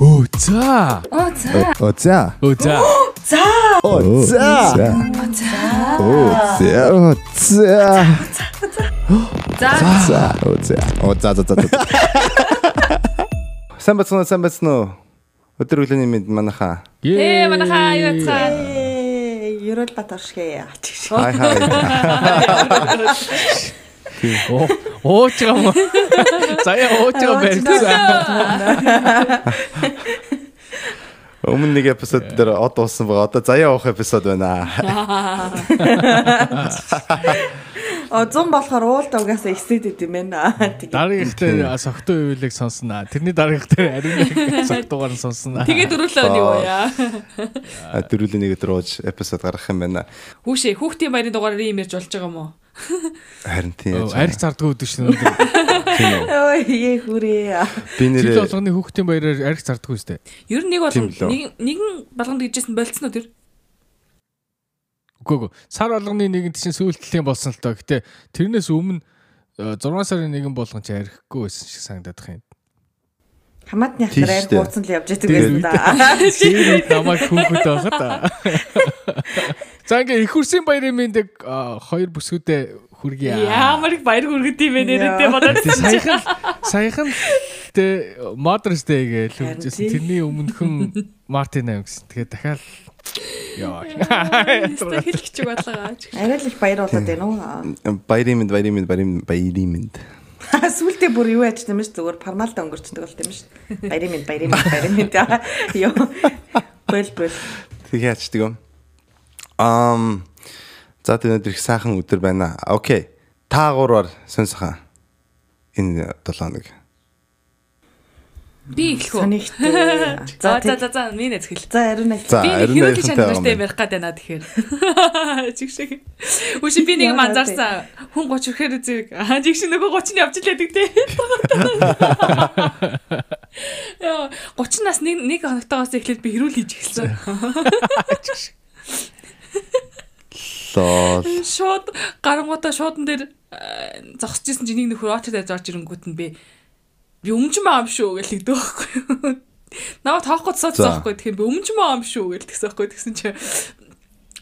Оо за. Оо за. Оо за. Оо за. За. Оо за. Оо за. Оо за. За. За. Оо за. Оо за за за за. Сайн бацхан сайн бацхан уу? Өдөр өглөөний мэд манайхаа. Ээ манайхаа юу яцгаа. Ерөөл батаршгэ. Хай хай. Оо ууч юм. Заяа ууч юм барьцаа. Өмнө нэг эпизод дээр од уусан байгаа. Одоо заяа уух эпизод байна. О 100 болохоор уулда угаасаа ихсэд идэм байна. Тэгээ. Дараагийнхтай согтуу үеийг сонсноо. Тэрний дараагийнхтай ариун согтуугаар нь сонсноо. Тэгээд дөрүүлээ юу яа. Дөрүлийн нэг өдөр ууж эпизод гаргах юм байна. Хүүшээ хүүхдийн баярын дугаараар ийм ярьж болж байгаа юм уу? Харин тийм. Арх зардгүй өдөр шин. Ой ээ хүрээ. Би Жил нэрээ болгоны хүүхдийн баяраар арх зардгүй үстэй. Ер нь нэг Тийм болгон нэгэн болгонд гэжсэн болцсон уу тэр? Үгүй ээ. Сар болгоны нэгэнд чинь сүүлтлийн болсон л тоо. Гэтэ тэрнээс өмнө 6 сарын нэгэн болгон ч архихгүй байсан шиг санагдаад байна. Хамаатны Тийм хатар шүү дээ. арх ууцсан л явж Тэгээд- байсан да. Тэр намайг хүүхэд байхад. За ингээ их хурсын баярын мэндийг хоёр бүсгүүдээ хүргье. Ямар их баяр хүргэд юм бэ нэрээ бодоод. Саяхан саяхан тэ Mother's Day гэж хэлжсэн. Тэрний өмнөхөн Martin аим гэсэн. Тэгээ дахиад яа. Хэлэх чиг бодлоо. Арай л их баяр болоод байна уу? баярын мэд баярын мэд баярын баярын мэд. Сүултээ бүр юу яж тийм ш зүгээр формалта өнгөрчдөг бол тийм ш. Баярын минь баярын минь баярын минь. Йоо. Бэл бэл. Тэг яачдаг юм. Ам за тэр өдөр их сайхан өдөр байна. Окей. Та гурваар сонсохоо. Энэ 7 хоног. Би эхлэх үү? Сонигтэй. За За за за за минь эзхэл. За ариун. За Би байгаа юм ярих гээд байна тэгэхээр. Чиг шиг. Үгүй би нэг манзарсан. Хүн 30 ихээр зэрэг. Аа чиг шиг нөгөө 30-ны явж лээдэг те. Яа 30 нас нэг нэг хоногтойгоос эхлээд би хэрүүл хийж эхэлсэн. Лол. Шууд гарангуудаа шуудан дээр э, зогсож исэн чинь нэг нөхөр очоод яаж орж ирэнгүүт нь би би өмч маа юм шүү гэж хэлдэг байхгүй юу. Наа тоохгүй цоц За. байхгүй тэгэхээр би өмч маа юм шүү гэж тэгсэн байхгүй тэгсэн чи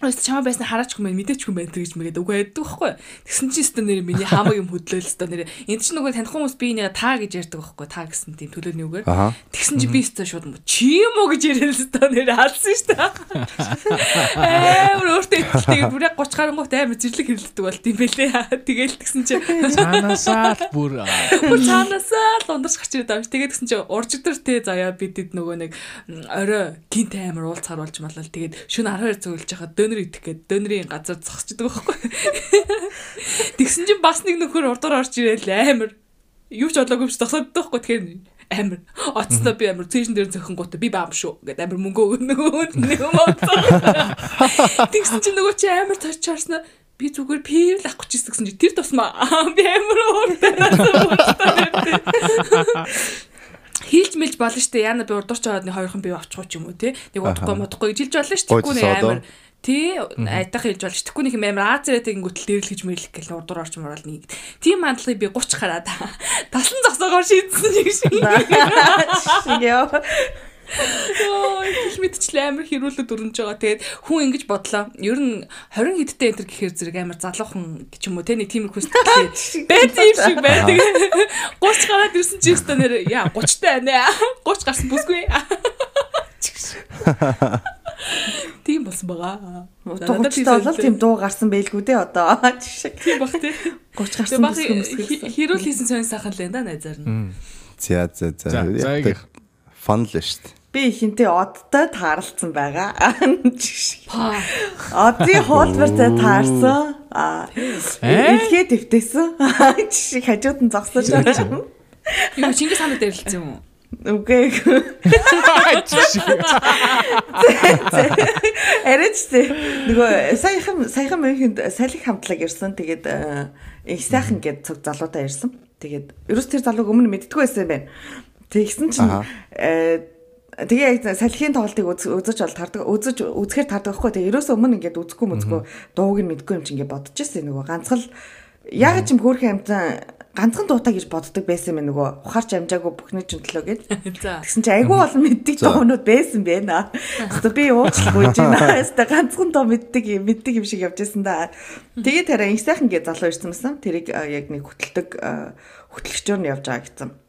Өөс чамаа байсан хараач хүм мэдээч хүм байна гэж мэгээд үгүй яддаг байхгүй. Тэгсэн чинь өстө нэр миний хамаг юм хөдлөөл өстө нэр. Энд чинь нөгөө таних хүмүүс би энийг та гэж ярьдаг байхгүй. Та гэсэн тийм төлөөний үгээр. Тэгсэн чи би өстө шууд чи юм уу гэж яриад өстө нэр хаалсан шүү дээ. Амар өөртөө итгэлтэй бүр яг 30 гарангуут амар зэрлэг хэрэлддэг болт юм бэлээ. Тэгэл тэгсэн чи Цаанаасаа л бүр бүр цаанаасаа л ундарч гарч ирээд байгаа. Тэгээд тэгсэн чи уржигдэр те заяа бидэд нөгөө нэг орой гинт амар уулзахаар болж малал. Тэгээд шөнө 12 зөвлөж хахад дөнөр идэх гээд дөнөрийн газар зогсчихдаг байхгүй. Тэгсэн чи бас нэг нөхөр урдуур орж ирээл амар юу ч бодлоогүй ч зогсоод байхгүй. Тэгэхээр амар оцтой би амар цэжин дээр зөхөн гутаа би баам шүү. Гэдэг амар мөнгө өгнө. Нэг юм аа. Тэгсэн чи нөгөө чи цааш чарснаа би зүгээр пив л авах гэж ирсэн чи. Тэр тусмаа би амар ууртай. Хилж мэлж болно штэ яна би урдууч аваад нэг хоёрхан бив авчихгүй ч юм уу те нэг удахгүй модахгүй гэж хэлж болно штэ тэггүй нэг амар тий айдах хэлж болно штэ тэггүй нэг юм амар Азирэтэй гүтэл дэрлэж мэрлэх гэл урдуур орч морол нэг тийм хандлагыг би 30 гараад талан зогсоогоор шийдсэн юм шиг Йоо. Йоо, их мэдчлээ амар хэрүүлээд өрнөж байгаа. Тэгээд хүн ингэж бодлоо. Ер нь 20 хэдтэй энтер гэхээр зэрэг амар залуухан гэж юм уу те нэг тийм их хүсдэг. Бэт юм шиг байдаг. 30 гараад ирсэн чи өстө нэр яа 30 тай байна. 30 гарсан бүсгүй. Тийм болсон байгаа. Утгуучтай болол тийм дуу гарсан байлгүй дээ одоо. Жишээ. тийм баг те. 30 Тэгээ гарсан мөсгөө. хэрүүл хийсэн сонь сайхан л энэ да найзаар нь. За за за. Яг фан л шүү дээ. Би ихэнтэй одтой тааралцсан байгаа. Одын хуулбартай таарсан. Аа. Э? Илгээ дэвтэйсэн. Жишээ хажууд нь зогсож байгаа. Юу Чингис хааны дэрлэлсэн юм уу? Үгүй. Арайч тий. Нөгөө саяхан саяхан мөнхөнд салхи хамтлаг ирсэн. Тэгээд э, их сайхан гэд цог залуудаа ирсэн. Тэгээд ерөөс тэр залууг өмнө мэддэггүй байсан юм байна. Тэгсэн чинь э Тэгээ яг салхиын тоглолтыг үз- үзэж бол тардаг үзэж үзэхээр тардаг байхгүй. Тэгээ ерөөсөө өмнө ингээд үзэхгүй мүзэхгүй дууг нь мэдгүй юм чи ингээд бодож ирсэн нөгөө ганцхан яг ч юм хөөрхөн амтан ганцхан дуутай гэж боддог байсан юм нөгөө ухаарч амжаагүй бүхний ч төлөө. За. Тэгсэн чи айгүй олон мэддэг дуунууд байсан байна. Хэвээ би уучлах үйж байна. Хэвээ ганцхан дуу мэддэг юм мэддэг юм шиг явж байсан да. Тэгээд хараа их сайхан гээ залуу ирсэн юмсан. Тэрийг яг нэг хөтэлдэг хөтлөгчөөр нь явж байгаа гэсэн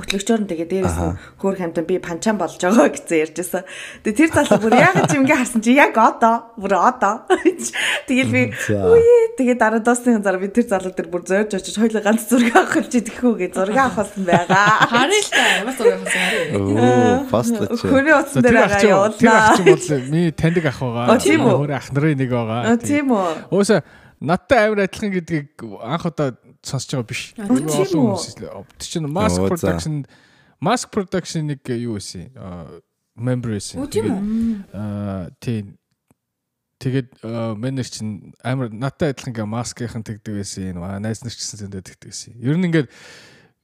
хөтлөгчөөр нь тэгээ дээрээс нь хөөр хамтан би панчаан болж байгаа гэсэн ярьжсэн. Тэгээ тэр залуу бүр яг ч юм ингээ харсан чи яг одоо бүр одоо. Тэгэл би үе тэгээ дараа дуусны дараа би тэр залуу тэр бүр зөөрж очиж хоёлоо ганц зураг авах гэж идэхүү гэж зураг авахсан байгаа. Харъя л та ямар зураг авсан харъя. Оо, фастлаач. Хөрийн утсан дээр байгаа Тэр явуулнаа. ах чинь бол миний таньдаг ах байгаа. Оо, тийм үү? Өөр ах нарын нэг байгаа. Тийм үү. Өөсө надтай амар адилхан гэдгийг анх удаа сонсож байгаа биш. Олон үү? хүмүүс Тэр чинь за. production mass production нэг юу байсан? member байсан. Аа тийм. Тэгээд манер чинь амар надтай адилхан ингээ маскийнхан тэгдэг байсан. Аа, Найз нар ч гэсэн зөндөө тэгдэг байсан. Ер нь ингээд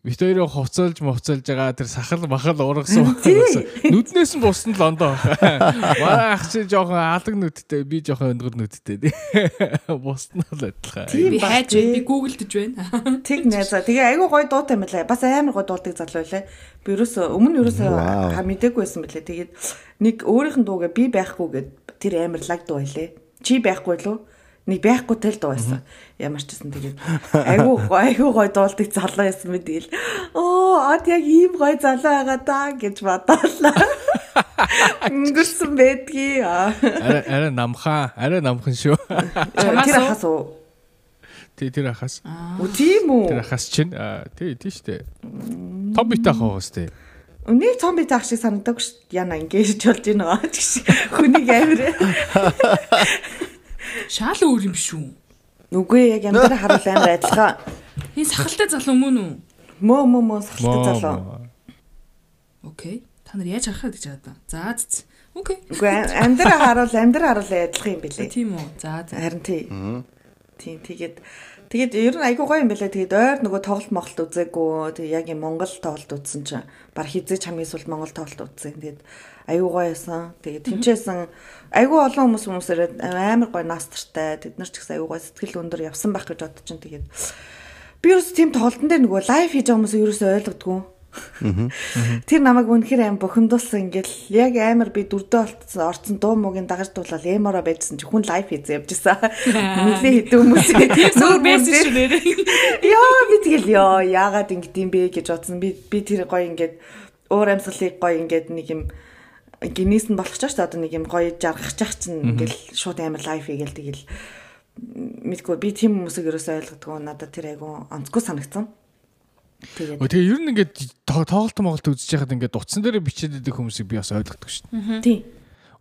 бит хоёроо хувцалж мовцалж байгаа тэр сахал махал ургасан. Нүднээс нь бусна л ондоо. Манай ах чи жоохон алаг нүдтэй, би жоохон өнгөр нүдтэй. Бусна л адилхан. Би хайж. Би гуглдж байна. Тэг найзаа. Тэгээ айгүй гоё дуутай юм лээ. Бас амар гоё дуулдаг залуу лээ. Би ерөөсөө өмнө ерөөсөө Вау. ха мдэггүй байсан бэлээ. Тэгээд нэг өөрийнх нь дуугээ би байхгүй гэд тэр амар лаг дуу байлээ. Чи байхгүй лөө? Нэг байхгүй тэл дуу байсан. Ямар ч гэсэн тэгээд айгүй айгүй гоё дуулдаг залуу байсан мэт тэгэл. Оо, ад яг ийм гоё залуу байгаа даа гэж бодоолаа. Өнгөрсөн байдгийг. Аа. Арай арай намхан, арай намхан шүү. Чамаас Тэр хас уу? Тий тэр ахаас. Үгүй тийм үү? Тэр ахаас чинь аа, тий тий штэ. Том бит ах байгаа штэ. Үнийг цомби таах шиг санагдав ш. Яна ингэж болж байна аа. Хүнийг амир. Шаал өөр юм шүү. Үгүй яг амьдрал харуул амир адилхан. Энэ сахалтай залуу мөн үү? Мөө мөө мөө сахалтай залуу. Окей. Та нар яаж харахад гэж байгаа даа. За зү. Окей. Үгүй амьдрал харуул амьдрал харуул адилхан юм билээ. Тийм үү. За за. Харин тий. Тийм тэгээд тэгээд ер нь айгүй гоё юм байлаа. Тэгээд ойр нөгөө тоглолт моголт үзээгүй. Тэгээд яг юм Монгол тоглолт үзсэн чинь баг хизээч хамгийн сүүлд Монгол тоглолт үзсэн. Тэгээд айгүй гоё байсан. Тэгээд тэнчээсэн айгүй олон хүмүүс хүмүүсээр амар гоё настартай. Тэд нар ч гэсэн айгүй гоё сэтгэл өндөр явсан байх гэж бодож чинь тэгээд би ерөөс тийм тоглолтын дээр нөгөө лайв хийж байгаа хүмүүсээ ерөөсөө ойлгодгүй. Тэр намайг үнэхээр аим бухимдуулсан ингээл яг амар би дүрдээ олцсон орцсон дуу муугийн дагаж дуулаад эмороо байжсан чи хүн лайв хийж явж исэн. Нилээ хэдэн хүмүүс Нүүр байсан шүү нэрээ. Яа би тэгэл ёо яагаад ингэдэм бэ гэж бодсон. Би би тэр гоё ингээд өөр амьсгалыг гоё ингээд нэг юм гинээс нь болох ч шүү дээ одоо нэг юм гоё жаргахчих чинь ингээл шууд амар лайв хийгээл тэгэл мэдгүй би тийм хүмүүсийг ерөөсөй ойлгодгоо надад тэр айгу онцгүй санагдсан. Тэгээд тэгээ ер нь ингээд то- тоглолт моголт үзэж байхад ингээд утсан дээр бичээд идэх хүмүүсийг би бас ойлгодог шин. тийм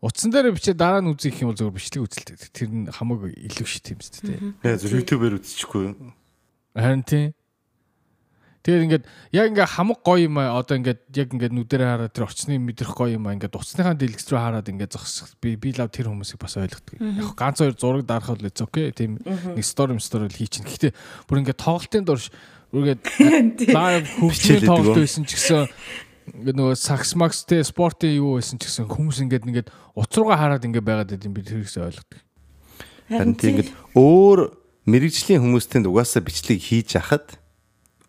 Утсан дээр бичээд дараа нь үзэх юм бол зөвхөн бичлэг үзэлтэй. Тэр нь хамаагүй илүү шít юм зү тээ. Яа зөв YouTube-ээр үзчихгүй. Харин тийм. Тэгээд ингээд яг ингээ хамаг гоё юм аа. Одоо ингээд яг ингээд нүдэрээ хараад тэр орчныг мэдрэх гоё юм аа. Ингээд уцсныхаа дэлгэц рүү хараад ингээд зогсох. Би би лав тэр хүмүүсийг бас ойлгодог. Яг ганц хоёр зураг дарахад л it's okay. Тийм. Нэг story story л хийчин. Гэхдээ бүр ингээд тоглолтын дурш бүр ингээд лайв Бичээд тоглолт байсан ч гэсэн ингээд нөгөө сакс макстэй спортын юу байсан ч гэсэн хүмүүс ингээд ингээд утас руугаа хараад ингээд байгаад байд би тэрээс ойлгодог. Харин тийм ингээд өөр мэрэгжлийн хүмүүстэй угаасаа бичлэг хийж ахад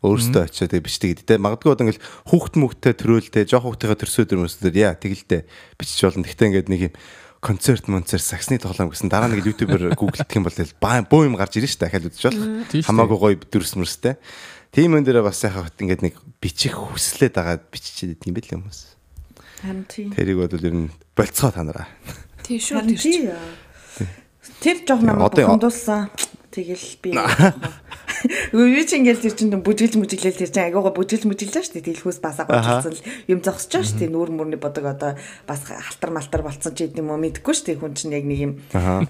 өөрөөсөө очиод тэгээ бичдэг гэдэг магадгүй одоо ингээл хүүхд мөхтэй төрөөлтэй жоох хүүхдийнхээ төрсөд хүмүүсээр яа тэгэлдээ бичиж болно. Гэхдээ ингээд нэг юм концерт монцерт саксны тоглоом гэсэн дараа нэг ютубер гуглдэх юм бол баа бөө юм гарч ирнэ шүү дээ дахиад үзэж болох. Тийм. Хамаагүй гоё дүрс мөрстэй. Тийм өн дээрээ бас яхаа ингээд нэг бичих хүслээд байгаа бичиж идэв юм байл хүмүүс. харин тийм Тэрийг бол ер нь болцгоо та нараа. Тийм шүү Харин тэр жоох намайг бухимдуулсан. Тэгэл би Үгүй чи ингээл тэр чин бүжиглж мүжиглэл тэр чин агууга бүжиглж мүжиглээ шүү дээ. Дэлхүүс бас агуулсан л юм зогсож байгаа шүү дээ. Нүүр мөрний бодог одоо бас халтар малтар болцсон ч гэдэм юм мэдэхгүй шүү дээ. Хүн чинь яг нэг юм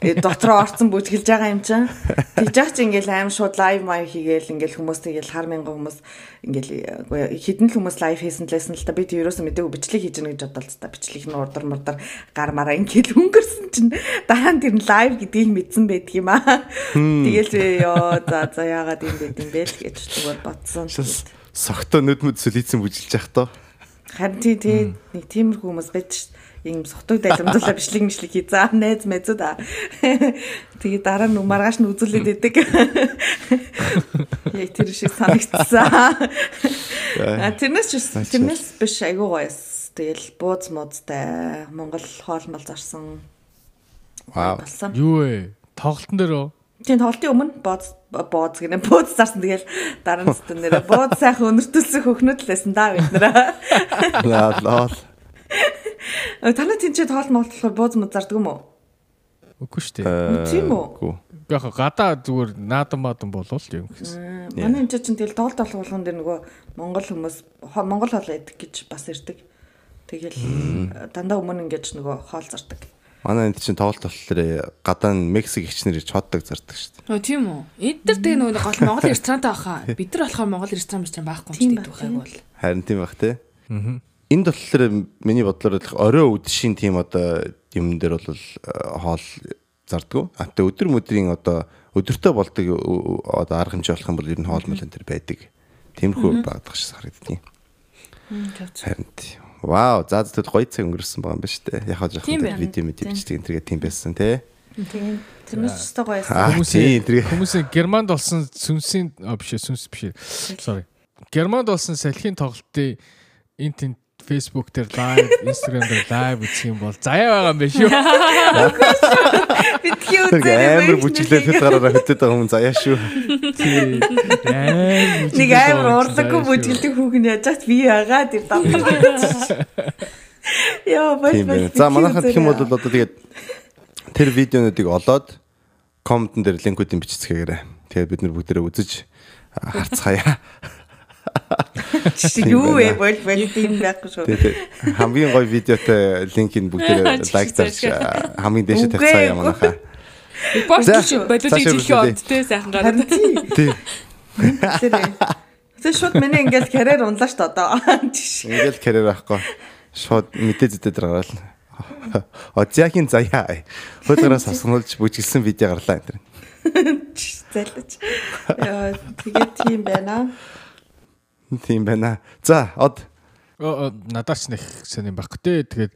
э, дотроо орцсон бүжиглж байгаа юм чинь. Тэгж яах чи ингээл аим шууд лайв маяг хийгээл ингээл хүмүүс тэгэл хар мянган хүмүүс ингээл э, хідэн л хүмүүс лайв хийсэн л байсан л та би тэр ерөөсөө мэдээгүй бичлэг хийж гэнэ гэж бодлоо та. Бичлэг нь урдар мурдар гар мараа ингээл өнгөрсөн чинь дараа нь тэр лайв гэдгийг мэдсэн байдаг юм аа. Тэгэл би ёо за за яагаад юм бэ юм бэ л гэж зүгээр бодсон. Согтоо нүд мүд сүлийцэн бүжилж явах тоо. Харин тий тий нэг тиймэрхүү хүмүүс байж ш. Ийм сутуг дайламжуулаа бичлэг мишлэг хий. За найз мэдүүд аа. Тэгээ дараа нь маргааш нь үзүүлээд идэг. Яг тэр шиг санагдсан. А тэрнээс ч тэрнээс биш айгуу гоёс. Тэгэл бууз модтай Монгол хоолмол зарсан. Вау. Юу вэ? Тоглолтын дээр үү? Тийм тоглолтын өмнө бооз бооз гэнэ бууз зарсан тэгэл дараа нь зүтэн нэрэ бууз сайхан өнөртүүлсэн хөхнөд л байсан да бид нэрэ. Лаа лаа. Танаа тэнцээ тоглолт молт болохоор бууз мод зардаг юм уу? Үгүй шүү дээ. Тийм үү? Үгүй. Яг гадаа зүгээр наадан баадан болвол юм гэсэн. Манай энэ чинь тэгэл тоглолт болох болгон дээр нөгөө монгол хүмүүс монгол хоол байдаг гэж бас ирдэг. Тэгэл дандаа өмнө ингэж нөгөө хоол зардаг. Манай энд чинь тоглолт болохоор гадаа нь Мексик ихчнэр ирж хотдог зардаг шүү дээ. Нөө тийм үү. Эд нар тэгээ нөгөө гол Монгол ресторантай баха. Бид нар болохоор Монгол ресторан биш байхгүй юм Тийм шиг байх, дүүхайг бол. Харин тийм бах те. Аа. Энд болохоор миний бодлоор орой үдшийн тийм одоо юм дээр бол э, хоол зардггүй. А тэ өдөр мөдрийн одоо өдөртөө болдог э, одоо арга хэмжээ болох юм бол ер нь хоол молон тэр байдаг. Тиймэрхүү багтах шиг харагддгийг. Харин тийм. Вау, за зөвхөн гоё цаг өнгөрсөн байгаа юм ба штэ. Яг хаа байна. видео мэдээ бичдэг энэ тийм байсан те. Тийм. Тэрнээс ч гоё байсан. Тэр Хүмүүсийн Германд болсон сүнсийн биш сүнс биш. Sorry. Германд болсон салхины тоглолтын энэ тент Facebook дээр лайв, Instagram дээр лайв үзэх юм бол заяа байгаа юм байна шүү. Битгий тэр үзээ. амар бүжиглээ тэр гараараа хөтөд байгаа хүн заяа шүү. Тийм. Нэг амар урлаггүй бүжгэлдэг хүүхэн яаж чад би яагаад тэр дам. Яа, Тийм байна. За манайхан гэх юм бол одоо тэгээд тэр видеонуудыг олоод комментэн дээр линкүүдийн бичцгээгээрэй. Тэгээд бид нар бүгдээрээ үзэж харцгаая. Юу вэ бол бол тийм байхгүй шүү. Тэгээд хамгийн гоё видеотой линкийг бүгдээрээ лайк зарч а, хамгийн дээшээ тавьцгаая манайхаа. Пост За, чи хэлэх үргэлжлүүлье. юм те сайхан гараад. Тэр. Тэр шууд миний ингээл карьер унлаа шүү одоо. Ингээл карьер авахгүй. Шууд мэдээ зэдэд гаргаал. Озяхийн заяа. Хөлгөөс асгуулж бүжиглсэн видео гарлаа энэ. Зайлж. Яа, тэгээд тийм байна. Тийм байна. За, од Оо, надад ч нэг сайн юм байхгүй те. Тэгээд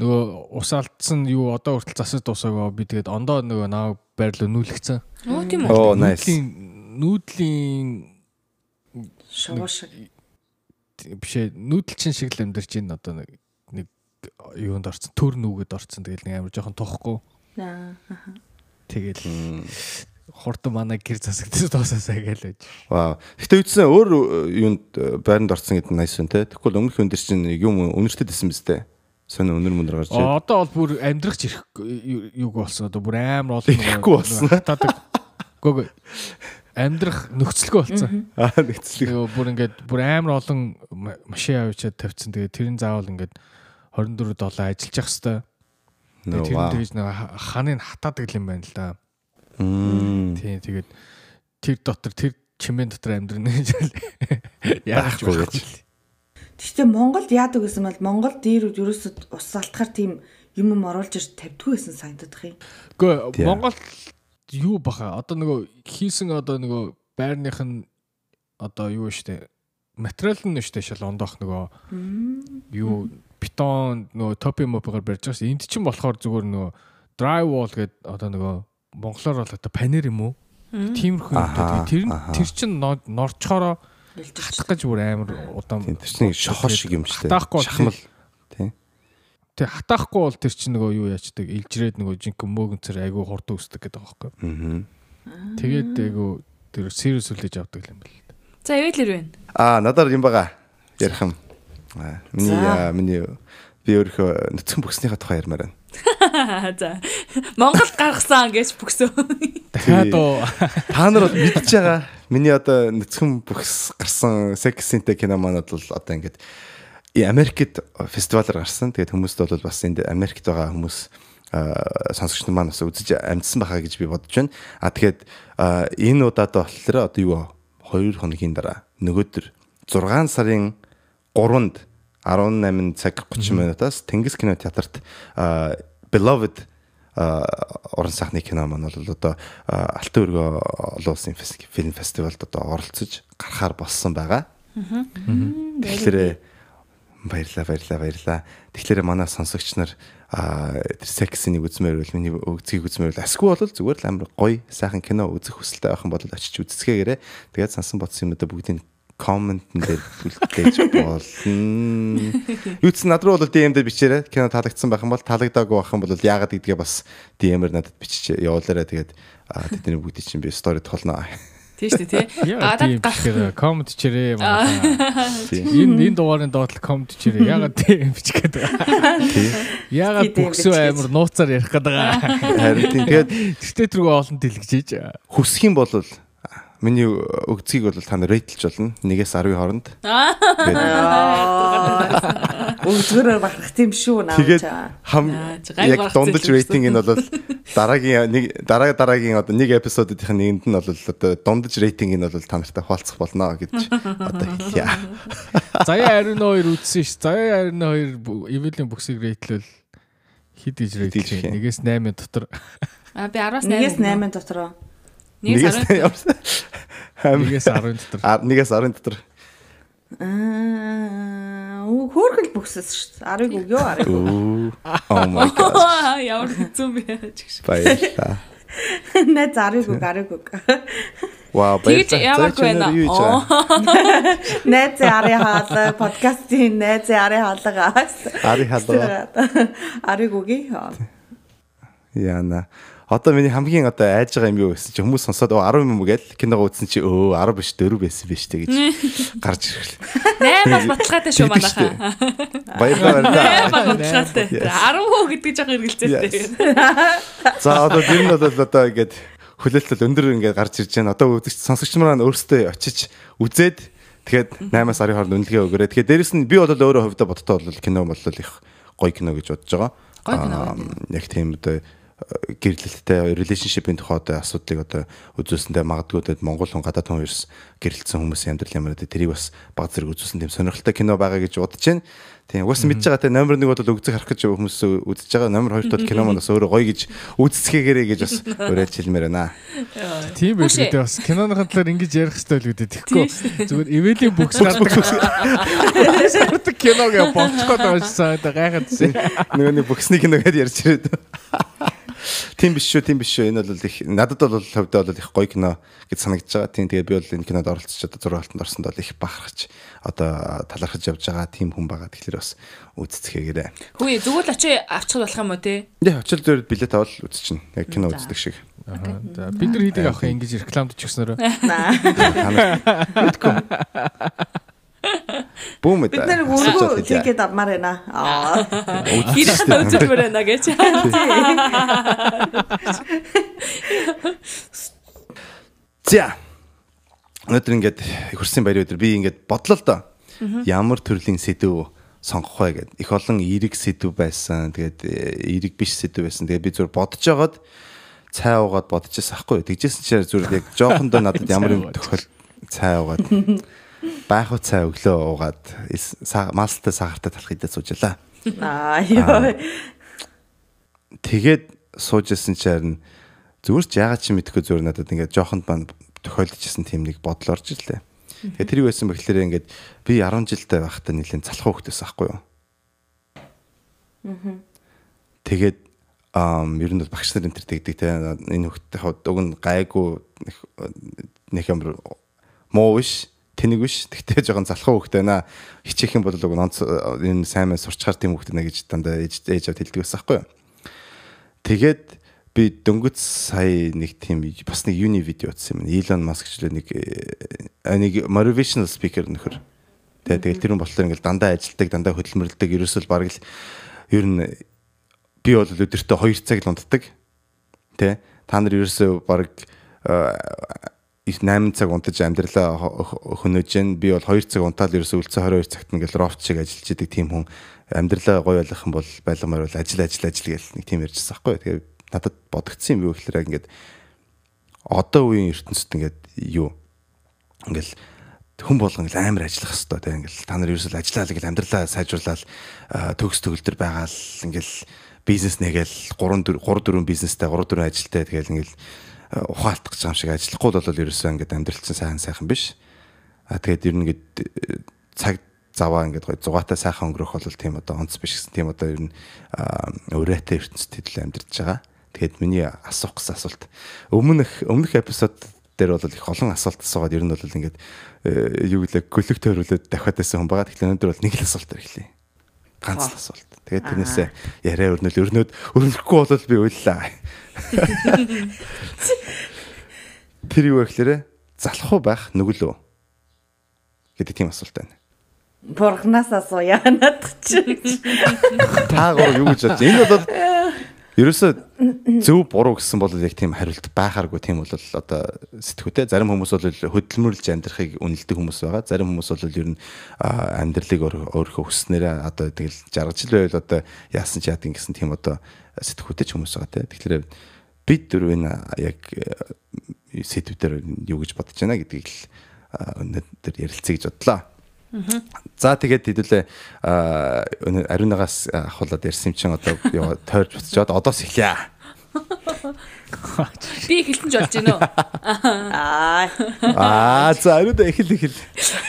нөгөө ус алдсан юу одоо хүртэл засаж дуусаагаа би тэгээд ондоо нөгөө нааг байрлал нүүлгцэн. Оо тийм үү. Оо, nice. Нүүдлийн Шувуу шиг. бишээ нүүдэлчин шиг л амьдарч ийн одоо нэг нэг юунд орцсон төр нүгэд орцсон тэгэл нэг амар жоохон тухгүй Аа. тэгэл хурдан манай гэр засагдсан дуусаасаа гээл байж. Вау. Гэтэ үтсэн өөр э, юунд э, байранд орсон гэдэг нь nice юм те. Тэгвэл өмнөх дээр чинь юм өнөртөд исэн биз дээ. Сони өнөр мөнөр гарч. Одоо бол бүр амьдрах ч ирэх юуг болсон одоо бүр амар олон Ирэхгүй болсон. Гүг амьдрах нөхцөлгөө болсон. Аа. Тэгээ бүр ингээд бүр амар олон ма- машин авчиад тавьчихсан. Тэгээ тэрийн заавал ингээд 24 долоо ажиллаж явах хэвээр. Нөө Тэр вау. тэгж нэг ха- ханыг хатаадаг юм байна л да. Мм. Тийм тэгээд тэр дотор тэр чимээ дотор амьдрна гэж яах Байхгүй вэ? гэж. Гэхдээ Монголд яадаг гэсэн бол Монгол дээр ерөөсөд ус алтахаар тийм юм юм оруулж ирж тавьдгүй байсан санагдах юм. Гэхдээ. Монгол юу баха одоо нөгөө хийсэн одоо нөгөө байрных нь одоо юу штэ материал нь штэ шал ондоох нөгөө юу бетон нөгөө топи мопгаар барьж байгаас энд чинь болохоор зүгээр нөгөө drywall гэдэг одоо нөгөө монголоор бол одоо панер юм уу? Тиймэрхүү юм. Тэр нь тэр чинь нор- норчхороо хатах гэж бүр амар удаан тэр чинь шохор шиг юм шүү дээ. Шахмал. Тийм. Тэг хатаахгүй бол тэр чинь нөгөө юу яачдаг илжрээд нөгөө жинхэнэ мөөгөнцөр айгүй хурдан үсдэг гэдэг байгаа байхгүй. Аа. Тэгээд айгүй тэр serious үлээж авдаг юм байна. За эвэлэр байна. Аа надаар юм байгаа. Ярих юм. Аа, Миний миний би өөрөө нүцгэн бүкснийхаа тухай ярмаар байна. За. Монголд гаргасан гэж бүксөө. Дахиад уу Та нар бол мэдж байгаа. Миний одоо нүцгэн бүкс гарсан сексинтэй кино манад бол одоо ингээд Америкт фестивалаар гарсан. Тэгээд хүмүүст бол бас энд Америкт байгаа хүмүүс сонсогч нар маань бас үзэж амжсан байхаа гэж би бодож байна. А тэгээд энэ удаад болохоор одоо юу 2 хоногийн дараа нөгөөдөр 6 сарын 3-нд 18 цаг 30 минутаас Тэнгис кино театрт Beloved орон сайхны кино маань бол одоо Алтан өргөө олон улсын фильм фестивалд одоо оролцож гарахаар болсон байгаа. Тэгэхээр Баярлаа, баярлаа, баярлаа. Тэгэхээр манай сонсогч нар а тэр сексийг үзмээр бол миний өгцгийг үзмээр бол асгүй бол зүгээр л амар гоё сайхан кино үзэх хүсэлтэй байх юм бол очиж үзцгээгээрээ тэгээд сансан бодсон юмудаа бүгдийг коммент дээр үлдээж болно. Юу ч над руу бол DM-дэр бичээрэй. Кино таалагдсан байх юм бол таалагдаагүй байх юм бол яагаад гэдгээ бас DM-ээр надад бичиж явуулаарай. Тэгээд тэдний бүгдийг чинь би стори толно. Тийм шүү дээ тий. Гадаад гарах коммент чирээ манай. Энэ энэ дугаарын доотлол коммент чирээ. Ягаад тийм бичих гээд байгаа. Ягаад бүксүү амар нууцаар ярих гээд байгаа. Харин тийм тэгээд тэгтээ тэргүй олон дэлгэжээж. Хүсэх юм бол Миний өгцгийг бол та нар рейтэлж болно. 1-ээс 10 хооронд. Өгцгөрөөр бахарх тийм шүү наа. Тэгээд хам яг дундаж рейтинг нь бол дараагийн нэг дараа дараагийн одоо нэг эпизодынх нь нэгэнд нь бол одоо дундаж рейтинг нь бол та нартай хуваалцах болно гэж одоо хэлье. Заяа 22 үзсэн ш. Заяа 22 Evil-ийн бүксийг рейтлэл хэд гэж рейтлээ. 1-ээс 8 дотор. А би 10-аас 8. 1-ээс 8 дотор. Нэгээс 10. Нэгээс 10 дотор. Нэгээс 10 дотор. Аа, хөөргөл бүксэс шүү дээ. 10-ыг өгөө 10-ыг. Oh my god. Ямар хэцүү бэ гэж. Баярлаа. Нэ 10-ыг өг 10-ыг өг. Вау, байна. Найз ари хаалга подкастын найз ари хаалга. Ари хаалга. Ариг үгүй. Яна. Одоо миний хамгийн одоо айж байгаа юм юу гэсэн чи хүмүүс сонсоод 10 юм уу гээл киногоо үзсэн чи өө 10 биш 4 байсан биш тэ гэж гарч ирэхлээ. 8 бол баталгаатай шүү манайхаа. Баярлалаа баярлалаа. 8 бол баталгаатай. 10 хөө гэдэг жоо эргэлзээтэй. За одоо тэр нь бол одоо ингээд хүлээлтэл өндөр ингээд гарч ирж байна. Одоо үзэгч сонсогч нар маань өөрсдөө очиж үзээд тэгээд 8-аас 10 хооронд үнэлгээ өгөөрэй. Тэгэхээр дээрэс нь би бол өөрөө хувьдаа бодтоо бол кино бол их гоё кино гэж бодож байгаа. Гоё кино. Яг тийм одоо гэрлэлттэй relationship-ийн тухай одоо асуудлыг одоо үзүүлсэндээ магадгүй одоо Монгол хүн гадаад хүн ерс гэрэлтсэн хүмүүсийн амьдрал ямар гэдэг тэрийг бас баг зэрэг үзүүлсэн тийм сонирхолтой кино байгаа гэж бодож байна. Тийм угсаа мэдж байгаа те номер 1 бол өгцөг харах гэж хүмүүс үзэж байгаа. Номер 2 бол кино манаас өөрөө гоё гэж үзцгээгээрэй гэж бас уриалж хэлмээр байна. Тийм байх үү бас киноныхын талаар ингэж ярих хэрэгтэй л үүдээ тэгэхгүй зүгээр эвэлийн бүкс гардаг киног болчихгоо таашсан гайхаад зэ. Нөгөө нэг бүксний кино гэдээ ярьж ирээд. Тийм биш шүү, тийм биш шүү. Энэ бол их надад бол хувьдаа бол их гоё кино гэж санагдаж байгаа. Тийм тэгээд би бол энэ кинод оролцож одоо зураг алтанд орсонд бол их бахархаж одоо талархаж явж байгаа тийм хүн байгаа. Тэгэхээр бас үзцгээгээрэй. Хөөе, зүгээр л очи авчих болох юм уу те? Яа, очил дээр билет авал үзчихнэ. Яг кино үздэг шиг. Аа. Бид нар хийдэг авах ингэж рекламд ч өгснөөрөө. Бүүм ээ. Бид нар өргөө хийгээд авмаар байна. Аа. Ирэх үзүүлмээр байна гэж. За. Өнөөдөр ингээд хөрсөн баяр өдөр би ингээд бодлоо л доо. Ямар төрлийн сэдв сонгох вэ гэд. Их олон эерэг сэдв байсан. Тэгээд эерэг биш сэдв байсан. Тэгээд би зүр бодож байгаад цай уугаад бодчихсан ахгүй. Тэгжсэн чинь зүр яг жоохондоо надад ямар юм тохиол цай уугаад байху цай өглөө уугаад малстай сахартай талах идэ суужлаа. Аа ёо. Тэгээд суужсэн чинь харин зүгээр ч яагаад чи мэдхгүй зүгээр надад ингээд жоохонд маань тохиолдчихсэн тийм нэг бодол орж ирлээ. Тэгээд тэрийг байсан бэхлээрээ ингээд би 10 жилдээ байхдаа нэлийн залхуу хөхтэйс ахгүй юу. Тэгээд ам ер нь бол багш нар энэ төр тэгдэг те энэ хөхтэй хад уг нь гайгүй нэг юм муу биш тэнэг биш. Тэгтээ жоохон залхуу хөхтэй наа хичээх юм бол уг нь энэ сайн мэн сурчгаар тийм хөхтэй нэ гэж дандаа ээж ээж авд хэлдэг байсан ахгүй юу. Тэгээд би дөнгөж сая нэг тийм бас нэг юуны видео утсан юм. Elon Musk ч нэг нэг motivational speaker нөхөр. Тэгээ тэгэл тэр нь болохоор ингээл дандаа ажилтдаг, дандаа хөдөлмөрлөдөг, ерөөсөл баг л ер нь би бол өдөртөө 2 цаг л унтдаг. Тэ та нар ерөөсөө баг 8 цаг унтаж амьдралаа хөнөөж जैन би бол 2 цаг унтаал ерөөсөө үлцэн 22 цагт ингээл рофт шиг ажиллаж идэг тийм хүн. Амьдралаа гоё болгох юм бол байлгамаар бол ажил ажил ажил гэл нэг тийм ярьжсан байхгүй. Тэгээ надад бодогдсон юм юу гэхээр яг ингээд одоо үеийн ертөнцид ингээд юу? Ингээл хүн болгон ингээл амар ажиллах хэвээр тийм ингээл та нар ерөөсөө ажиллаа л ингээл амьдралаа сайжруулаад төгс төгөлдөр байгаал ингээл бизнес нэгээл 3 4 3 4 бизнестэй 3 4 ажилтай тэгэл ингээл ухаалтах гэж юм шиг ажиллахгүй бол ерөөсөө ингээд амьдралцсан сайн сайхан биш. А тэгээд ер нь ингээд цаг заваа ингээд гоё зугаатай сайхан өнгөрөх бол тийм одоо онц биш гэсэн тийм одоо ер нь өрөөтэй ертөнцид хэдэл амьдарч байгаа. Тэгээд миний асуух гэсэн асуулт өмнөх өмнөх эпизод дээр бол их олон асуулт асуугаад ер нь бол ингээд э, юу гэлээ гөлөг тойруулаад дахиад байсан хүн байгаа. Тэгэхээр өнөөдөр бол нэг л асуулт ирлээ. Ганц л асуулт. Тэгээд тэрнээсээ яриа өрнөл өрнөд өрнөхгүй бол би уйллаа. Тэр юу вэ гэхээр залах уу байх нүгэлөө гэдэг тийм асуулт байна. Бурхнаас асууя надад чи. Та гоо юу гэж бодож? Энэ бол ерөөсөө зөв буруу гэсэн бол яг тийм хариулт байхааргүй тийм бол одоо сэтгүүтэй зарим хүмүүс бол хөдөлмөрлж амьдрахыг үнэлдэг хүмүүс байгаа. Зарим хүмүүс бол ер нь амьдралыг өөрийнхөө хүснээрээ одоо тэгэл жаргаж л байл одоо яасан ч яадаг гэсэн тийм одоо сэтгүүтэй ч хүмүүс байгаа тийм. Тэгэхээр бид дөрөв энэ яг сэтгүүдээр юу гэж бодож байна гэдгийг л өнөөдөр ярилцъя гэж бодлоо. За тэгээд хэдүүлээ ариунагаас ахуулаад ярьсан чинь одоо тойрч буцаад одоос эхлэе. Би эхэлсэн ч болж уу? Аа. Аа за ариуда эхэл эхэл.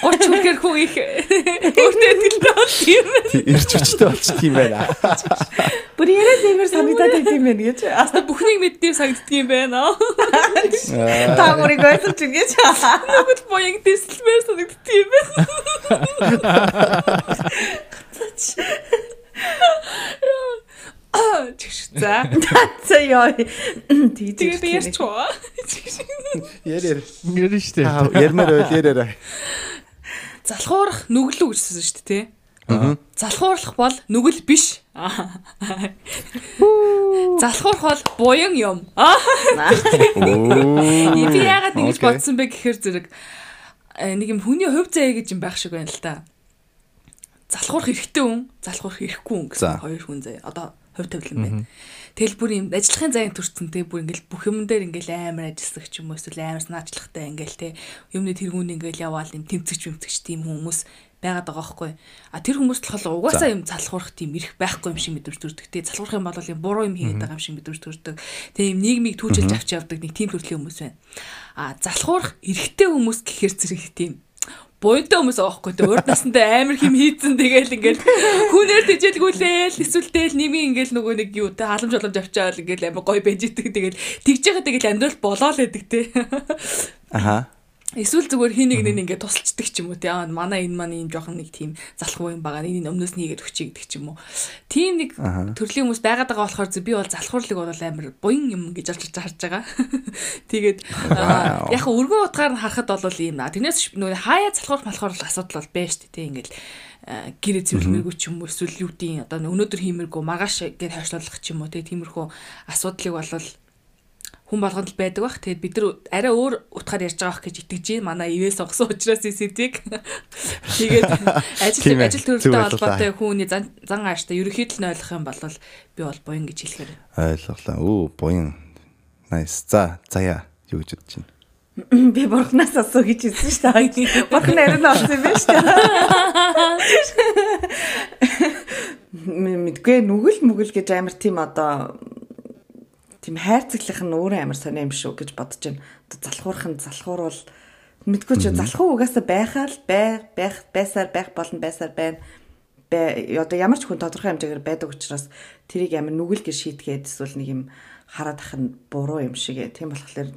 30 хүрэхэр хүн их өөртөө ихтэй бол тийм. Ирч хүчтэй болчих тийм байна. Бүр яриад нэмэр санагдаад байт юм байна гэж. Аста бүхнийг мэддэм санагддаг юм байна. Та бүрийг ойлгож ингэж. Нүгэл боён дэслэмээр санагддаг юм байна. Чиш за. За ёо. Тэгээ би ярьчгаа. Яр яр. Ингэр нь штэ. Ярмаар ойл яраарай. Залхуурах нүглүү гэжсэн шүү дээ тий. Залхуурлах бол нүгэл биш. Залхуурах бол буян юм. Би яагаад ингэж бодсон бэ гэхээр зэрэг нэг юм хүний хувь заяа гэж юм байх шиг байна л да. Залхуурах эрхтэй хүн, залхуурах эрхгүй хүн гэсэн хоёр хүн заяа. Одоо хувь тавилан байна. Тэгэл бүр юм ажиллахын заяа төрсөн те бүр ингээл бүх юм дээр ингээл амар ажиллах ч юм уу эсвэл амар санаачлагтай ингээл те юмны тэргүүн ингээл яваал юм тэмцэгч тэмцэгч тийм хүмүүс байгаад байгаа байхгүй. А тэр хүмүүст болохоор угаасаа юм залхуурах тийм ирэх байхгүй юм шиг мэдрэмж төрдөг. Тэ залхуурах юм бол юм буруу юм хийгээд байгаа юм шиг мэдрэмж төрдөг. Тэ юм нийгмийг түүжилж авч явдаг нэг тийм төрлийн хүмүүс байна. А залхуурах эрэгтэй хүмүүс гэхээр зэрэг тийм буйнтай хүмүүс аахгүй те урд насндаа амар хим хийцэн тэгэл ингээл хүнээр тэжээлгүүлээл эсвэл нэмийн ингээл нөгөө нэг юу те халамж боломж авчаал ингээл амар гой байж идэг. Тэгэл тэгж яхад тэгэл амьдрал болоо л байдаг те. Аха. Эсвэл зүгээр хин нэг нэг ингээд тусалцдаг ч юм уу тий. Аа манай энэ маань ийм жоохон нэг тийм залхуу юм байгаа. Энийг өмнөөс нь хийгээд өчье гэдэг ч юм уу. Тийм нэг төрлийн хүмүүс байгаад байгаа болохоор би бол залхуурлыг бол амар буян юм гэж олж харж байгаа. Тэгээд яг өргөн утгаар нь харахад бол ийм. Тэрнээс нөгөө хаяа залхуурах болохоор асуудал бол байна шүү дээ тий. Ингээд гэрээ цэвэрлэмээргүй ч юм уу эсвэл юу гэдэг одоо өнөөдөр хиймэргүй маргааш гэж хойшлуулах ч юм уу тий. Тиймэрхүү асуудлыг бол хүн болгонд л байдаг бах. Тэгээд бид нар арай өөр утгаар ярьж байгаа гэж итгэж байна. Манай ивээс огсон учраас сэдвийг. Тэгээд ажил ажил төрөлтэй холбоотой хүний зан зан ааштай ерөөхдөө нь ойлгох юм бол би бол буян гэж хэлэхээр. Ойлголаа. Өө буян. Nice. За заяа юу гэж бодож байна? Би бурхнаас асуу гэж хэлсэн шүү дээ. Бурхан нарийн олсон юм байна шүү дээ. Мэдгүй нүгэл мүгэл гэж амар тийм одоо тийм хайрцаглах нь өөрөө амар сони юм шүү гэж бодож байна. Одоо залхуурах нь залхуурвал мэдгүй ч залхуу угаасаа байхаа л бай байх байсаар байх болно байсаар байна. Одоо ямар ч хүн тодорхой хэмжээгээр байдаг учраас тэрийг амар нүгэл гэж шийтгээд эсвэл нэг юм хараад ах нь буруу юм шиг ээ. Тийм болохоор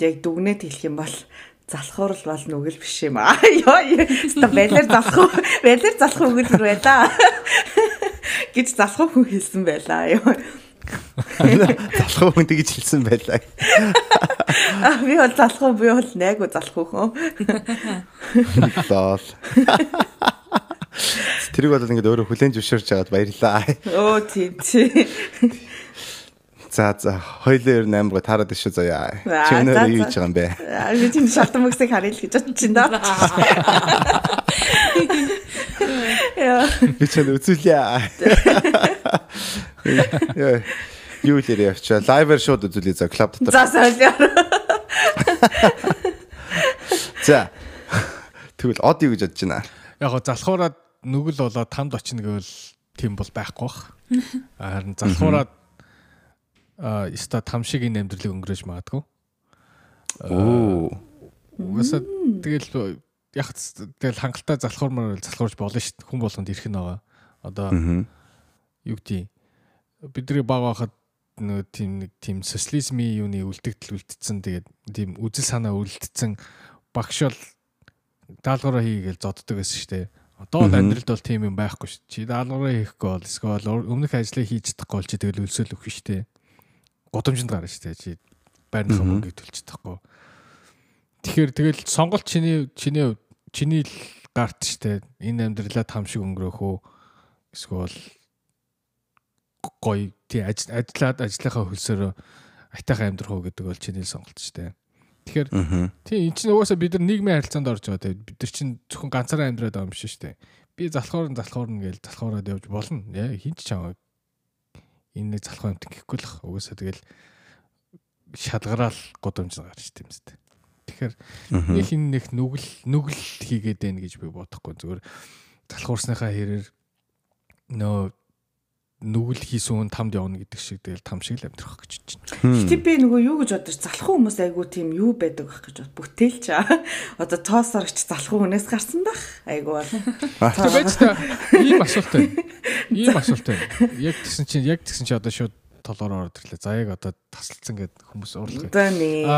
яг дүгнээд хэлэх юм бол залхуурл бол нүгэл биш юм аа. Йоо. Ста бэлэр залхуу. Бэлэр залхуу гэж байлаа. гэж залхуу хүн хэлсэн байлаа. Йоо. Залхуу хүн тэгж хэлсэн байлаа. Аа би бол залхуу би бол найгуу залхуу хүн. Лол. Тэрийг бол ингээд өөрөө хүлэн зөвшөөрч аваад баярлаа. Оо тийм тий. За за хоёлоо ер нь амар гоо таарад шүү заяа. Чи өнөөдөр юу хийж байгаа юм бэ? Би тийм шалтан мөксийг харъя л гэж бодож байна. Яа. Би ч үзүүлээ. Юу л яриа авчаа. Лайвер шоуд үзүүлээ за клуб дотор. За солио. За. Тэгвэл од юу гэж бодож байна? Яг го залхуураад нүгэл болоод тамд очно гэвэл тийм бол байхгүй бах. Харин залхуураад а иста там шиг энэ амьдралыг өнгөрөөж магадгүй. Оо. Угаасаа тэгэл яг тэгэл хангалттай залхуурмаар залхуурж болно шүү дээ. Хүн болгонд ирэх нь байгаа. Одоо юу гэдэг бидний баг байхад нөгөө тийм нэг тийм социализмын юуны үлдэгдэл үлдсэн тэгээд тийм үжил санаа үлдсэн багш бол даалгавраа хийгээл зодддаг гэсэн шүү дээ. Одоо бол амьдралд бол тийм юм байхгүй шүү. Чи даалгавраа хийхгүй бол эсвэл өмнөх ажлыг хийж чадахгүй бол чи тэгэл өлсөөл өгөх шүү дээ. Гудамжинд гарна шүү дээ. Чи байрныхаа мөнгөийг төлж чадахгүй. Тэгэхээр тэгэл сонголт чиний чиний чиний л гарт шүү дээ. Энэ амьдралаа там шиг өнгөрөөх үү? Эсвэл гоё тий ажиллаад ажлынхаа хөлсөөр айтайхан амьдрах уу гэдэг бол чиний сонголт шүү дээ. Тэгэхээр тий эн чинь угаасаа бид нар нийгмийн харилцаанд орж байгаа тий бид нар чинь зөвхөн ганцаараа амьдраад байгаа юм шиг шүү дээ. Би залхуурн залхуурн гэж залхуураад явж болно. Яа хинч чамаа энэ нэг залхуу амт гэхгүй л угаасаа тэгэл шалгараал годомж гарч тийм үстэй. Тэгэхээр нэг энэ нэг нүгэл нүгэл хийгээд байна гэж би бодохгүй зүгээр залхуурсныхаа хэрээр нөө нүгэл хийсэн тамд явна гэдэг шиг тэгэл там шиг л амьдрах гэж байна. Гэтэ би нөгөө юу гэж бодож залхуу хүмүүс айгу тийм юу байдаг байх гэж бод. Бүтээлч аа. Одоо тоосорч залхуу хүнээс гарсан байх. Айгу. Тэгээ байж та ийм асуулт байна. Ийм асуулт байна. Яг тэгсэн чинь яг тэгсэн чинь одоо шууд толгоор ороод ирлээ. За яг одоо тасалцсан гэд хүмүүс уурлах. Нэ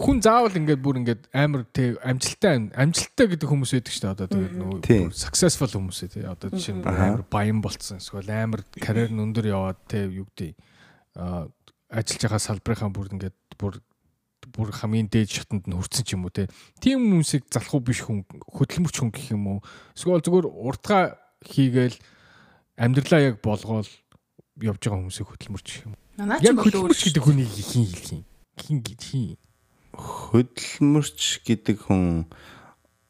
хүн заавал ингээд бүр ингээд амар тий амжилттай амжилттай гэдэг хүмүүс байдаг шүү дээ. Одоо тэгээд нөгөө successful хүмүүс тий. Одоо жишээ нь амар баян болцсон. Эсвэл амар карьер нь өндөр яваад тий юу гэдэг а ажиллаж байгаа салбарынхаа бүр ингээд бүр бүр хамгийн дээд шатанд нь хүрсэн ч юм уу те. Тийм хүмүүсийг залах уу биш хүн хөдөлмөрч хүн гэх юм уу. Эсвэл зүгээр уртгаа хийгээл амьдралаа яг болгоол явж байгаа хүмүүсийг хөдөлмөрч юм. Яг хөдөлмөрч гэдэг хүнийг хин. Хин гэж хин хөдөлмөрч гэдэг хүн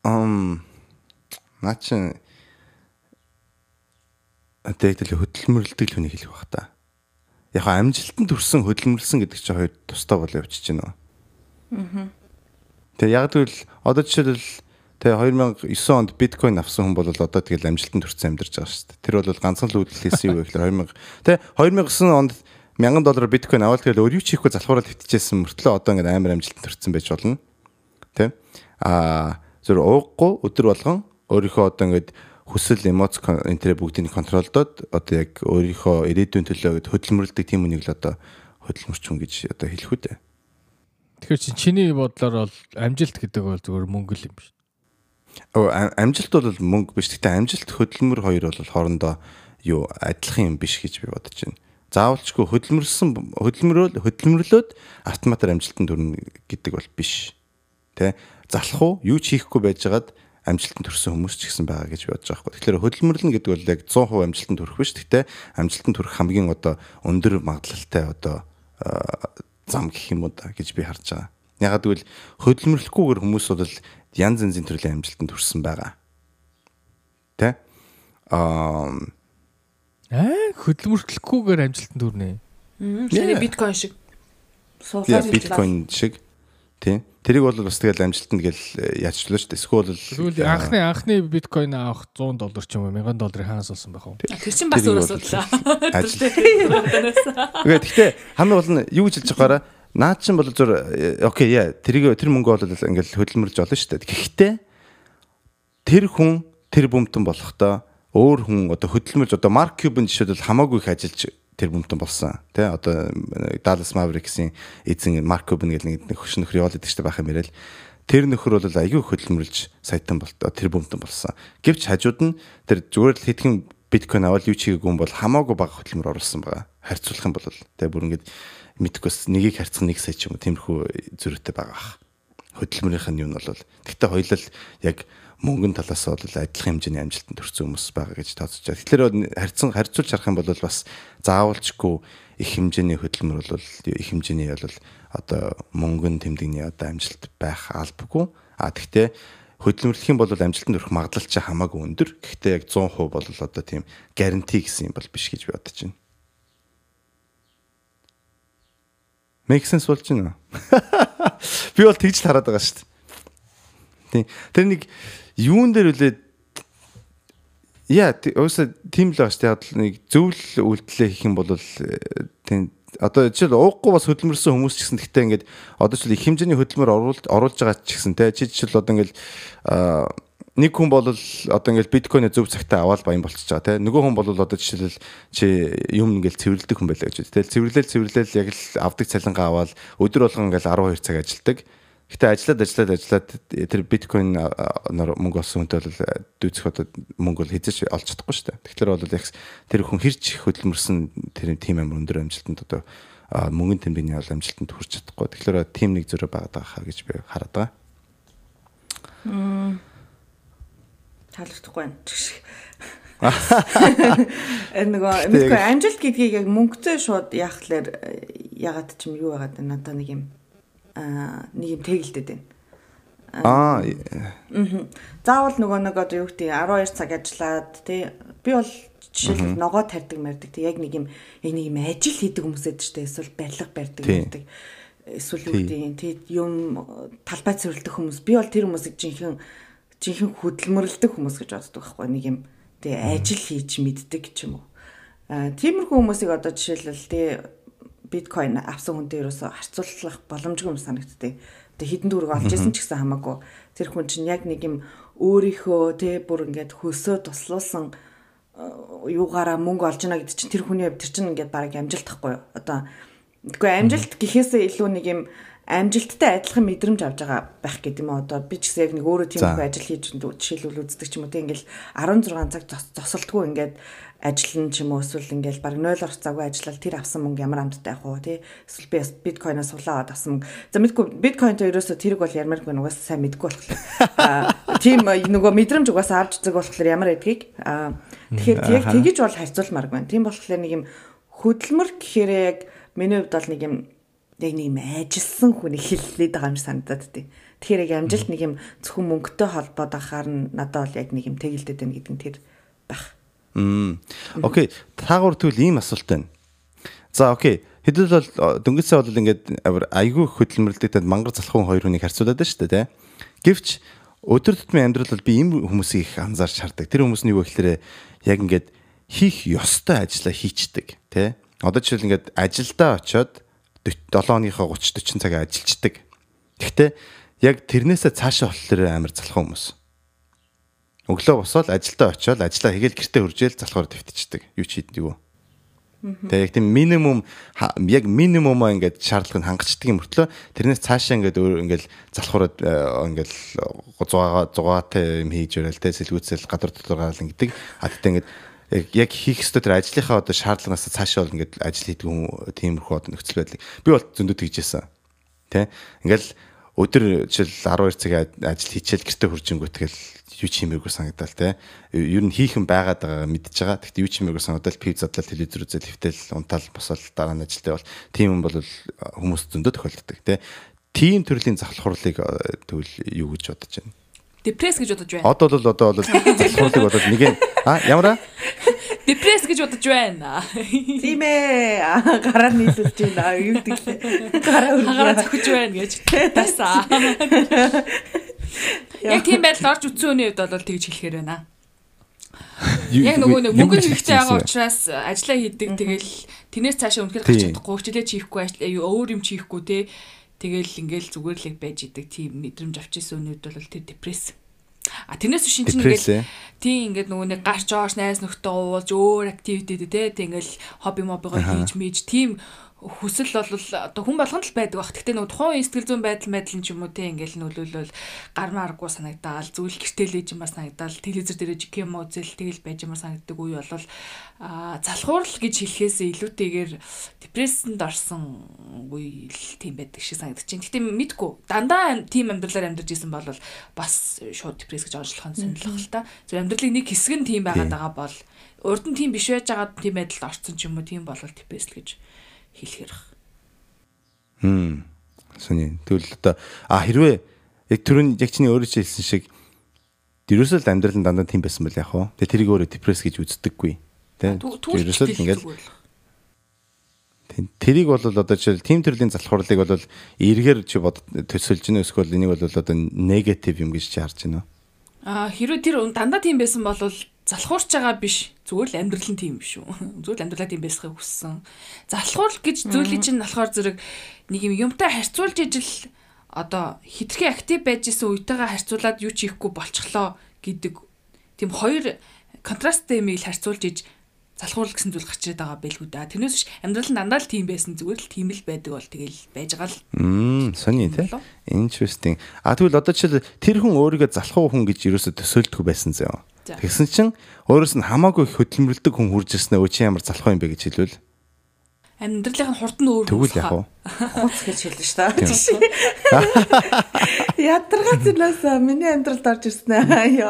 ам наа чин тэгтэл хөдөлмөрлөдөг л хүнийг хэлэх бах та. Яг амжилтанд хүрсэн хөдөлмөрлсөн гэдэг чинь хоёр тустай бол явчихж байна. Аа. Тэгээ яг тэгвэл одоо жишээлбэл тэгээ 2009 онд биткойн авсан хүн бол одоо тэгэл амжилтанд хүрсэн амьдарч байгаа шүү дээ. Тэр бол ганцхан л үүдэл хийсэн юу гэхээр 2000 тэгээ 2009 онд 1000 доллар биткойн аваад тэгэл өөр юу ч хийхгүй залхуураад хитчихсэн мөртлөө одоо ингээд амар амжилтанд төрсэн байж болно. Тэ? Аа зөв ууггүй өдөр болгон өөрийнхөө одоо ингээд хүсэл эмоц энтрэ бүгдийг контролдоод одоо яг өөрийнхөө ирээдүйн төлөө хөдөлмөрлөдөг тийм үнийг л одоо хөдөлмөрчүн гэж одоо хэлэх үү. Тэгэхээр чи чиний бодлоор бол амжилт гэдэг бол зөвхөн мөнгө л юм биш. Оо амжилт бол мөнгө биш. Гэхдээ амжилт хөдөлмөр хоёр бол хоорондоо юу адилхан юм биш гэж би бодож байна заавалчгүй хөдөлмөрлсөн хөдөлмөрөөл хөдөлмөрлөөд автоматар амжилтанд хүрнэ гэдэг бол биш. Тэ залах уу юу ч хийхгүй байжгаад амжилтанд хүрсэн хүмүүс ч гэсэн байгаа гэж бодож байгаа хгүй. Тэгэхээр хөдөлмөрлөн гэдэг бол яг 100% амжилтанд хүрэх биш. Гэхдээ амжилтанд хүрэх хамгийн одоо өндөр магадлалтай одоо зам гэх юм уу да гэж би харж байгаа. Ягаад гэвэл хөдөлмөрлөхгүйгээр хүмүүс бол янз янзын төрлийн амжилтанд хүрсэн байгаа. Тэ? Аа Аа хөдөлмөрлөхгүйгээр амжилтанд хүрнэ. Сая биткойн шиг. Суулаад биткойн шиг. Тийм. Тэрийг бол бас тэгэл амжилтанд гэл э, яачлаа шүү дээ. Эсвэл Тэгвэл анхны анхны биткойн авах 100 доллар ч юм уу 1000 долларын хаанаас олсон байх вэ? Тэр чинь бас өөр асуудал. Тэгээд гэхдээ хамгийн гол нь юу гэж хэлж байгаараа наад чинь бол зур э, окей яа тэрийг тэр мөнгө бол ингээл хөдөлмөрлж олно шүү дээ. Гэхдээ тэр хүн тэр бүмтэн болохдоо өөр хүн одоо хөдөлмөрж одоо Марк Кьюбен жишээлбэл хамаагүй их ажиллаж тэр бүмтэн болсон. Тэ одоо Dallas Mavericks-ийн эзэн Марк Кьюбен гэдэг нэг хөш нөхөр яваад идэг штэ байх юм яриад тэр нөхөр бол аягүй хөдөлмөрлж саятан болт тэр бүмтэн болсон. Гэвч хажууд нь тэр зүгээр л хэдхэн биткойн аваад юу чигээгүй юм бол хамаагүй бага хөдөлмөр оруулсан байгаа. Харьцуулах юм бол тэ бүр ингээд мэдгүйс нэгийг харьцах нэг сая ч юм уу тиймэрхүү зөрүүтэй байгаа. Хөдөлмөрийнх нь юу нь бол гэхдээ хоёул яг мөнгөн талаас бол адилхан хэмжээний амжилтанд хүрсэн хүмүүс байгаа гэж тооцож байна. Тэгэхээр харьцан харьцуулж харах юм бол бас заавалчгүй их хэмжээний хөдөлмөр бол их хэмжээний бол одоо мөнгөн тэмдэгний одоо амжилт байх албагүй. А тэгтээ хөдөлмөрлөх юм бол амжилтанд хүрэх магадлал ч хамаагүй өндөр. Гэхдээ яг 100% бол одоо тийм гаранти гэсэн юм бол биш гэж би бодож байна. Make sense болж байна уу? Би бол тэгж хараад байгаа шүү дээ. Тийм. Тэр нэг юун дээр үлээ? Яа, өөсө тийм л бааш яг нэг зөвл үйлдэлээ хийх юм бол тийм одоо жишээл уухгүй бас хөдөлмөрсөн хүмүүс ч гэсэн гэхдээ ингээд одоо жишээл их хэмжээний хөдөлмөр оруулж оруулж байгаа ч гэсэн те чи жишээл одоо ингээд нэг хүн бол одоо ингээд биткойн зөв цагтаа аваад баян болчихж байгаа те нөгөө хүн бол одоо жишээл чи юм ингээд цэвэрлдэг хүн байлаа гэж те цэвэрлэл цэвэрлэл яг л авдаг цалингаа аваад өдөр болгон ингээд 12 цаг ажилладаг Гэтэ ажиллаад ажиллаад ажиллаад тэр биткойн мөнгө олсон хүнтэй бол дүүцэх одоо мөнгө бол хязгаарч олж чадахгүй шүү дээ. Тэгэхээр бол яг тэр хүн хэрч хөдөлмөрсөн тэр тим амир өндөр амжилтанд одоо мөнгөний тэмдэгний бол амжилтанд хүрч чадахгүй. Тэгэхээр тим нэг зөрөө байгаа хаа гэж би хараад байгаа. Мм. Таалагдахгүй байна. Энэ нөгөө мэдгүй амжилт гэдгийг яг мөнгөтэй шууд яах тэлэр ягаад ч юм юу байгаад байна. Одоо нэг юм нэг юм тэгэлдэд байна. Аа. Заавал нөгөө нэг одоо юу гэдэг 12 цаг ажиллаад тий би бол жишээлбэл ногоо тарьдаг мэрдэг тий яг нэг юм яг нэг юм ажил хийдэг хүмүүс эд штэ эсвэл барилга барьдаг мэрдэг эсвэл юу гэдэг тий юм талбай цэвэрлдэг хүмүүс. Би бол тэр хүмүүсийг жинхэнэ жинхэнэ хөдөлмөрлөдөг хүмүүс гэж боддог байхгүй нэг юм тий ажил хийж мэддэг ч юм уу. Аа тиймэрхүү хүмүүсийг одоо жишээлбэл тий биткойн авсан хүнтэй ерөөсө харьцуулах боломжгүй юм санагдтыг. Тэгээ хідэн дүүрэг олж исэн ч гэсэн хамаагүй. Тэр хүн чинь яг нэг юм өөрийнхөө тэ бүр ингээд хөсөө туслуулсан э, юугаараа мөнгө олж ина гэдэг чинь тэр хүний хувьд тэр чинь ингээд бараг амжилт тахгүй юу. Одоо тэгвэл амжилт гэхээсээ илүү нэг юм амжилттай адилхан мэдрэмж авч байгаа байх гэдэг юм. Одоо би ч гэсэн яг нэг өөрөө тийм их ажил хийж жишээлбэл үздэг ч юм уу тийм ингээл 16 цаг зосолтгүй ингээд ажиллана ч юм уу эсвэл ингээл баг 0 орц цаггүй ажиллал тэр авсан мөнгө ямар амттай байх уу тий? Эсвэл би биткойноос сулаад авсан за мэдгүй биткойнтой ерөөсө тэрэг бол ярмааргүй нугаас сайн мэдгүй болохоор. Тийм нөгөө мэдрэмж угаасаа авч үзэг болохоор ямар эдгийг? Тэгэхээр яг тэгэж бол харьцуулмаар байна тийм болохоор нэг юм хөдөлмөр гэхээр яг миний хувьд бол нэг юм яг нэг юм ажилсан хүн хэллээд байгаа юм санагдаад тий Тэгэхээр яг амжилт нэг юм зөвхөн мөнгөтэй холбоод ахаар нь надад бол яг нэг юм тэгэлдэд байна гэдэг нь тэр байх. Мм. Окей. Таагур тэгвэл ийм асуулт байна. За окей. Хэдүүл бол дөнгөцөө бол ингээд айгүй хөдөлмөрлөдөд мангар залхуун хоёр хүнийг харьцуулаад байна шүү дээ, тэ. Гэвч өдөр тутмын амьдрал бол би ийм хүмүүсийг их анзаарч хардаг. Тэр хүмүүс нь юу гэхээр яг ингээд хийх ёстой ажлаа хийчдэг, тэ. Одоо жишээл ингээд ажилдаа очиод 7 хоногийнхоо 30 40 цаг ажиллаждаг. Гэхдээ яг тэрнээсээ цаашаа болохоор амар залхуун хүмүүс өглөө босоод ажилдаа очиод ажиллаа хийгээл гэртээ хуржээл залхуур твтчихдэг. Юу ч хийдэг юу. Тэгээ яг тийм минимум яг минимумаа ингээд шаардлагыг хангацдаг юм мөртлөө тэрнээс цаашаа ингээд өөр ингээд залхуураад э, ингээд зугаа зугаатай юм хийж өрөөл тэ сэлгүүцэл гадар дотор гарал ингээд а тэгтээ ингээд яг хийх ёстой тэр ажлынхаа одоо шаардлагаас цаашаа бол ингээд ажил хийдэг хүн тиймэрхүү одоо нөхцөл байдлыг би бол зөндөө тэгжсэн. Тэ ингээд өдөр жишээл 12 цаг ажил хийчихэл гэртээ хуржингүүт тэгэл юу ч хиймээргүй санагдал те. Ер нь хийхэн байгаад байгаа мэдж байгаа. Гэхдээ юу ч хиймээргүй санагдал пив задлал телевизэр үзэл хөвтөл унтаал босол дараа нь ажилтаа бол тийм юм бол хүмүүс зөндөө тохиолддог те. Тийм төрлийн захлах хурлыг тэгвэл юу гэж бодож байна? Депресс гэж бодож байна. Одоо бол одоо бол захлах хурлыг бодоод нэг а ямар аа? Депресс гэж бодож байна. Тийм ээ. Гараа нийлүүлж байна. Юу гэдэг лээ. Гараа өргөө. Гараа зөхөж байна гэж. Тасаа. Яг тийм байдал орж үтсэн үний хувьд бол тэгж хэлэхээр байна. Яг нөгөө нэг мөнгө хэрэгтэй байгаа учраас ажиллаа хийдэг тэгэл тэрнээс цаашаа үнэхээр гарч чадахгүй хичээлээ хийхгүй өөр юм хийхгүй те тэгэл ингээл зүгээр л байж идэг. Тийм мэдрэмж авчихсан үнүүд бол тэр депресс. А тэрнээс биш чинь ингээл тийм ингээд нөгөө нэг гарч оош найз нөхдөд уулж өөр активитид те ингээл хобби мобигоо хийж мэж. Тийм хүсэл бол одоо хүн болгонд л байдаг бах. Гэхдээ нөгөө тухайн сэтгэл зүйн байдал байдал ч юм уу те ингээл нөлөөлөл гар маргуу санагдаал зүйл гэртэлээж юм санагдаал телевизэр дээр жикем үзэл тэгэл байж юм санагддаг үе бол а залхуурал гэж хэлэхээс илүүтэйгээр депрессэнд орсон үе л тийм байдаг шиг санагдаж байна. Гэхдээ мэдгүй дандаа тийм амьдралаар амьдарч исэн бол бас шууд депресс гэж онцлох нь сонирхол л та. Зөв амьдралын нэг хэсэг нь тийм байгаад байгаа бол урд нь тийм биш байж байгаа тийм байдалд орсон ч юм уу тийм болол депресс гэж хэлэхэр. Хм. Сони. Тэгвэл одоо а хэрвээ яг түрүүн яг чиний өөрөө хэлсэн шиг ерөөсөө л амьдрал нь дандаа тийм байсан бол яг хоо. Тэгээ тэрийг өөрөө депресс гэж үздэггүй. Тэ. Ерөөсөө л ингээл Тэрийг бол одоо жишээл тим төрлийн залхуурлыг бол эргээр чи бод төсөлж гэнэ эсвэл энийг бол одоо негатив юм гэж чи харж байна. Аа хэрвээ тэр дандаа тийм байсан бол залхуурч байгаа биш. Зүгээр л амьдрал нь тийм биш үү? Зүгээр л амьдралаа тийм байсхыг хүссэн. Залхуур гэж зүйлийг чинь болохоор зэрэг нэг юм юмтай харьцуулж ижил одоо хитрхи актив байж исэн үетэйгээ харьцуулаад юу ч хийхгүй болчихлоо гэдэг тийм хоёр контрасттай юмыг харьцуулж иж залхуурл гэсэн зүйл гарч ирээд байгаа байлгүй да. Тэрнээс биш амьдрал нь дандаа л тийм байсан зүгээр л тийм л байдаг бол тэгэл байж байгаа л. Мм сони те. Interesting. А тэгвэл одоо жишээл тэр хүн өөрийгөө залхуу хүн гэж юусоо төсөөлдөг байсан зөө. Тэгсэн чинь өөрөөс нь хамаагүй хөдөлмөрлөдөг хүн хурж ирснээ өө чи ямар залхуу юм бэ гэж хэлвэл амьдралын хурд нь өөр Тэгвэл яг уу. Хуц гэж хэлнэ шүү дээ. Ядаргаа зинаас миний амьдралд орж ирсэн ээ.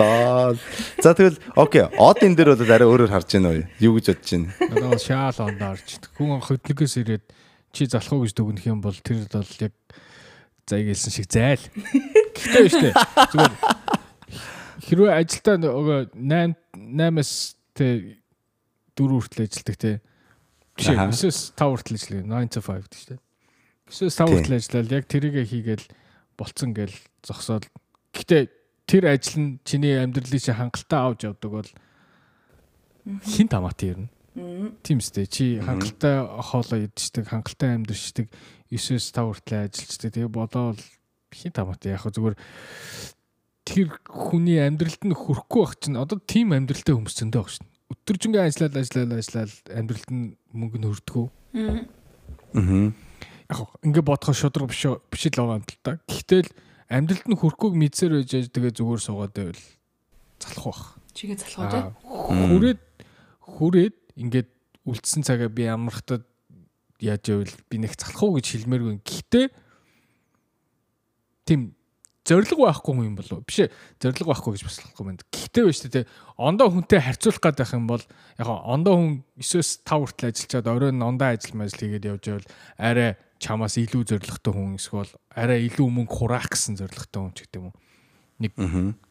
Лаа. За тэгвэл окей. Од энэ дээр бол арай өөрөөр харж байна уу? Юу гэж бодож байна? Одоо шаал онд орж хүн хөдөлгөөс ирээд чи залхуу гэж дүгнэх юм бол тэр бол яг заяг хэлсэн шиг зайл. Гэхдээ биш үү? Зүгээр. Хэрвээ ажилдаа нөгөө 8 8-аас тэ 4 хүртэл ажилладаг те. Биш ээ 9-өөс 5 хүртэл ажилладаг. 9 to 5 гэж те. 9-өөс 5 хүртэл ажиллаад яг тэрийгэ хийгээл болцсон гээл зогсоод гэтээ тэр ажил нь чиний амьдралыг чи хангалттай авч явдаг бол хин тамаатай юм. Тийм үстэй чи хангалттай хоолоо идчихдэг, хангалттай амьдрчдаг 9-өөс 5 хүртэл ажиллаждаг. Тэгээ бодоол хин тамаатай яг зүгээр тэр хүний амьдралд нь хүрэхгүй байх чинь одоо тийм амьдралтай хүмүүс зөндөө баг шин өдөржингөө ажиллаад ажиллаад ажиллаад амьдралд нь мөнгө нь хөрдгөө. Аа. Яг ингээ бодоход шудраг биш биш л байгаа юм л та. Гэхдээ л амьдралд нь хөрхөөг мэдсээр байж тэгээ зүгээр суугаад байвал залах бах. Чигээ залах уу? Хүрээд хүрээд ингээд үлдсэн цагаа би амрахтад яаж байвал би нэг залах уу гэж хэлмээргүй. Гэхдээ тийм зориг байхгүй юм болов биш зориг байхгүй гэж бас болохгүй байна. Гэхдээ биш тэ ондоо хүнтэй харьцуулах гээд байх юм бол яг ондоо хүн 9-өөс 5 хүртэл ажиллачаад оройн ондоо ажил мэл хийгээд явж байвал арай чамаас илүү зоригтой хүн эсвэл арай илүү мөнгө хураах гэсэн зоригтой хүн ч гэдэг юм уу. Нэг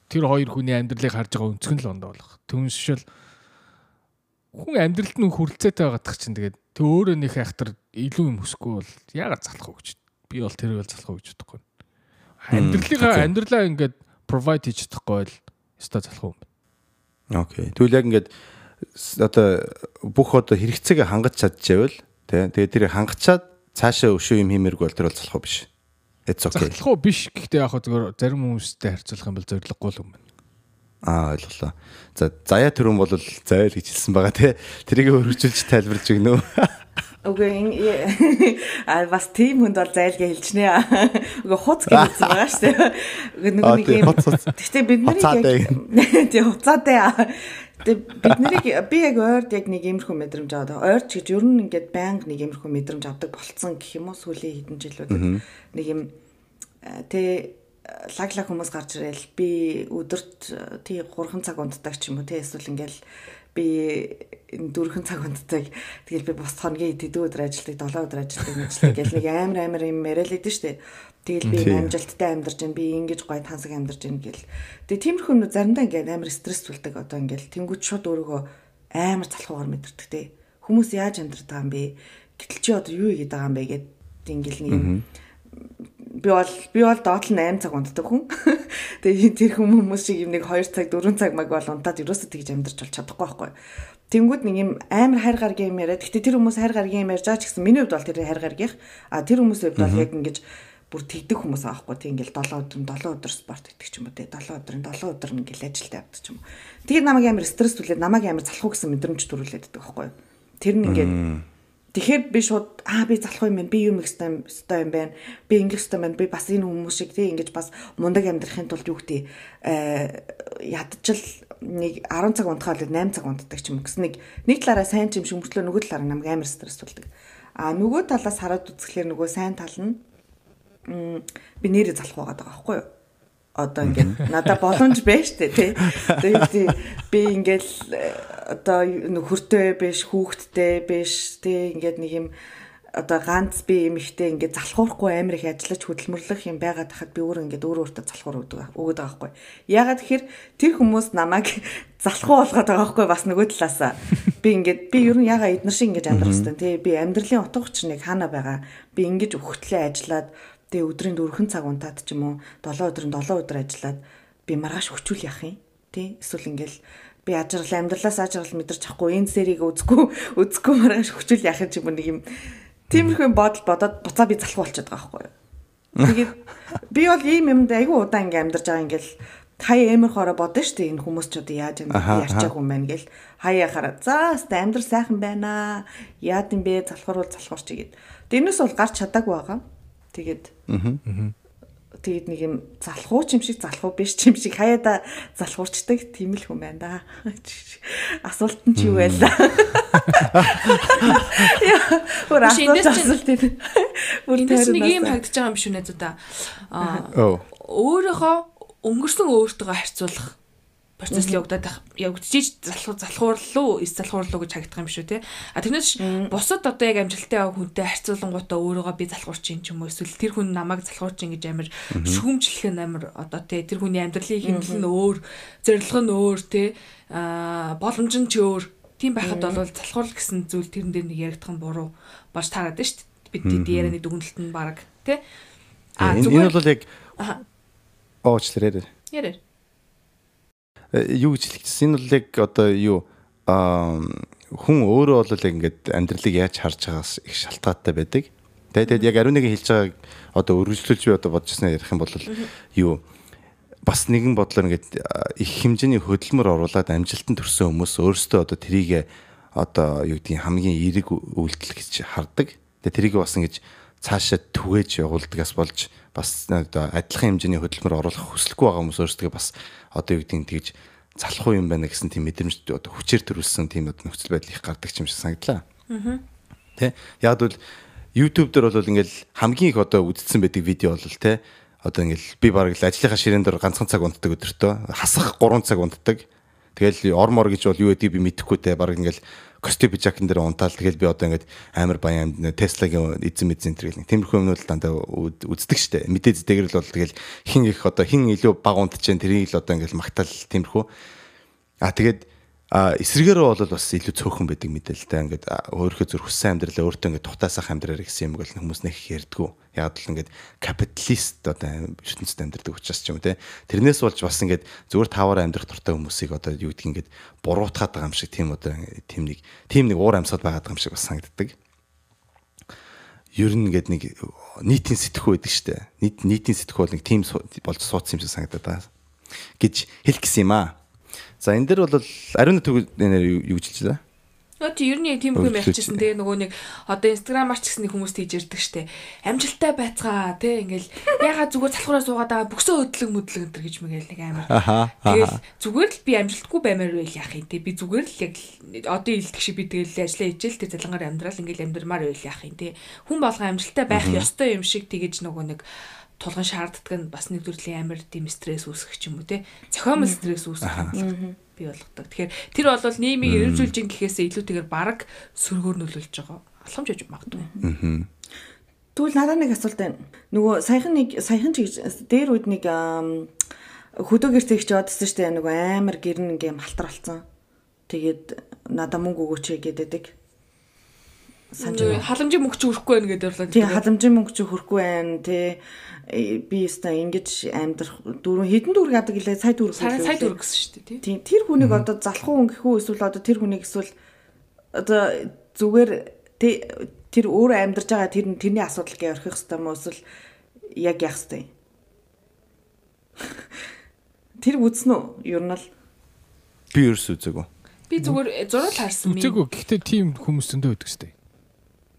тэр хоёр хүний амьдралыг харж байгаа өнцгөн л ондоо болох. Түншил хүн амьдралд нь хүрэлцээтэй байгаадах чинь тэгээд тэг өөрөө нэг хайхтар илүү юм өсөхгүй бол яагаад залах уу гэж. Би бол тэрийг л залах уу гэж бодохгүй. Амьдралыгаа амьдралаа ингээд provide хийж чадахгүй бол өстой залах юм байна. Окей. Тэгвэл яг ингээд одоо бүх одоо хэрэгцээгээ хангаж чадчихвэл тий. Тэгээд тэрийг хангачаад цаашаа өшөө юм хиймээргүй бол тэр бол залах уу биш. It's okay. Залах уу биш. Гэхдээ яг зүгээр зарим хүмүүстэй харьцуулах юм бол зориггүй л юм байна. Аа ойлголоо. За заяа төрөн бол заяа л гэж хэлсэн байгаа тий. Тэрийг өргөжүүлж тайлбарж өгнө үү? Үгүй а бас тийм хүнд бол зайлгаа хэлж нэ. Үгүй хуц гэж хэлсэн байгаа шүү дээ. Үгүй нэг нэг юм. Гэхдээ бид нарыг тий хуцаатай. Тэгээ бид нарыг би яг ойрд яг нэг иймэрхүү мэдрэмж аваад ойрд ч гэж ер нь ингээд байнга нэг иймэрхүү мэдрэмж авдаг болцсон гэх юм уу сүүлийн хэдэн жилүүд нэг юм тэ лаглаг хүмүүс гарч ирэл би өдөрт тий 3 цаг унтдаг ч юм уу тий эсвэл ингээл би дөрвөн цаг унтдаг. Тэгэл би бос хоногийн тэдэн өдөр ажилладаг, 7 өдөр ажилладаг мэтлээ гэл нэг амар амар юм яриад идэв штэ. Тэгэл би амжилттай амьдарч байна. Би ингэж гоё тансаг амьдарч байна гэл. Тэгээ тиймэрхүү нүү заримдаа ингээд амар стрессүүлдэг одоо ингээд тэнгууд шууд өөрийгөө амар залхуугаар мэдэрдэг те. Хүмүүс яаж амьдардаг юм бэ? Гэтэл чи одоо юу хийгээд байгаа юм бэ гэд ингээл нэг би бол би бол доотлол 8 цаг унтдаг хүн. Тэгээ тэр хүмүүс шиг юм нэг 2 цаг 4 цаг маг бол унтаад ерөөсөө тэгж амьдарч бол чадахгүй байхгүй. Тэнгүүд нэг юм амар хайр гаргийн юм яриад. Гэтэ тэр хүмүүс хайр гаргийн юм ярьж байгаа ч гэсэн миний хувьд бол тэр хайр гаргих. А тэр хүмүүсийн хувьд бол яг ингэж бүр тэгдэг хүмүүс аахгүй тийм ингээл 7 өдөр 7 өдөр спорт идэх ч юм уу те 7 өдрын 7 өдөр ингээл ажилдаа явдаг ч юм уу. Тэгээд намайг амар стресс түлээд намайг амар залхуу гэсэн мэдрэмж төрүүлээд байдаг байхгүй юу. Тэр нь ингээд Тэгэхээр би шууд аа би залах юм байна. Би юм ихстай өстой юм байна. Би ингэх өстой байна. Би бас энэ хүмүүс шиг тий ингэж бас мундаг амьдрахын тулд юу гэдэг э ядчил нэг 10 цаг унтахаар 8 цаг унтдаг ч юм гэсэн нэг нэг талаараа сайн ч юм шиг мөртлөө нөгөө талаараа намайг амар стрессүүлдэг. А нөгөө талаас хараад үзэхлээр нөгөө сайн тал нь би нэрээ залах байгаа даа байхгүй юу? Одоо ингээд надад боломж байж тээ тий. Тэгээд би ингээд э, одоо нөхөртэй биш хүүхэдтэй биш тий ингээд нэг юм одоо ганц би юм ихтэй ингээд залхуурахгүй амар их ажиллаж хөдөлмөрлөх юм байгаад хахад би өөрөө ингээд өөрөө өөртөө залхуур өгдөг өгöd байгаа байхгүй. Ягаад тэгэхээр тэр хүмүүс намайг залхуу болгоод байгаа байхгүй бас нөгөө талаасаа. Би ингээд би ер нь ягаа эднэр шиг ингээд амьдрах хэвээр тий би амьдралын утга учирныг хаана байгаа. Би ингээд өгтлээ ажиллаад Тэгээ өдрийн 4 цаг унтаад ч юм уу 7 өдрийн 7 өдөр ажиллаад би маргааш хүчүүл яах юм? Тий эсвэл ингээл би ажрал амьдралаас ажрал мэдэрч ахгүй энэ серийг үзэхгүй үзэхгүй маргааш хүчүүл яах юм ч юм уу нэг юм. Тиймэрхүү бодол бодоод буцаа би залхуу болчиход байгаа байхгүй юу? Тэгээд би бол ийм юмд айгүй удаан ингээм амьдарч байгаа ингээл хаяа эмэр хороо бодно шүү дээ энэ хүмүүс ч одоо яаж юм ярьчааг юм байна гэл хаяа хараа за хэвээ амьдрал сайхан байна. Яад юм бэ? Залхуур бол залхуур чигээд тэрнээс бол гарч чадаагүй байгаа тэгээд тэгээд нэг юм залхууч юм шиг залхуу биш юм шиг. Хаяада залхуурчдаг? Тийм л хүн байна да. Асуулт нь чи юу байлаа яа өөр асуулт асуулт тийм Эндээс нэг юм хагдаж байгаа юм шүү нэ зуда. Аа өөрөөхөө өнгөрсөн өөртөө харьцуулах процесс л явагдаад явагдчихж залхуу залхуурлуу эс залхуурлуу гэж харагдах юм шүү те. А тэрнээс бусад одоо яг амжилттай яваа хүнтэй харьцуулангуудаа өөрийгөө би залхуурч юм ч юм уу эсвэл тэр хүн намайг залхуурч ингэж амир шүүмжлэх нь амир одоо те тэр хүний амьдралын хэмнэл нь өөр, зорилго нь өөр те. А боломж нь ч өөр. Тийм байхад бол залхуурл гэсэн зүйл тэрэн дээр нэг яригдах нь буруу болж таарад шүү дээ. Бид ярианы дүгнэлт нь баг те. А энэ бол яг Оочлаарай. Ярэ. Юу гэж хэлчихсэн? Энэ бол яг одоо юу аа хүн өөрөө бол яг ингээд амьдралыг яаж харж байгаас их шалтгаантай байдаг. Тэгээд яг ариун нэг хэлж байгааг одоо өргөжлүүлж би одоо бодож ирсэн ярих юм бол юу бас нэгэн бодлоор ингээд их хэмжээний хөдөлмөр оруулаад амжилтанд төрсэн хүмүүс өөрсдөө одоо трийг одоо юу гэдгийг хамгийн эерэг үйлдэл гэж хардаг. Тэгээ трийг бас ингэж цаашаа түгээж явуулдагаас болж бас одоо адилхан хэмжээний хөдөлмөр оруулах хүсэлгүй байгаа хүмүүс өөрсдөө бас одоо юу гэдгийг тэгж залхуу юм байна гэсэн тийм мэдрэмж одоо хүчээр төрүүлсэн тийм одоо нөхцөл байдал их гардаг юм шиг санагдлаа. Аа. Тэ? Яг бол YouTube дээр бол ингээл хамгийн их одоо үзсэн байдаг видео бол тэ одоо ингээл би бараг л ажлынхаа ширээн дээр ганцхан цаг унтдаг өдөртөө хасах 3 цаг унтдаг. Тэгэл ормор гэж бол юу гэдгийг би мэдэхгүй те бараг ингээл костюм пижакн дээр унтаал. Тэгэл би одоо ингээд амар баян Tesla-гийн эзэн мэдсэн энэ гэл тиймэрхүү юмнууд дандаа үздэг штэ. Мэдээ зэтгэр л бол тэгэл хин их одоо хин илүү баг унтж जैन тэрийг л одоо ингээд магтаал тиймэрхүү а тэгээд а эсрэгээрээ бол бас илүү цөөхөн байдаг мэдээлэлтэй ингээд өөрийнхөө зүр хүссэн амьдралаа өөртөө ингээд тутаасах амьдраарай гэсэн юм бол хүмүүс нэг ярьдгүү. Яг л ингээд капиталист одоо ертөнцид амьдрдаг учраас ч юм те. Тэрнээс болж бас ингээд зүгээр таваар амьдрах дуртай хүмүүсийг одоо юу гэдгийг ингээд буруутгаад байгаа юм шиг тийм одоо тийм нэг тийм нэг уур амьсгал байгаа юм шиг бас санагддаг. Ер нь ингээд нэг нийтийн сэтгхүү байдаг штэ. Нийт нийтийн сэтгхүү бол нэг тийм болж суудсан юм шиг санагдаад байгаа гэж хэлэх гэсэн юм аа. За энэ дэр бол ариун төг юу гэж хэлж байна? Нөө чи ер нь яг тийм юм ярьчихсан. Тэгээ нөгөө нэг одоо инстаграмаар ч гэсэн хүмүүс тийж ярьдаг штэ. Амжилттай байцгаа тий ингээл ягаад зүгээр залхуураа суугаад байгаа бүксөө хөдлөг möдлөг энэ гэж мэгэл нэг амар. Тэгэл зүгээр л би амжилтгүй баймаар байл яах юм тий. Би зүгээр л яг одоо илтгэх шиг би тэгэл ажиллаа хичээл тий залангаар амьдрал ингээл амьдрмаар байл яах юм тий. Хүн болгон амжилттай байх ёстой юм шиг тэгэж нөгөө нэг тулгын шаарддаг нь бас нэг төрлийн амар тийм стресс үүсгэх ч юм уу те зохиомл стресс үүсгэх юм бий болгодог. Тэгэхээр тэр бол нийгмийг эрэмжүүлж ин гэхээсээ илүүтэйгээр баг сөргөөр нөлөөлж байгаа. Алхамж яж магадгүй. Аа. Тэгвэл надад нэг асуулт байна. Нөгөө саяхан нэг саяхан ч дээр үед нэг хөдөө гэртээ ихч яваадсэн шүү дээ. Нөгөө амар гэрн ингээм халтар болсон. Тэгээд надаа мөнгө өгөөч гэдэг санаж халамжийн мөнгө чи өрөхгүй байна гэдэг орлоо. Тий халамжийн мөнгө чи хөрөхгүй байна тий. Би өстой ингэж амьдрах дөрөв хэдэн дүүрэг авдаг гэлээ? Сая дүүрэг сая дүүрэг гэсэн шүү дээ тий. Тэр хүнийг одоо залхуу өнгөхүү эсвэл одоо тэр хүнийг эсвэл одоо зүгээр тэр өөрөө амьдарч байгаа тэр тэрний асуудал гээ орхих хэвээр юм эсвэл яг яах хэвээр тэр үзнэ үү? Ер нь л. Би ерөөс үзээгүй би зүгээр зураг харсан юм. Үзээгүй гэхдээ тийм хүмүүс зөндөө байдаг шүү дээ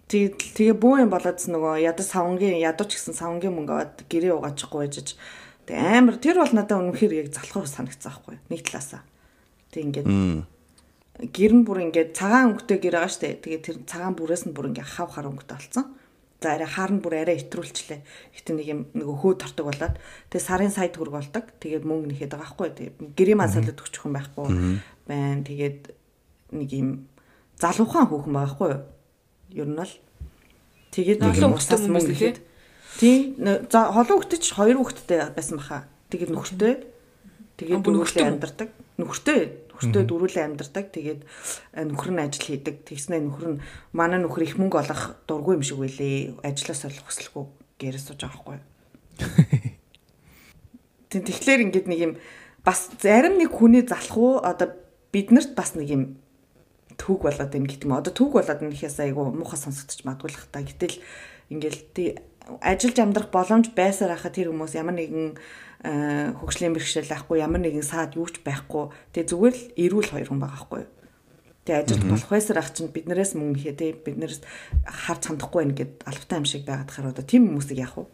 Тэгээд тэгээ бүү юм болоод нөгөө ядаж савнгийн ядууч гэсэн савнгийн мөнгө аваад гэрээ угаачихгүй байж тэгээ амар тэр бол надад үнэхээр яг залхуур санагцсан байхгүй нэг талаасаа. Тэг ингээд гэрэн бүр ингээд цагаан өнгөтэй гэр байгаа штэ. Тэгээ тэр цагаан бүрээс нь бүр ингээд хав хар өнгөтэй болсон. За арай хаар нь бүр арай итрүүлчлээ. Гэтэ нэг юм нөгөө хөө тортог болоод тэгээ сарын сая төгрөг болдог. Тэгээд мөнгө нэхэд байгаа байхгүй. Тэгээ гэрийн масалд өгчих хүн байхгүй байна. Тэгээд нэг юм залуухан хүүхэн байгаа байхгүй? Ер нь л. Тэгээд нэг юм устас мөнгө ихэд. Тий за холон хөлтөч хоёр хөлттэй байсан баха. Тэгээд нөхөртэй тэгээд дөрвөлээ амьдардаг. Нөхөртэй нөхөртэй дөрвөлээ амьдардаг. Тэгээд нөхөр нь ажил хийдэг. Тэгснэ нөхөр нь манай нөхөр их мөнгө олох дургүй юм шиг байлээ. Ажлаас олох хүсэлгүй гэрээс сууж байгаа байхгүй. Тэг тэгэхээр ингээд нэг юм бас зарим нэг хүний залах уу? Одоо биднэрт бас нэг юм түүг болоод байна гэдэг юм. Одоо түүг болоод байна гэхээс айгу муухай сонсогдож магадгүй л та. Гэтэл ингээл тий ажиллаж амьдрах боломж байсаар хахад тэр хүмүүс ямар нэгэн э, хөгжлийн бэрхшээл ахгүй ямар нэгэн саад юу ч байхгүй. Тэгээ зүгээр л эрүүл хоёр хүн байгаа байхгүй юу? Тэгээ ажилд болох байсаар ах чинь биднээс мөнгө ихэ тий биднээс харж хандахгүй байх гэд албатай юм шиг байгаад хахаар одоо тийм хүмүүсийг яах вэ?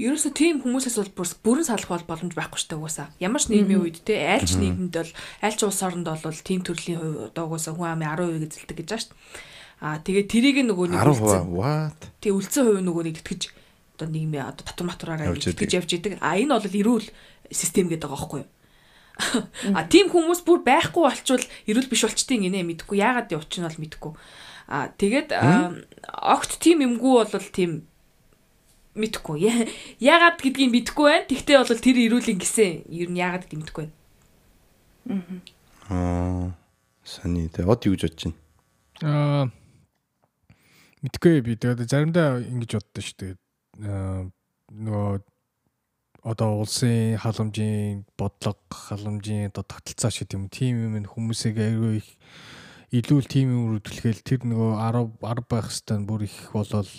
Ерөөсө тийм хүмүүсээс бол бүрэн салах бол боломж байхгүй дээ угаасаа. Ямар ч нийгмийн үед те айлч нийгэмд бол айлч улс оронд бол тийм төрлийн хувь одоо угаасаа хүн амын 10% эзэлдэг гэж байна шүү дээ. Аа тэгээд тэрийг нөгөө нэг 10% what? Тэг үлдсэн хувь нөгөө нэг тэтгэж одоо нийгмийн одоо татвар матураараа тэтгэж явж идэг. А энэ бол эрүүл систем гэдэг байгаа байхгүй юу? А тийм хүмүүс бүр байхгүй болчвол эрүүл биш болчтын гинэ мэдхгүй. Яагаад яв чинь бол мэдхгүй. А тэгээд огт тийм юмгүй бол тийм мэдхгүй. Яагаад гэдгийг мэдхгүй байна. Тэгтээ бол тэр ирүүлэн гисэн. Ер нь яагаад гэдгийг мэдхгүй байна. Аа. Сани тэ од юу гэж бодож байна? Аа мэдгүй би тэгээд заримдаа ингэж боддоо шүү дээ. Аа нөгөө одоо улсын халамжийн бодлого, халамжийн одоо тогтолцоо шиг юм тийм юм хүмүүсийг аягүй их илүү тийм юм рүү тэр нөгөө 10 10 байх хэвээр бүр их болол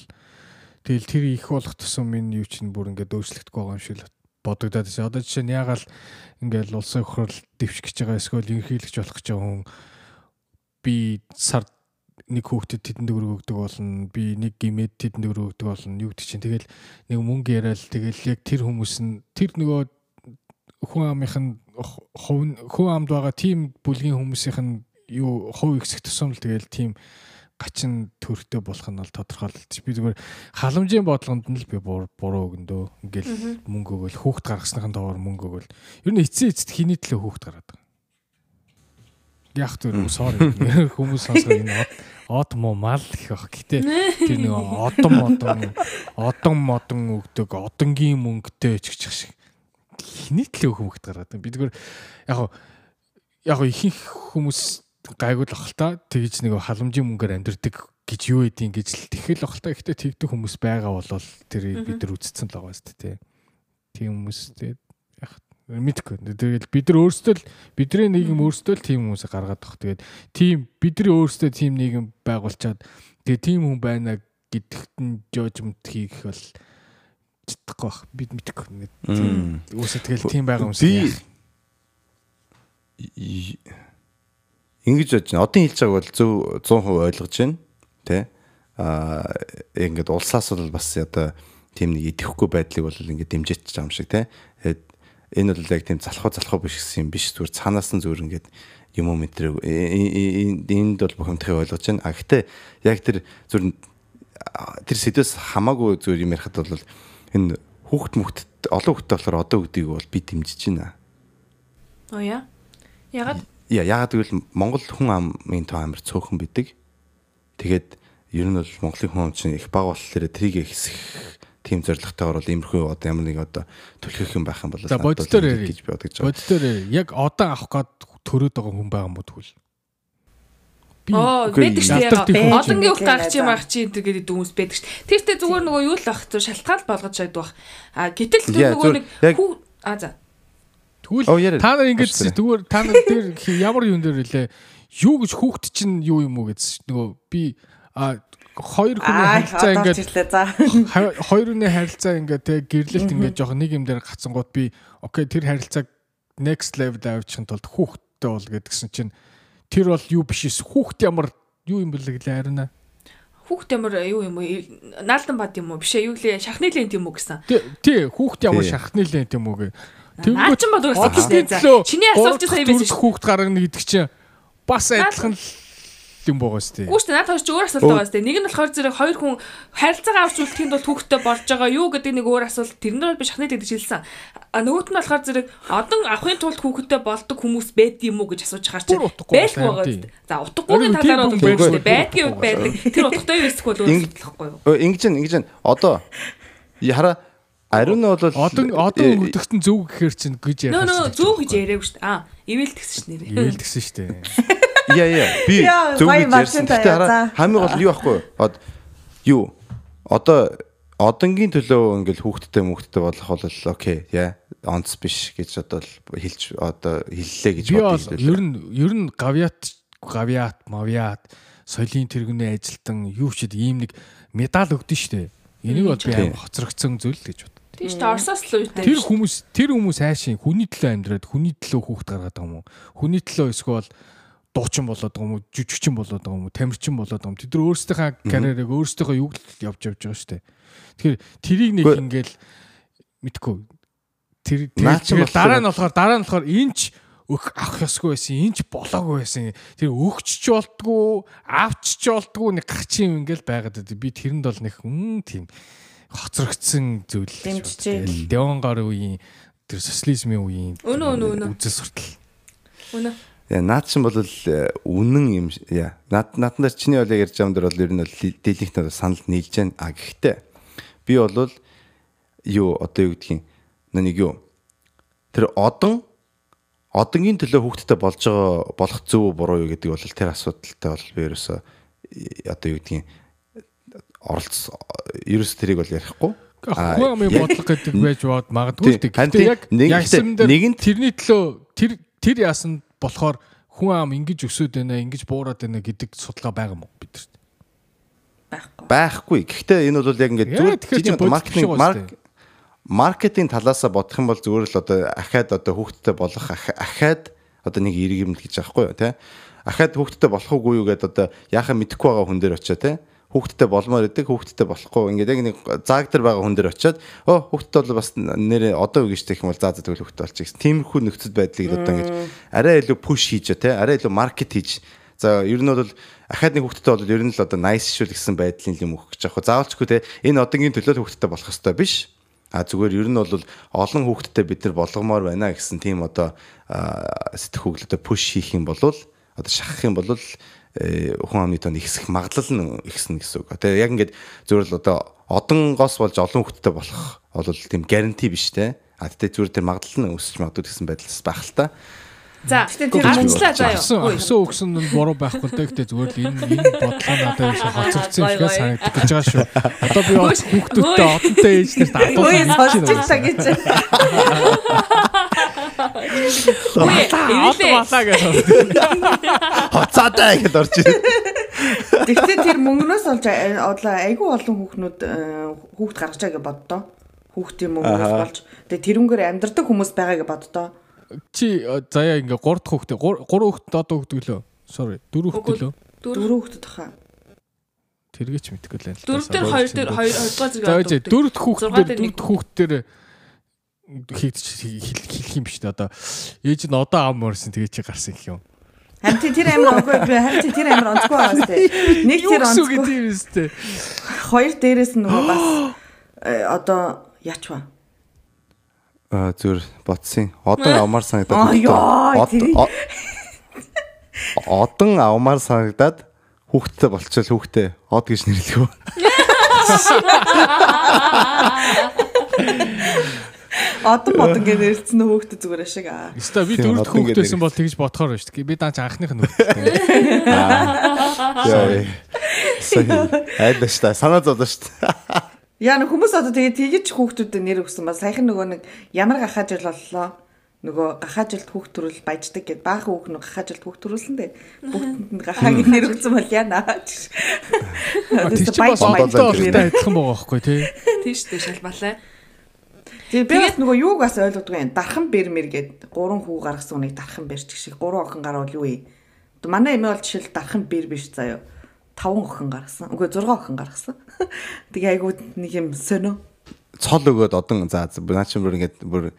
Тэгэл тэр их болох тусам минь юу чинь бүр ингээд өөрчлөгдөхгүй байгаа юм шиг л бодогдоод байна. Одоо жишээ нь ягаал ингээд улсын хурал дэвших гэж байгаа эсвэл ерөнхийлөгч болох гэж байгаа хүн би сард нэг хүүхдэд тэдэн төгрөг өгдөг болно. Би нэг гимэд тэдэн төгрөг өгдөг болно. Юу гэдэг чинь тэгэл нэг мөнгө яриад тэгэл яг тэр хүмүүс нь тэр нөгөө хүн амынх нь хүн амд байгаа тийм бүлгийн хүмүүсийнх нь юу хувь ихсэх тусам л тэгэл тийм гачин төрхтэй болох нь бол тодорхойлолт. Би зүгээр халамжийн бодлогонд нь л би буруу өгөндөө. Ингээл мөнгө өгөөл хүүхд гаргасныхын товор мөнгө өгөөл. Ер нь эцсийн эцэд хиний төлөө хүүхд гараад байгаа. Яг тэр sorry хүмүүс сонсоо энэ од муу мал гэх баг. Гэтэ тэр нэг одон модон одон модон өгдөг одонгийн мөнгөтэй ч гэх шиг хиний төлөө хүүхд гараад. Би зүгээр яг яг ихэнх хүмүүс гайгүй л охолтой тэгж нэг халамжийн мөнгөөр амьдрдаг гэж юу эдийн гэж л тэхэл охолтой ихтэй тэгдэг хүмүүс байгаа болол тэр бид нар үзсэн л байгаа шүү дээ тийм хүмүүс тэгээд яг мэдгүй. Тэгээд бид нар өөрсдөө л бидний нийгэм өөрсдөө л тийм хүмүүсийг гаргаад тах. Тэгээд тийм бидний өөрсдөө тийм нийгэм байгуулчаад тэгээд тийм хүн байна гэдэгт нь жожмент хийх бол чадахгүй бах бид мэдгүй. Тийм үсэ тэгэл тийм байгаа хүмүүс би ингэж бодож байна. Одын хэлж байгааг бол зөв 100% ойлгож байна. Тэ? Аа ингээд улсаас бол бас одоо тийм нэг идэхгүй байдлыг бол ингээд дэмжиж байгаа юм шиг тэ. Энэ бол яг тийм залхуу залхуу биш гэсэн юм биш. Зүгээр цаанаас нь зүгээр ингээд юм уу мэтрэг энд бол бухимдахыг ойлгож байна. А гэхдээ яг тэр зүгээр тэр сэдвээс хамаагүй зүгээр юм ярихад бол энэ хүүхд мөхт олон хүүхдтэй болохоор одоо өгдгийг бол би дэмжиж байна. Оо яа. Ягаад яагаад гэвэл Монгол хүн амын тоо амар цөөхөн бидэг. Тэгээд ер нь бол Монголын хүн ам чинь их баг болохоор трийг ихсэх тийм зорилготойгоор бол иймэрхүү одоо ямар нэг одоо төлөх юм байх юм бол за боддоор гэж би бодож байгаа. Боддоор яг одоо авах гад төрөөд байгаа хүн байгаа юм уу тэгвэл Оо байдаг шүү дээ. Одонгийн үг гарч юм ах чи гэдэг хүмүүс байдаг шүү. Тэртээ зүгээр нөгөө юу л ах зү шалтгаал болгож шайдвах. А гэтэл нөгөө нэг хүү а за Тэгвэл та нар ингэж зүгээр та нар дээр ямар юм дээр илээ? Юу гэж хүүхд чинь юу юм уу гэсэн нөгөө би а хоёр хүний харилцаа ингээд хоёр хүний харилцаа ингээд те гэрлэлт ингээд жоох нэг юм дээр гацсангууд би окей тэр харилцааг next level авчихын тулд хүүхдтэй бол гэдгсэн чинь тэр бол юу биш эс? Хүүхд ямар юу юм бэлээ гэлээ харина хүүхд ямар юу юм уу? Наалдан бад юм уу? Биш ээ юу лээ? Шахны лент юм уу гэсэн. Тий хүүхд ямар шахны лент юм уу гэ Наа ч юм бол уусаа тийм. Чиний асуулт сая байсан шүү. Хүүхд гаргана гэдэг чинь бас адилхан юм байгаа шүү дээ. Үгүй шүү дээ. Надад ч өөр асуулт байгаа шүү дээ. Нэг нь болохоор зэрэг хоёр хүн харилцаагаа авч үлдэхийн тулд хүүхдтэй болж байгаа юу гэдэг нэг өөр асуулт. Тэрнэр би шахнаа гэдэг хэлсэн. А нөгөөт нь болохоор зэрэг одон авахын тулд хүүхдтэй болдог хүмүүс байд юм уу гэж асууж хаар чи байлгүй байгаа шүү дээ. За утгагүйгийн талаар бол байх шүү дээ. Байдгийн үед байдаг. Тэр утгатай юу эсвэл өөр болохгүй юу? Ингэж ингэж одоо хараа Ариун нь бол одон одон өгдөгтөн зөв гэхээр чинь гэж яриа. Нөө нөө зөв гэж яриаггүй шүү дээ. Аа, ивэл тэгсэн ш нэрээ. Ивэл тэгсэн шүү дээ. Яа яа. Би зөв гэж ярьсан. Гэтэ хамгийн гол юу байхгүй? Од юу? Одоо одонгийн төлөө ингээл хүүхдтэй мөхттэй болох бол окей яа онц биш гэж одоо хэлж одоо хэллээ гэж Би бол бодъё. ер нь ер нь гавьяат гавьяат мавьяат соёлын тэргүүний ажилтан юу ч ийм нэг медаль өгдөн штэ. Энийг бол би аим хоцрогдсон зүйл гэж. Тийш та Оросоос л үйтэй. Тэр хүмүүс тэр хүмүүс хайшин хүний төлөө амьдраад хүний төлөө хүүхд гаргаад байгаа юм уу? Хүний төлөө эсвэл дуучин болоод байгаа юм уу? Жүжигчин болоод байгаа юм уу? Тамирчин болоод байгаа юм. Тэд нар өөрсдийнхээ карьерийг өөрсдийнхөө юг л явж явж байгаа штэ. Тэгэхээр тэрийг нэг ингээл мэдгүй тэр тэр дараа нь болохоор дараа нь болохоор энч өх авах ёсгүй байсан энч болоогүй байсан тэр өгч ч болтгүй авч ч болтгүй нэг гахчин ингээл байгаад байд. би тэрэнд бол нэг хүн тийм хоцрогдсон зүйл Дэмжижээ. Деонгор үеийн тэр социализмын үеийн үзэл суртал Үнэ. Яа наад чинь бол э, үнэн юм яа наад нааднаар чиний бол ярьж байгаа юм дээр бол ер нь бол дийлэнхтэй санал нийлж байна а гэхдээ би бол юу одоо юу гэдгийг нэг юу тэр одон одонгийн төлөө хүүхдтэй болж байгаа болох зөв буруу юу гэдэг бол тэр асуудалтай бол би ерөөсө э, одоо юу гэдгийг оролц ерөөс тэрийг бол ярихгүй амын яг- бодлого гэдэг байж бод магадгүй л Гэхдээ яг нэг- ягсан дээр нэгэнт- тэрний төлөө тэр тэр яасан болохоор хүн ам ингэж өсөд байна, ингэж буураад байна гэдэг судалгаа байгаа мó бидэрт. байхгүй. байхгүй. Гэхдээ энэ бол яг ингээд зүгээр маркетинг маркетинг талаасаа бодох юм бол зүгээр л одоо ахаад одоо хүүхдтэй болох ах- ахаад одоо нэг эрг юм л гэж аахгүй юу те. Ахаад хүүхдтэй болох уугүй юу гэдээ одоо яхаа мэдэхгүй байгаа хүн дээр очио те. Хүүхдтэй болмоор идэг хүүхдтэй болохгүй ингээд яг нэг зааг дээр байгаа хүн дээр очиод оо хүүхдтэй бол бас нэрээ одоо үг гэж тех юм бол заа тэгвэл хүүхдтэй болчих гэсэн. Тиймэрхүү нөхцөл байдлыг одоо ингээд арай илүү пуш хийж те арай илүү маркет хийж За ер нь бол ахаад нэг хүүхдтэй бол ер нь л одоо nice шүүл гэсэн байдлын юм өгөх гэж аахгүй. Заавалчгүй те энэ одоогийн төлөө хүүхдтэй болох хэрэгтэй биш. А зүгээр ер нь бол олон хүүхдтэй бид нар болгомоор байна гэсэн тийм одоо одоо push хийх юм бол одоо шахах юм бол хүн амны тоо ихсэх магадлал нь ихснэ гэсэн үг. Тэгээ яг ингээд зүгээр л одоо одонгоос болж олон хүүхдтэй болох бол тийм гаранти биш те. А тэгтээ зүгээр тэр магадлал нь өсөж магадгүй гэсэн байдлаас байх л та. За Гэхдээ тэр Авсан юу. авсан өгсөн нь буруу байхгүй л дээ. Гэхдээ зүгээр л энэ энэ бодлого надад хоцрогдсон Гой, ихээ санагдах гэж байгаа шүү. Одоо би хүүхдүүдтэй одонтой ээж нарт адуулсан гэж. Од малаа гэж. Хоцаатай гэдээ орж ирээ. Тэгвэл тэр мөнгнөөс олж э, айгүй олон хүүхнүүд э, хүүхд гаргаж байгаа гэж боддоо. Хүүхдийн мөнгнөөс болж тэгээ тэрүүнгээр амьдрдаг хүмүүс байгаа гэж боддоо. Чи э, заяа ингээ 3 дахь хүүхдээ 3 хүүхдэд одоо хүүхд лөө. Sorry 4 хүүхд лөө. Дөрөв Дөрөв хүүхдэд хаа. Тэргээч мэдгүй л байна. л да. дөрөв дээр хоёр дээр хоёр хоёрдугаар За зэрэг үгүй дөрөв дэх хүүхд Зургаан дээр дээр нэг дөрөв дэх хүүхд дээр хийгдэж хэл- хэлэх юм биш үү одоо ээж нь одоо ам морсон тэгээ чи гарсан гэх юм. Харин тий, тэр амир онгүй би харин тий, тэр амир онцгүй байгаа сте. Нэг тэр онцгүй. тийм үстэй. Хоёр дээрээс нь нөгөө бас э, одоо яач ба. Аа зүр ботсон. Одон авмаар санагдаад. Одон авмаар санагдаад хүүхдтэй болчихвол хүүхдээ од гэж нэрлэв. Одон модон гэж нэрэлцэн нөө хүүхдэд зүгээр ашиг аа. Өстой би Тийм, ингээд хүүхдээсэн бол тэгж бодохоор байна шүү дээ. Би даанч анхных нь хүүхдээ. Яа. Айлаа ш та санаа зовлоо ш. Яа нэг хүмүүс одоо тэгээ тэгэж хүүхдүүдэд нэр өгсөн ба саяхан нөгөө нэг ямар гахаа жил боллоо. Нөгөө гахаа жилд хүүхд төрөл баяждаг гэд баахан хүүхд нь гахаа жилд хүүхд төрүүлсэн дээ. Бүгдэнд нь гахааг нэр өгсөн бол яана. Тэр чинь бас баяж- баяж- адилхан байгаа байхгүй тий. тийш дээ шалбалаа. Тэгээ би бас нөгөө юуг бас ойлгодгүй юм. Дархан бэрмэр гэд гурван хүү гаргасан хүнийг дархан бэрч гэх шиг гурван охин гарвал юу вэ? Одоо манай эмээ бол жишээл дархан бэр биш заяа. Таван охин гаргасан. Үгүй 6 охин гаргасан. Тэгээ айгуу нэг юм сонио. Цол өгөөд одон за наа чи бүр ингээд бүр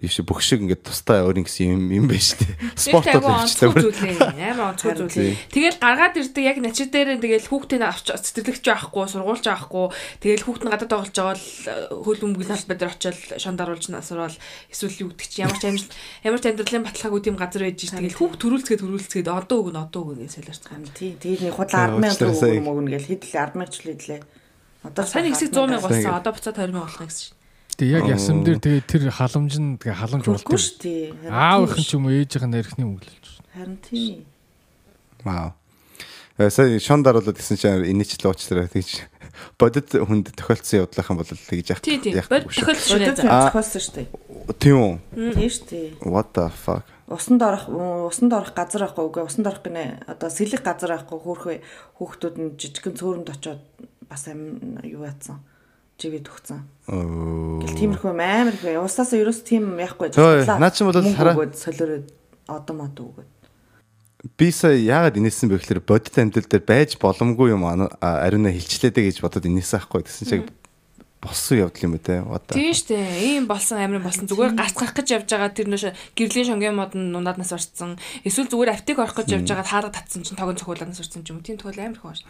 иш бүх шиг ингээд тустай өөрийн гэсэн юм юм байна шүү дээ. Спорт Спорт бол онцгой хэлчихлээ. зүйл ээ. Амар онцгой Харин зүйл. Тэгэл гаргаад ирдэг яг начир дээр тэгэл хүүхдийн авч цэцэрлэгч байхгүй, сургуульч байхгүй. Тэгэл хүүхд нь гадаад тоглож байгаа л хөл өмгөл талбай дээр очиод шандаруулж насрал эсвэл юу гэдэг чи ямар ч амжилт ямар ч амьдралын баталгаагүй тийм газар байж ш. Тэгэл хүүхд төрүүлцгээд төрүүлцгээд одоо өгнө одоо өгнө гэж солиорч байгаа. Тий, тэгээд нэг худал 10 мянган уучлаарай. төгрөг мөгнө гэл хэдлээ 10 мянга ч л хэдлээ. Одоо Сайн хэсэг 100 мянга болсон. Одоо буцаад 20 мянга болох гэсэн шин. Тэгээ яг ясам дээр тэгээ тэр халамж нь тэгээ халамж болдог. дээ. Аавынх тийм нь ч юм уу ээжийнх нь эрхний мөнгөлж. Харин тий. Вау. Э, Сая шон даруулаад гэсэн чинь инээчлээ уучлаарай тэгж бодит хүнд тохиолдсон явдлынхан бол тэгж яах. Тий, тий. яах Бод гэгүй шүү. тохиолдсон Бодит. Аа. зохиолсон шүү дээ. Тийм үү? Тийм шүү дээ. What the fuck? Усанд орох усанд орох газар байхгүй үгүй усанд орох гинэ одоо сэлэг газар байхгүй хөөхөө хүүхдүүд нь жижигхэн цөөрөнд очоод бас амин юу яатсан живэд өгцөн. Гэл тиймэрхүү амар их бай. Усаас ерөөс тийм яахгүй. Ой, наа чи бол хараа- солиороод одом одоо өгөөд. Би сая яагаад инээсэн бэ гэхээр бодит амьдрал дээр байж боломгүй юм ана- а, ариуна хилчлээдэ гэж бодоод инээсэн байхгүй гэсэн чинь болсон явдал юм уу те. The- Тийм штэ. Ийм болсон амир болсон. Зүгээр гарцгах гэж явж байгаа тэр нөш гэрлийн шонгийн мод нь нунааднаас орцсон. Эсвэл зүгээр аптек орох гэж явж байгаа хаарга татсан чинь тогон цохиулаанаас орцсон ч юм. Тийм тохиол амир штэ.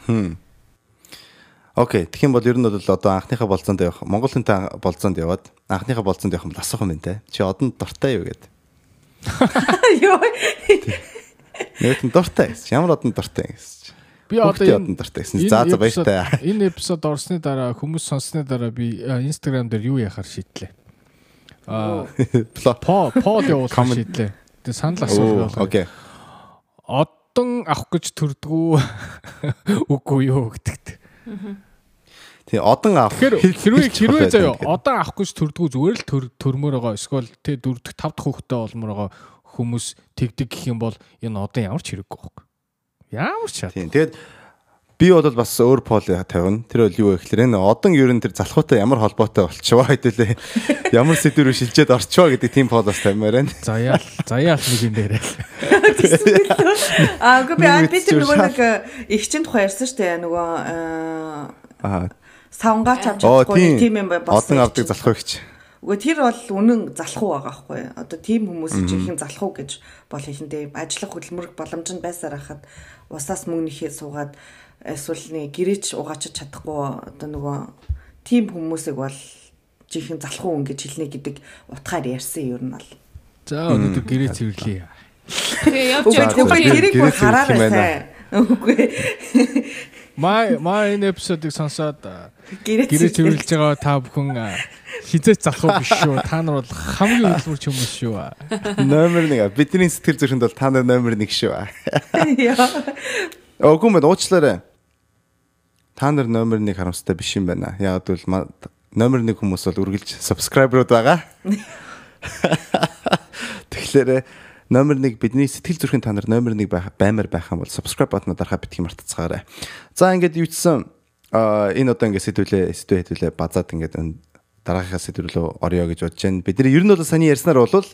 Окей, тэгэх юм бол ер нь бол одоо анхныхаа болцоонд явах, Монгол хүнтэй болцоонд яваад анхныхаа болцоонд явах юм бол асуух юм байна те. Чи одонд дуртай юу гэдэг. Йоо. Нэг нь дуртай гэсэн. Ямар одонд дуртай гэсэн. чи. Би одоо энэ одонд дуртай гэсэн. За за баяртай. Энэ эпизод орсны дараа хүмүүс сонссны дараа би Instagram дээр юу яхаар шийдлээ. Аа по под явуулах шийдлээ. Тэгээ санал асуулт байна. окей. Одон авах гэж төрдгүү үгүй юу гэдэгт. Тий, одон авах. Хэрвээ хэрвээ заяа одоо авах гэж төрдгүү зүгээр л төр- төрмөр байгаа эсвэл тэ дөрөвдөх тав дахь хүүхдээ олмор байгаа хүмүүс тэгдэг гэх юм бол энэ одон ямар ч хэрэггүй байхгүй. Ямар ч шат. Тийм. Тэгээд би бол бас өөр пол тавина. Тэр бол юу вэ гэхээр энэ одон ер нь тэр залхуутай ямар холбоотой болчихваа хэдүүлээ. Ямар сэдвэр шилжээд орчваа гэдэг тийм полос тавимаар байна. Заяал заяал нэг юм дээрээ. Аа үгүй би би Нэг тэр нөгөө нэг ихчин тухай ярьсан шүү дээ. Нөгөө аа, Аа. савнгаач авч чадахгүй тийм. юм болсон. Одон авдаг залхуу ихч. Үгүй тэр бол үнэн залхуу байгаа байхгүй. Одоо тийм хүмүүс жинхэнэ залхуу гэж бол хэлэндээ ажиллах хөдөлмөр боломж нь байсаар хахад усаас мөнгө нэхээ суугаад эсвэл нэг гэрээч угаачиж чадахгүй одоо нөгөө тийм хүмүүсийг бол жинхэнэ залхуу хүн гэж хэлнэ гэдэг утгаар ярьсан юм бол. За өнөөдөр гэрээ цэвэрлэе. Тэгээ явж явж за, үгүй гэрээ- тэрийг гэрээ бүр цэвэрлэх юм хараарай сайн. Үгүй Маа маа энэ эпизодыг сонсоод гэрээ цэвэрлж байгаа та бүхэн хизээч залхуу биш шүү. Та нар бол хамгийн хөдөлмөрч хүмүүс шүү. Номер 1. Бидний сэтгэл зүрхэнд бол та нар номер 1 шүү. Яа. Мэд уучлаарай. Та нар номер 1 харамстай биш юм байна. Яг ма- номер 1 хүмүүс бол үргэлж subscriber-ууд байгаа. Тэгэхээр номер 1 бидний сэтгэл зүрхэн та нар номер 1 байх баймар байх юм бол subscribe бутнаа дарахаа битгий мартацгаарай. За ингээд юу а энэ одоо ингээд сэдвүүлээ сэдвээ хэдвүүлээ базаад ингээд дараагийнхаа сэдв рүү орё гэж бодож байна. Бидний ер нь бол саний ярьснаар бол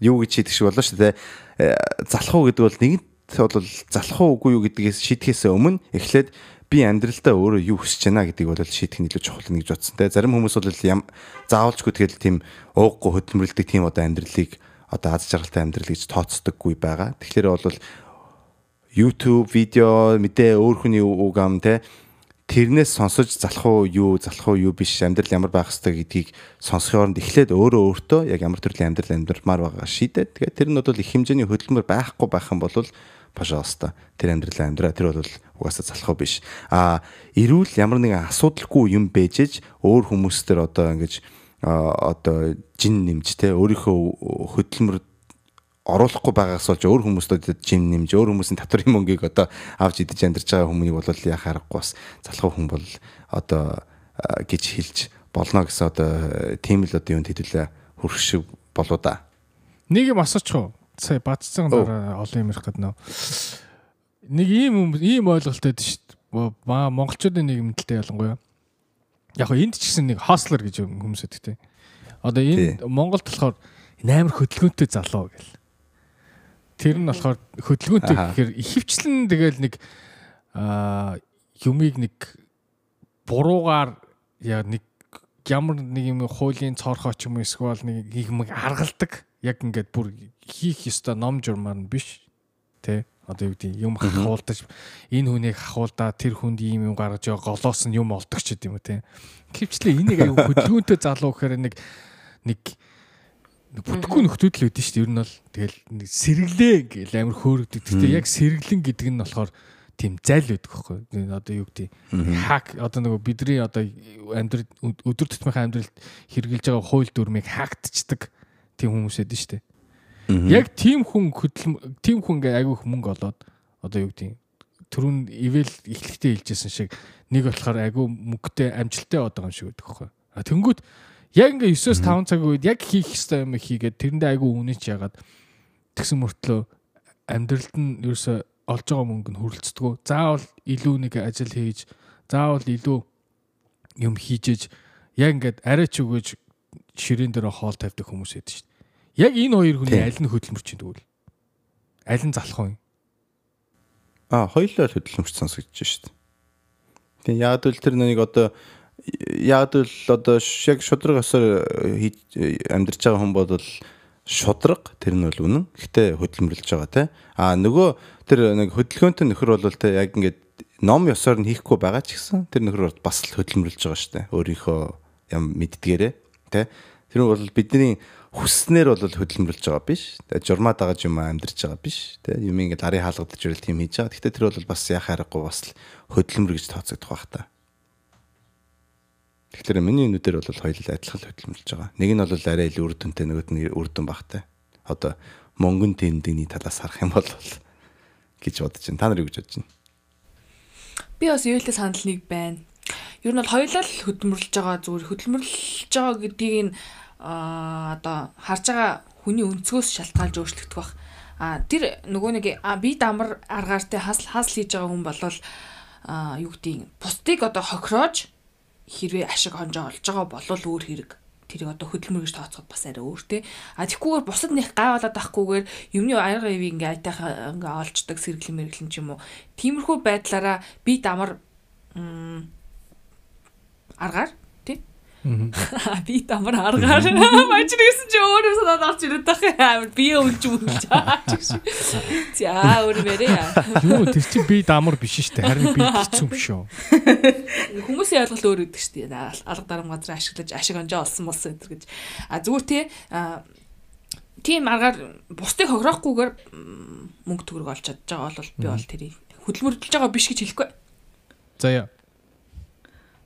юу гэж шийдэх шиг боллоо шүү дээ. Э, Залхуу гэдэг бол нэгэнт бол залхуу үгүй юу гэдгээс шийдэхээс өмнө эхлээд би амьдралдаа өөрөө юу хүсэж байна гэдгийг бол шийдэх нь илүү чухал нэг гэж бодсон те. Зарим хүмүүс бол ям заавалчгүй тэгэл тийм ууггүй хөдөлмөрлөдөг тийм одоо амьдралыг одоо аз жаргалтай амьдрал гэж тооцдоггүй байгаа. Тэгэхээр бол YouTube видео мэдээ өөр хүний үг ам те тэрнээс сонсож залах уу юу залах уу юу биш амьдрал ямар байх хэвээр гэдгийг сонсохын оронд эхлээд өөрөө өөртөө яг ямар төрлийн амьдрал амьдрмаар байгаа шийдээд тэгээд тэр нь бол их хэмжээний хөдөлмөр байхгүй байх юм бол пожалуйста тэр амьдралаа амьдраа тэр бол угаасаа залах уу биш а эрүүл ямар нэгэн асуудалгүй юм бэжэж өөр хүмүүстэр одоо ингэж одоо жин нэмж те өөрийнхөө хөдөлмөр оруулахгүй байгаагаас болж өөр хүмүүстүүд жим нэмж өөр хүмүүсийн татврын мөнгийг одоо авч идэж амьдарч байгаа хүмүүнийг бол яа харахгүй бас залхуу хүн бол одоо гэж хэлж болно гэсэн одоо тийм л одоо юунд хэдүүлээ хөрөх шиг болоо да. Нэг юм асуучих уу? Сая бацсан дараа олон юм ярих гэдэг нөө. Нэг ийм ийм ойлголттой шүү дээ. Маа монголчуудын нийгэмдэлтэй ялангуяа. Яг энд ч гэсэн нэг хослер гэж хүмүүс өгдөг те. Одоо энэ Монголд болохоор амар хөдөлгөөнтэй залуу гэл. Тэр нь болохоор хөдөлгөөнтэй гэхээр ихэвчлэн тэгэл нэг аа юмыг нэг буруугаар яа нэг ямар нэг юм хуулийн цорхоо ч юм эсвэл нэг юм аргалдаг яг ингээд бүр хийх ёстой ном журмаар нь биш тэ? Одоо юу гэдэг юм хахуулдаж энэ хүнийг хахуулдаа тэр хүнд ийм юм гаргаж байгаа голоос нь юм олдог ч гэдэм үү тэ? Хөвчлээ энийг аюу хөдөлгөөнтэй залуу гэхээр нэг нэг бүтэхгүй нөхдүүд л үүдэн шүү дээ. Ер нь бол тэгэл нэг сэргэлээ гэл амар хөөрөгдөг. Гэтэ яг сэргэлэн гэдэг нь болохоор тийм зайл байдаг байхгүй. Одоо юу гэдэг хак одоо нөгөө бидний одоо амьдрал өдөр тутмынхаа амьдралд хэрэгжилж байгаа хууль дүрмийг хактчдаг тийм хүмүүс эдэн шүү дээ. Яг тийм хүн хөдөл тийм хүн ингээ айгүйх мөнгө олоод одоо юу гэдэг түрүүн ивэл эхлэхдээ хэлжсэн шиг нэг болохоор айгүй мөнгөтэй амжилттай одоо юм шиг байдаг байхгүй. А тэнгүүт яг ингээ 9-оос 5 цагийн үед яг хийх ёстой юм хийгээд тэрэндээ айгүй үнэч ягаад тэгсэн мөртлөө амьдралд нь ерөөсө олж байгаа мөнгө нь хөрөлцдгөө. Заавал илүү нэг ажил хийж, заавал илүү юм хийжээж яг ингээд арайч өгөөж ширээн дээр хоол тавьдаг хүмүүс байдаг шүү дээ. Яг энэ хоёр хүний аль нь хөдөлмөрч юм тэгвэл? Аль нь залах вэ? Аа, хоёулаа л хөдөлмөрч сонсогдож шүү дээ. Тэгээ яг л тэр нэг одоо яг л одоо яг шудраг осоор амьдарч байгаа хүн бол шудраг тэр нь бол үнэн. Гэхдээ хөдөлмөрлөж байгаа те. А нөгөө тэр нэг хөдөлгөөнтэй нөхөр бол те яг ингээд ном ёсоор нь хийхгүй байгаа ч гэсэн тэр нөхөр бас л хөдөлмөрлөж байгаа штэ. Өөрийнхөө юм мэддгээрээ те. Тэр нь бол бидний хүснээр бол хөдөлмөрлөж байгаа биш. Тэгээ журмаа дагаж юм амьдарч байгаа биш. Тэ юм ингээд ари хаалгадаж ирэл тийм хийж байгаа. Гэхдээ тэр бол бас яхаа аргагүй бас л хөдөлмөр гэж тооцогдох байх та. Тэгэхээр миний нүдээр бол хоёул адилхан хөдөлмөрлөж байгаа. Нэг нь бол арай илүү үр дүнтэй, нөгөөд нь үр дүн багтай. Одоо мөнгөн тэмдэгний талаас харах юм бол гэж бодож байна. Та нар юу гэж бодож байна? Би бас юултай санал нэг байна. Ер нь бол хоёулаа л хөдөлмөрлөж байгаа зүгээр хөдөлмөрлөж байгаа гэдгийг нь одоо харж байгаа хүний өнцгөөс шалтгаалж өөрчлөгдөх бах. А тэр нөгөө нэг би дамар аргаартай хасл хасл хийж байгаа хүн болвол а юу гэдгийг бусдыг одоо хохироож хэрвээ ашиг хонжоо олж байгаа болвол өөр хэрэг тэрийг одоо хөдөлмөр гэж тооцоход бас арай өөр те. А тэгхгүйгээр бусад нэг гайвалаад авахгүйгээр юмны аяга ивийг ингээ айтайхаа ингээ олждаг сэргэлэн мэргэлэн ч юм уу. Тиймэрхүү байдлаараа би дамар аргаар Би тамар аргаар нэгсэн чи өөрөө санаад авч тах амар би өлж үлж чаа. За өөр мэрээ. Юу тэр чи би дамар биш шүү дээ. Харин би хэцүү юм шүү. Хүмүүсийн ойлголт өөр өгдөг шүү дээ. Алга дарам газар ашиглаж ашиг онжоо олсон болсон энэ гэж. А зүгээр тий тийм аргаар бусдыг хохирохгүйгээр мөнгө төгрөг олж чадж байгаа бол би бол тэрийг хөдөлмөрлөж байгаа биш гэж хэлэхгүй. За яа.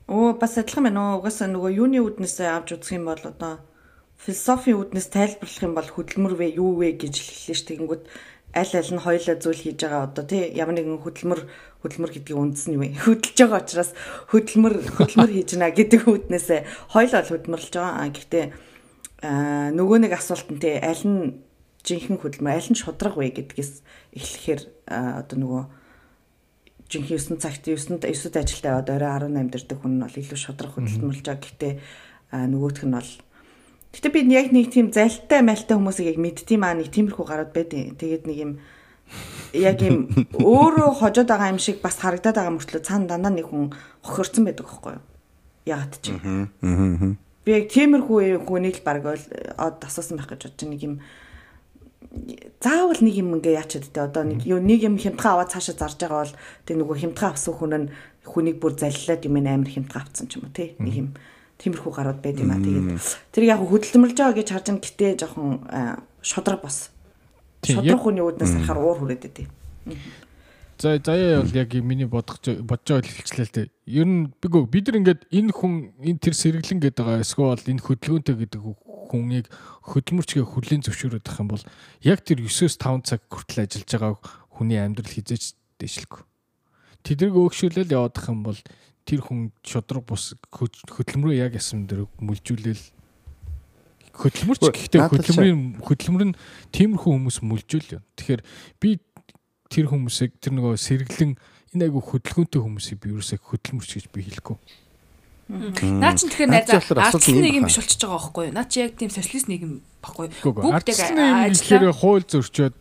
Оо бас адилхан байна уу. Угаасаа нөгөө юуны үүднээс авч үзэх юм бол одоо философийн үүднээс тайлбарлах юм бол хөдөлмөр вэ юу вэ гэж хэллээ ш. Тэгэнгүүт аль аль нь хоёулаа зүйл хийж байгаа одоо тий ямар нэгэн хөдөлмөр хөдөлмөр гэдгийг үндс нь юу вэ? Хөдөлж байгаа учраас хөдөлмөр хөдөлмөр хийж гинэ гэдэг үүднээс хоёулаа хөдөлмөрлж байгаа. Гэхдээ нөгөө нэг асуулт нь тий аль нь жинхэнэ хөдөлмөр аль нь шудраг вэ гэдгээс эхлэхээр одоо нөгөө жинхэнэ 9 цагт 9-д 9-д ажилдаа яваад орой 18 дэрдэг хүн нь бол илүү шудраг хөдөлмөрлж байгаа. Гэхдээ нөгөөх нь бол Гэтэ би яг нэг тийм залтай мальтай хүмүүсийг яг мэдтiin маа нэг тиймэрхүү гараад байдیں۔ Тэгээд нэг юм яг юм өөрөө хожоод байгаа юм шиг бас харагдаад байгаа мөртлөө цаана дандаа нэг хүн хохирцсан байдаг байхгүй юу? Ягаад чи. Би яг тиймэрхүү хүнийг л баг од асуусан байх гэж бодож нэг юм заавал нэг юм ингээ яачаад те одоо нэг юу нэг юм хямдхан аваад цаашаа зарж байгаа бол тэг нөгөө хямдхан авсан хүн нь хүнийг бүр заллаад юм амар хямдхан авцсан ч юм уу те нэг юм тиймэрхүү гарууд байд юм а тэгээд тэр яг хөдөлмөрлж байгаа гэж харж ин гэтээ жоохон шодрог бас шодрог хүний үүднээс харахаар уур хүрээд байдیں۔ За заяа бол яг миний бодож бодож байгаа хэлчлээ л дээ. Ер нь бигөө бид нар ингээд энэ хүн энэ тэр сэргэлэн гэдэг байгаа эсвэл энэ хөдөлгөөнтэй гэдэг хүнийг хөдөлмөрчгээ хүлээн зөвшөөрөх юм бол яг тэр 9-өөс 5 цаг хүртэл ажиллаж байгаа хүний амьдрал хизээч дэвшлэхгүй. Тэдрэг өөгшөөлөл явах юм бол тэр хүн шудраг бус хөдөлмөрөө яг ясам дээр мүлжүүлэл хөдөлмөрч гэхдээ хөдөлмөрийн хөдөлмөр нь тиймэрхүү хүмүүс мүлжүүл юм. Тэгэхээр би тэр хүмүүсийг тэр нөгөө сэргэлэн энэ айгу хөдөлгөөнтэй хүмүүсийг би ерөөсөө хөдөлмөрч гэж би хэлэхгүй. Наа чи тэгэхээр найзаа арц нийгэм биш болчихж байгаа байхгүй юу? Наа чи яг тийм социалист нийгэм байхгүй юу? Бүгд яг ажиллаа хууль зөрчөөд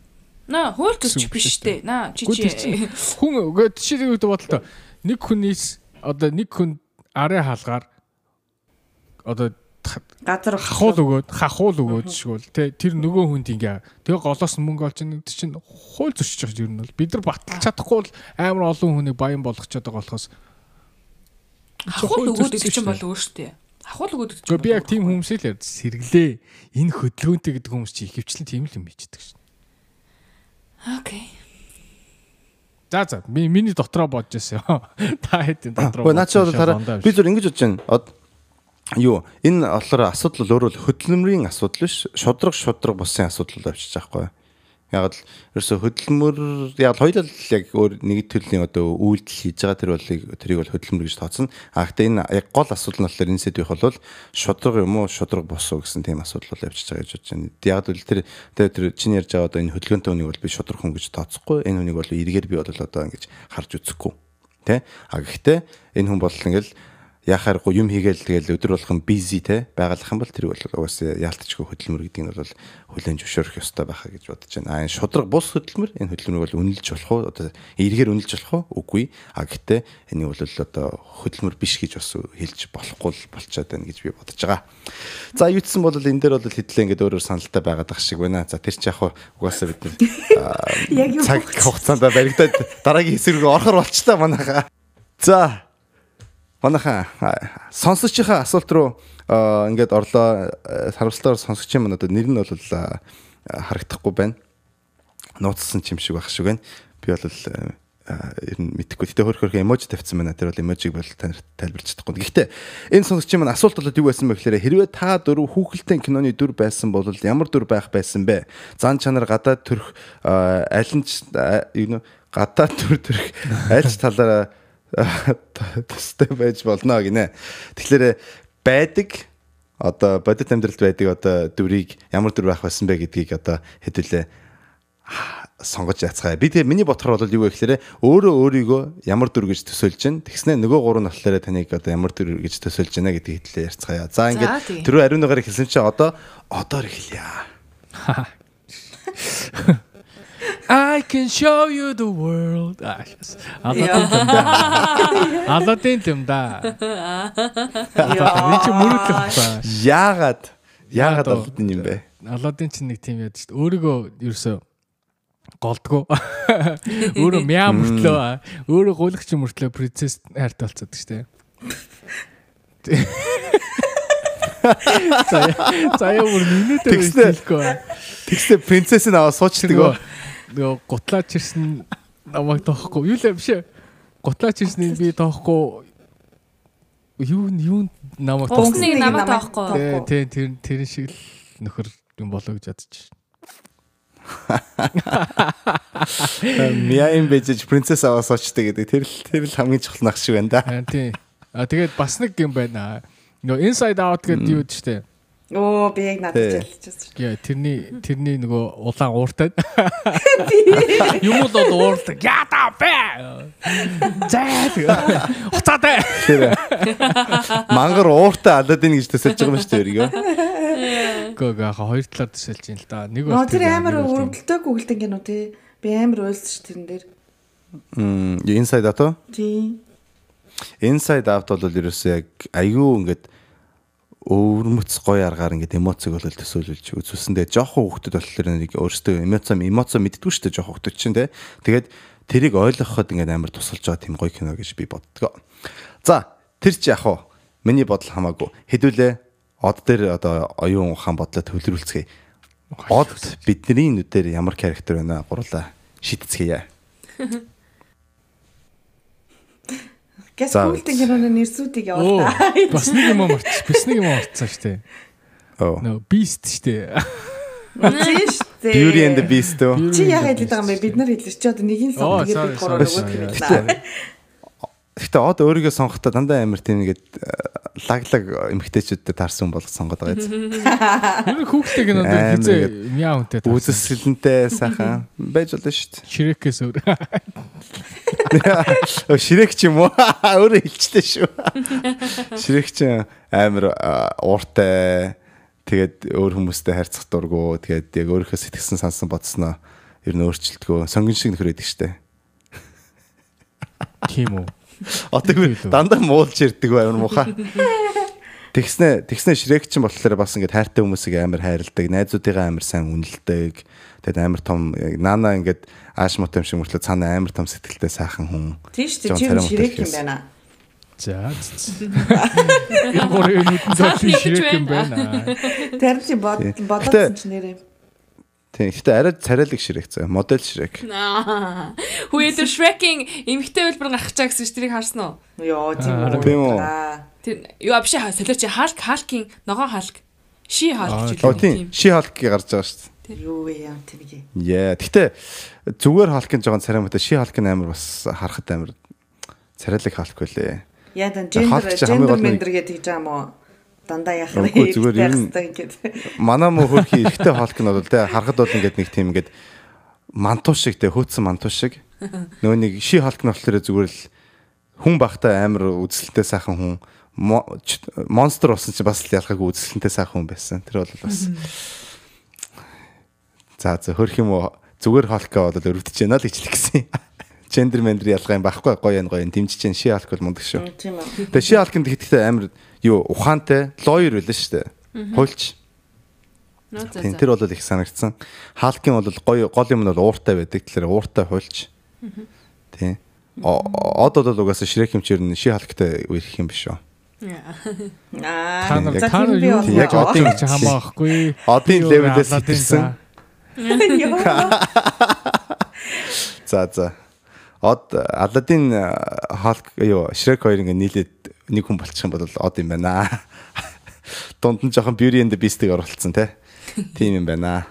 Наа хууль зөрчих биш үү? Наа чи чи хүн үгээд чи нэг бодлоо. Нэг хүнээс одоо нэг хүн арай хаалгаар одоо газар хахуул өгөөд хахуул өгөөд шгүүл тэ тэр нөгөө хүнд ингээ тэгээ голоос мөнгө олж ин чинь хууль зөрчиж байгаа юм бол бид нар баталж чадахгүй бол амар олон хүнийг баян болгочиход байгаа болохоос хахуул өгөөд гэдэг чинь бол өөртөө. Хахуул өгөөд гэдэг чинь би яг тийм хүмүүсээ л сэргэлээ. Энэ хөдөлгөөнтэй гэдэг хүмүүс чи ихэвчлэн тийм л юм бичдэг шин. Окей. За за. Миний дотроо бодож байсан. Та хэдийн дотроо. Гэхдээ наа чи бол тараа би зүр ингэж бодож байна. Юу? Энэ болохоор асуудал өөрөө хөдөлмөрийн асуудал биш шудраг шудраг бусын асуудал авчиж байгаа байхгүй. Яг л ерөөсө хөдөлмөр яг хоёул яг өөр нэг төрлийн одоо үйлдэл хийж байгаа тэр болыг тэрийг бол хөдөлмөр гэж тооцно. А гэхдээ энэ яг гол асуудал нь болохоор энэ сэдвийнх бол шудраг юм уу шудраг бос уу гэсэн тийм асуудал бол явчихж байгаа гэж бодож байна. Яг л тэр тэр чиний ярьж байгаа одоо энэ хөдөлгөөнтэй хүнийг бол би шудраг хүн гэж тооцохгүй. Энэ хүнийг бол эргээр би бол одоо ингэж харж үзэхгүй. Тэ? А гэхдээ энэ хүн бол ингээл яхааргүй юм хийгээл тэгэл өдөр болгон бизи те байгалах юм бол тэр бол угаасаа яалтчгүй хөдөлмөр гэдэг нь бол хүлэн зөвшөөрөх ёстой байхаа гэж бодож байна. Аа энэ шудраг бус хөдөлмөр энэ хөдөлмөрийг бол үнэлж болох уу одоо эргээр үнэлж болох уу үгүй. А гэхдээ энийг бол одоо хөдөлмөр биш гэж бас хэлж болохгүй л болчиход байна гэж би бодож байгаа. За юутсан бол энэ дээр бол хэдлээ ингээд өөрөөр саналтай байгаад ах шиг байна. За тэр чи яг угаасаа бид нар цаг хугацаанд баригдаад дараагийн хэсэг рүү орохор болчлаа манайхаа. За манайхаа сонсогчийнхаа асуулт руу ингээд орлоо харамсалтаар сонсогчийн маань одоо нэр нь бол харагдахгүй байна. Нууцсан юм шиг байх шиг байна. Би бол ер нь мэдхгүй. Гэтэ хөрх хөрх эможи тавьсан байна. Тэр бол эможиг бол тайлбарч чадахгүй. Гэхдээ энэ сонсогчийн маань асуулт бол юу байсан бэ гэхээр хэрвээ та дөрөв хүүхэлдэйн киноны дүр байсан бол ямар дүр байх байсан бэ? Зан чанар гадаад төрх аль нь юу нэ гадаад төр төрх аль ч талаараа төстэй байж болно гинэ. Тэгэхээр байдаг одоо бодит амьдралд байдаг одоо дүрийг ямар дүр байх байсан бэ гэдгийг одоо хэдүүлээ сонгож яцгаая. Би тэгээ миний ботхор бол юу вэ гэхээр өөрөө өөрийгөө ямар дүр гэж төсөөлж чинь тэгснэ нөгөө гурав нь болохоор таныг одоо ямар дүр гэж төсөөлж байна гэдгийг хэлээ ярьцгаая. За ингээд түрүү ариуныгаар хэлсэн чинь одоо одоор эхэлье. I can show you the world. Аладдин юм да. Энэ чи мөрөдлөх ба. Яагаад? Яагаад Аладдин юм бэ? Аладдин чинь нэг тийм яд шүү дээ. Өөрийгөө ерөөсөө голдгоо. Өөрөө мяа мөртлөө, өөрөө гуйлагч мөртлөө принцесс хайртай болцоод шүү дээ. Заяа заяа бүр минутэ хэлэхгүй. Тэгснэ принцесс нь аваа суучдаг нөгөө гутлаач ирсэн намайг тоохгүй. Юу л биш ээ. Гутлаач ирснийг би тоохгүй. Юу юу намайг тоохгүй. Усныг намайг тоохгүй. Тий, тэр тэр шиг л нөхөр юм болоо гэж ядчих. Мяа юм бэж принцесс аваас очтой гэдэг тэр л тэр л хамгийн чухал нах шиг байна да. Тий. А тэгээд бас нэг юм байна. Нөгөө inside out гэдэг юу тийм Оо би яг надад хэлчихсэн шүү. Яа тэрний тэрний нөгөө улаан ууртай. Юм бол ууртай. Яда бэ. Заа. Уцаатай. Мангар ууртай Аладдин гэж төсөлж байгаа юм шүү дээ өргөө. Гага хоёр талаар төсөлж юм л да. Нэг бол тэр амар өргөлтөөг үгэлтэн гэнэ үү тий. Би амар шүү тэрэн дээр. Мм inside out? Тий. Inside out бол ерөөсөө яг аюу ингээд өвөрмөц гоё аргаар ингээд эмоциг бол төсөөлүүлж үзүүлсэн. Тэгээ жоохон хүүхдүүд болохоор нэг өөрсдөө эмоц эмоц мэддгүй шүү дээ жоохон хүүхдүүд чинь те. Тэгээд тэрийг ойлгоход ингээд амар тусалж байгаа тийм гоё кино гэж би боддгоо. За тэр чи яг уу миний бодол хамаагүй хэдүүлээ од дээр одоо оюун ухаан бодлоо төвлөрүүлцгээе. Од бидний нүдээр ямар характер байна гурлаа шийдцгээе. Гэс гүйлтэн киноны нэрсүүдийг явуулаа. Бас нэг юм марч. Бас нэг юм марцсан шүү дээ. Oh. No Beast шүү дээ. Тийм шүү дээ. Beauty and the Beast үү? Чи яагаад хэлдэг юм бэ? Бид нар хэлж чи одоо нэг нь сон тэгээд бид гурав нөгөө хэлээ. Гэтэ од өөрийгөө сонгохдоо дандаа амар тийм нэгэд лаглаг эмгтээчүүдэд таарсан бол сонгоод байгаа юм. Энэ хүүхдээ кинонд хизээ мяа хүнтэй таарсан. Үзэсгэлэнтэй сайхан байж болно шүү дээ. Ширэкээс өөр. Ширек ч юм уу? Өөрөө хэлчихлээ шүү. Ширек ч амар ууртай тэгээд өөр хүмүүстэй харьцах дургу тэгээд яг өөрийнхөө сэтгэсэн сансан бодсноо ер нь өөрчлөлтгөө сонгон шиг нөхөр байдаг штэ. Тийм үү. Би дандаа муулж ирдэг амар муха. Тэгснэ тэгснэ ширэг чинь болохоор бас ингээд хайртай хүмүүсийг амар хайрладаг, найзуудыгаа амар сайн үнэлдэг. Тэгээд амар том наана ингээд ааш мот юм шиг мөртлөө цаана амар том сэтгэлтэй сайхан хүн. Тийм дээ. Чи ширэг юм байна. За. Гурийн нүдэн ширэг юм байна. Тэр чи бодсон ч нэрээ. Тийм. Гэтэ арай царайлаг ширэг зөө. Модель ширэг. Хүү тэр Shrek-ийн эмгтэй хэлбэр гарах чаа гэсэн чинь тэрийг харсан уу? Йоо тийм үү. Тийм үү. Тэр юу авши солиоч Халк Халкийн ногоон Халк. Ши Халк ч юм уу. Тийм. Ши Халк гарч байгаа шүү дээ. Юу вэ яа тэрийг. Яа. Гэтэ зүгээр халкын жоохон царай мөтө ши халкын амир бас харахад амир царайлаг халк байлээ. Яа дан гендер гендер мендер гэдэг гэж юм уу? Дандаа яхах Үгүй, зүгээр ер нь-. Манай мө хөрхи эрэгтэй халк нь бол тэ харахад бол ингээд нэг тийм ингээд мантуу шиг тэ хөөцсөн мантуу шиг. Нөгөө нэг ши халк нь болохоор зүгээр л хүн бахтай амир үзэлтэй сайхан хүн монстр болсон чи бас л ялгаагүй үзэлтэй сайхан хүн байсан. Тэр бол бас За за хөрх юм уу зүгээр халкаа бол өрөвдөж байна л л гэсэн. Гендер мендер ялгаа юм байхгүй гоё энэ гоё юм дэмжиж чинь ши халк бол мундаг шүү. Тийм үү. Тэгээ ши халкын тэгэхдээ амир юу ухаантай лоер байлаа шүү дээ. Хуульч. Тийм тэр бол их санагдсан. Хаалкын бол гоё гол юм нь бол ууртай байдаг. Тэгэхээр ууртай хуульч. Тийм. Од бол угаасаа ширэг хэмчээр нь ши халктай үерх юм биш үү? Аа. Та нар Яг одын хамаахгүй. Одын левелээс хэтэрсэн. за. За. Од Аладдин халк юу ширэг хоёр ингээ нийлээд нэг хүн болчих юм бол од юм байна. Дунд нь жоохон beauty and the beast-ийг оруулсан те. Тийм юм байна.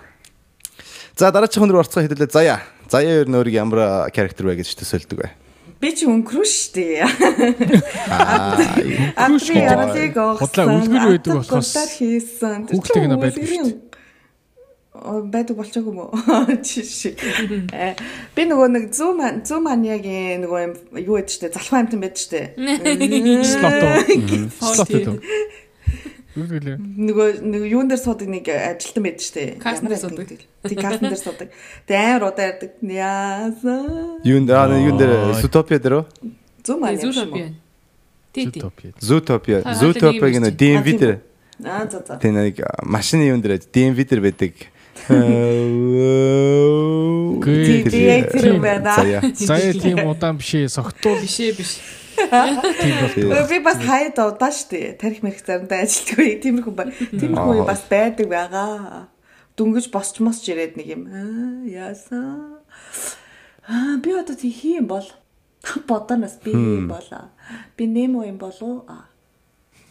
За дараагийн хүн рүү орцгоо хэдүүлээ. Заяа. Заяа ер нь өөрийг ямар character вэ гэж төсөөлдөг вэ? Би ч өнгөрөө штэ. Аа, Өнгөрөөш Англи гэж ярлыг бодлоо, огсон. үлгэр байдаг болохоос хүүхдтэй гэнэ байдаг шүү Оо, байдаг болчихгүй юм уу? Жишээ. Би нөгөө нэг зүү ман зүү маньягийн нөгөө юм юу гэдэг штэ залхуу амтан байдаг штэ. Юу гэлээ? нөгөө нэг юун дээр суудаг нэг ажилтан байдаг штэ. Кастн дээр Ямар суудаг. Тий кастн дээр суудаг. Тэгээ амар удаа ярддаг. Яасан. юунд аа юун дээр. Zootopia дээр үү? Зүү маньяг шүү Зүүтопи. мө. Тий, тий. Zootopia. Zootopia. Та Zootopia-гийн хаалт нэг DMV дээр Аа за за. тийм нэг машины юун дээр DMV дээр байдаг. Юм байна. Заяа. Тийм удаан биш ээ. Согтуул Биш ээ биш. Би бас хайд удаа штэ. Тарих мэрх заримдаа ажилтгүй. Тиймэрхүү ба. Тиймэрхүү бас байдаг байгаа. Дүнгэж босч мосч ирээд нэг юм. Аа яасан. Аа би одоо тий хийм бол бодоноос би юм болоо. Би немо юм болоо. Аа.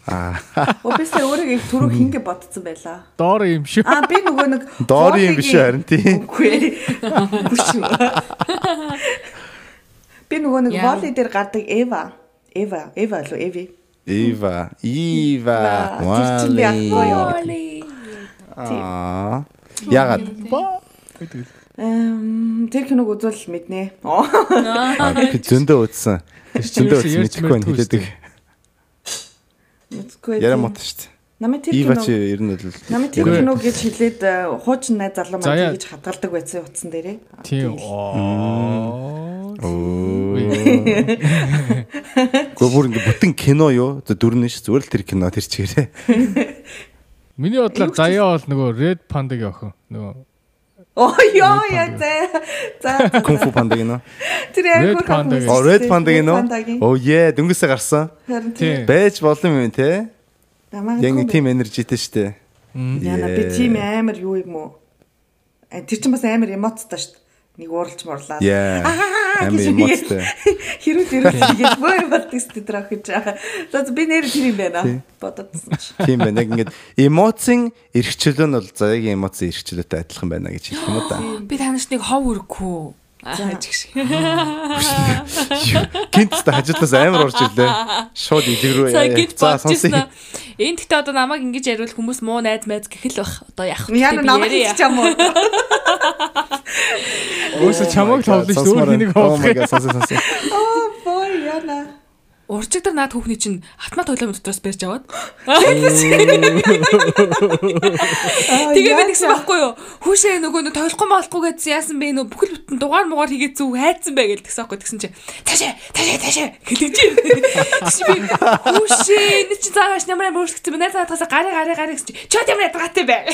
Обесээ өөрийгөө их түрүү хингэ бодсон байлаа. Доор юм шүү. Аа би нөгөө нэг Доори юм биш харин тийм. Үгүй. Үгүй шүү. Би нөгөө нэг воли дээр гардаг Эва. Эва, Эва лу Эви. Ива, Ива. Юу? Аа. Ягаад? Эм тэр киног үзвэл мэднэ. Аа, зөндөө үзсэн. Зөндөө үзсэн ярьж мэдэхгүй байна хэлээдэг. Мэдгүй. Яра мот шүү дээ. Намайг тэр Ива киног чи ер нь бол Намайг тэр киног гэж хэлээд э, хуучин найз залуу За, маань гэж хадгалдаг байсан утсан дээрээ. Тийм. Бүр ингэ бүтэн кино юу? Дөрнө ш зүгээр л тэр кино тэр чигээрээ. Миний бодлоор заяа бол нөгөө Red Panda-гийн охин. Нөгөө Оо ёо яа за. За Кунг фу панда кино. тэр Red яг Panda гэж. Оо Red Panda кино. Оо е дөнгөсөө гарсан. Тийм. Байж болон юм те. Яг нэг тийм энержитэй штэ. Яна би тийм амар юу юм уу? А, Тэр чинь бас амар эмоцтой дээ. Нэг ууралж морлаад. Яа. Аа, Амар гэж эмоцтой. Хэрүү тэрүү тэгээд бөө болдог шүү дээ гэж. За би нэр тэр юм байна. Бододсон чи. Тийм байна. Яг ингээд эмоцийн эрхчлөө нь бол заяагийн эмоцийн эрхчлөөтэй адилхан байна гэж хэлэх юм уу та. Би танаас нэг хов өрөхгүй. Аа чигш. Гинт та хажуудлаас амар орж ирлээ. Шууд илэг рүү. Сая гинт За, ирсэн. Энд гэхдээ одоо намайг ингэж яриул хүмүүс муу найз майз гэх л бах. Одоо яах вэ? Яна намайг хийж чам уу? Өөсө чамайг шүү. Өөр хэнийг Oh my тоглох. god, сонсоо сонсоо. Аа боо яна. Урчигдар наад хүүхний чинь автомат тоглоом дотроос барьж аваад. Аа, Тэгээ би нэгсэн байхгүй юу? Хүүшээ нөгөө нэг тойлохгүй молохгүй гэдсэн яасан бэ? Нөө бүхэл бүтэн дугаар муугаар хийгээд зүг хайцсан бай гэж тэгсэн байхгүй тэгсэн чи таашаа таашаа таашаа хэлэж чи. Би хүүшээ энэ чи цааш нэмрээ бүрсгцэн байна цаа тасаа гари гари гари гэж чи чод ямар ядгатай бай.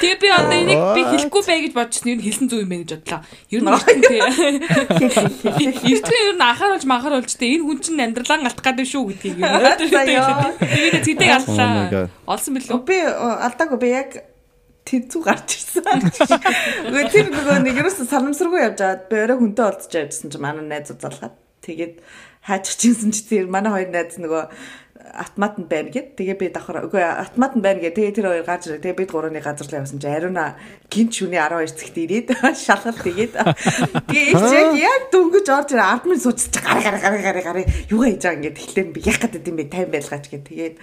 Тэгээ би одоо энийг би хэлэхгүй бай гэж бодчихсон юм хэлсэн зүг юм байна гэж бодлоо. Ер нь эртэн тий. Эртэн ер нь анхааруулж манхааруулж тий энэ хүн чинь амьдралаа алтах гэдэг шүү гэдгийг юм. Тэгээд my аллаа. Олсон билүү? Би алдаагүй би яг тэнцүү гарч ирсэн. Үгүй тэр нөгөө нэг ерөөсө санамсаргүй явж аваад би өөрөө хүнтэй олдож явжсэн чинь манай найз залгаад тэгээд хаачих чинсэн чи тэр манай хоёр найз нөгөө автомат нь байна гэд. Тэгээ би давхар үгүй автомат нь байна гэд. Тэгээ тэр хоёр гарч ирээ. Тэгээ бид гурваны газар л явсан чи ариуна гинт шүний 12 цагт ирээд шалгалт тэгээд тэгээ их яг яг дөнгөж орж ирээ ард минь суучих гар гар гар гар гар юугаа хийж байгаа ингээд тэгэхээр би яг гэдэг юм бэ тайм байлгаач гэд. Тэгээд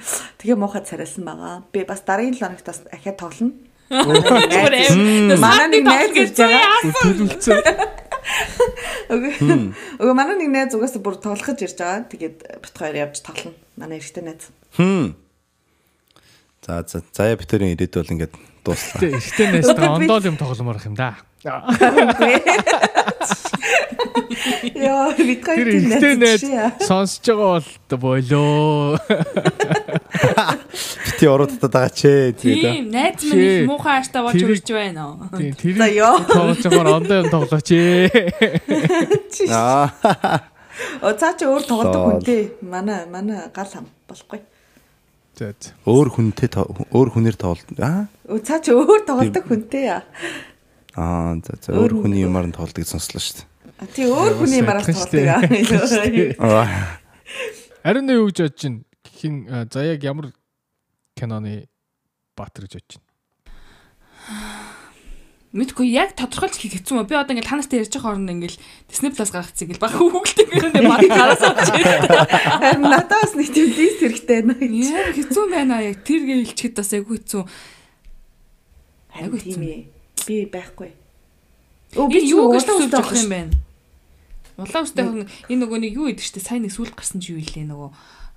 тэгээ муухай царайлсан байгаа. Би бас дараагийн 7 хоногт бас ахиад тоглоно. Манай нэг найз гэж байгаа. Үгүй. Үгүй манай нэг найз угаасаа бүр тоглохж ирж байгаа. Тэгээд бит хоёр явж тоглоно. Манай эрэгтэй найз. Хм. За за заяа битэрийн ирээд бол ингээд дуслаа. Тэ ихтэй нэстэ ондоо юм тогломоор юм да. Яа, бид Тэр ихтэй найз. сонсож байгаа бол болоо. Бити ороод байгаа ч. Тийм, найз минь их муухай ааштай болж үрж байна уу? Тийм тэр За, ёо. тоглож байгаа ондоо юм тоглооч ээ. Аа. О цаа чи өөр тоглодог хүнтэй. Манай манай гал хам болохгүй. За за. Өөр хүнтэй өөр хүнээр тоглолт. Аа. Цаа чи өөр тоглодог хүнтэй. А Аа за за өөр хүний юмар нь тоглолтыг сонслоо шүү дээ. Тий өөр хүний мараас тоглодог. Аа. Ариун юу гэж бодож чинь хин за яг ямар киноны баатар гэж бодож чинь. Мэдгүй яг тодорхойлж хийх хэцүү мө. Би одоо ингээд танастай ярьж байгаа хооронд ингээд Disney Plus гаргацсан ингээд баг хүүхэлтэй ингээд баг гараас авч. Харин надаас нэг тийм лист хэрэгтэй байна. Яг хэцүү байна яг тэр гээ хэлчихэд бас айгүй хэцүү. Айгу тийм ээ. Би байхгүй. Би ч юу гэж авах юм бэ? Улаан үстэй хүн энэ нөгөө нэг юу идэв штэ сайн нэг сүлд гарсан чи юу илээ нөгөө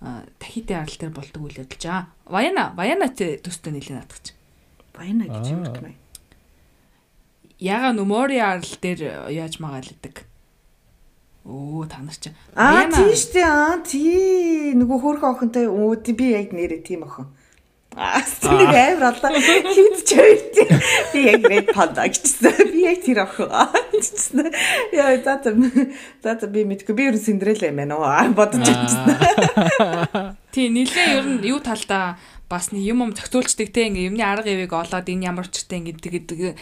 а, тахитай арал дээр болдог үйл явдал жаа. Ваяна, Ваяна төстэй нэлээд наадах чи. Баяна гэж юм байна. Яга нөмори арал дээр яаж магаалдаг. Оо та нар чи. Аа тий штэ аа тий нөгөө хөөрхөн охинтой тий би яг нэрээ тийм охин. Аа стэнэг амар болоо. Хит ч хоёр тий. Би яг red panda гэжсэн. Би яг тэр охин. Аа, гэжсэн. Яа за за за за би мэдгүй би ер нь синдрэл юм байна уу бодож байсан. Тий, нилээ ер нь юу талдаа бас нэг юм юм зохицуулцдаг те ингээ юмны арга явыг олоод энэ ямар ч те ингээ тэгээд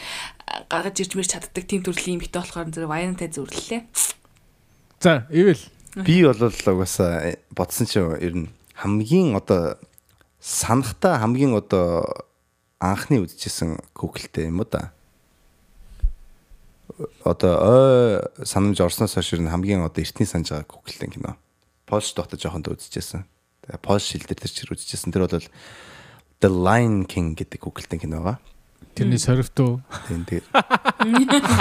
гаргаж ирж мэр чаддаг тийм төрлийн юмхтэй болохоор зэрэг ваянтай зүрлэлээ. За ивэл Би бол угаасаа бодсон чинь ер нь хамгийн одоо санахта хамгийн одоо анхны үзчихсэн Google-тэй юм уу да. Одоо ой санамж орсноос хойш ер нь хамгийн одоо эртний санаж байгаа Google-тэй кино. Польш дотор жоохондоо үзчихсэн. Тэгээ Польш хэл дээр тэр чир үзчихсэн. Тэр бол The Lion King гэдэг Google-тэй кино байгаа. тэрний сорвтуу Тийм тэгээд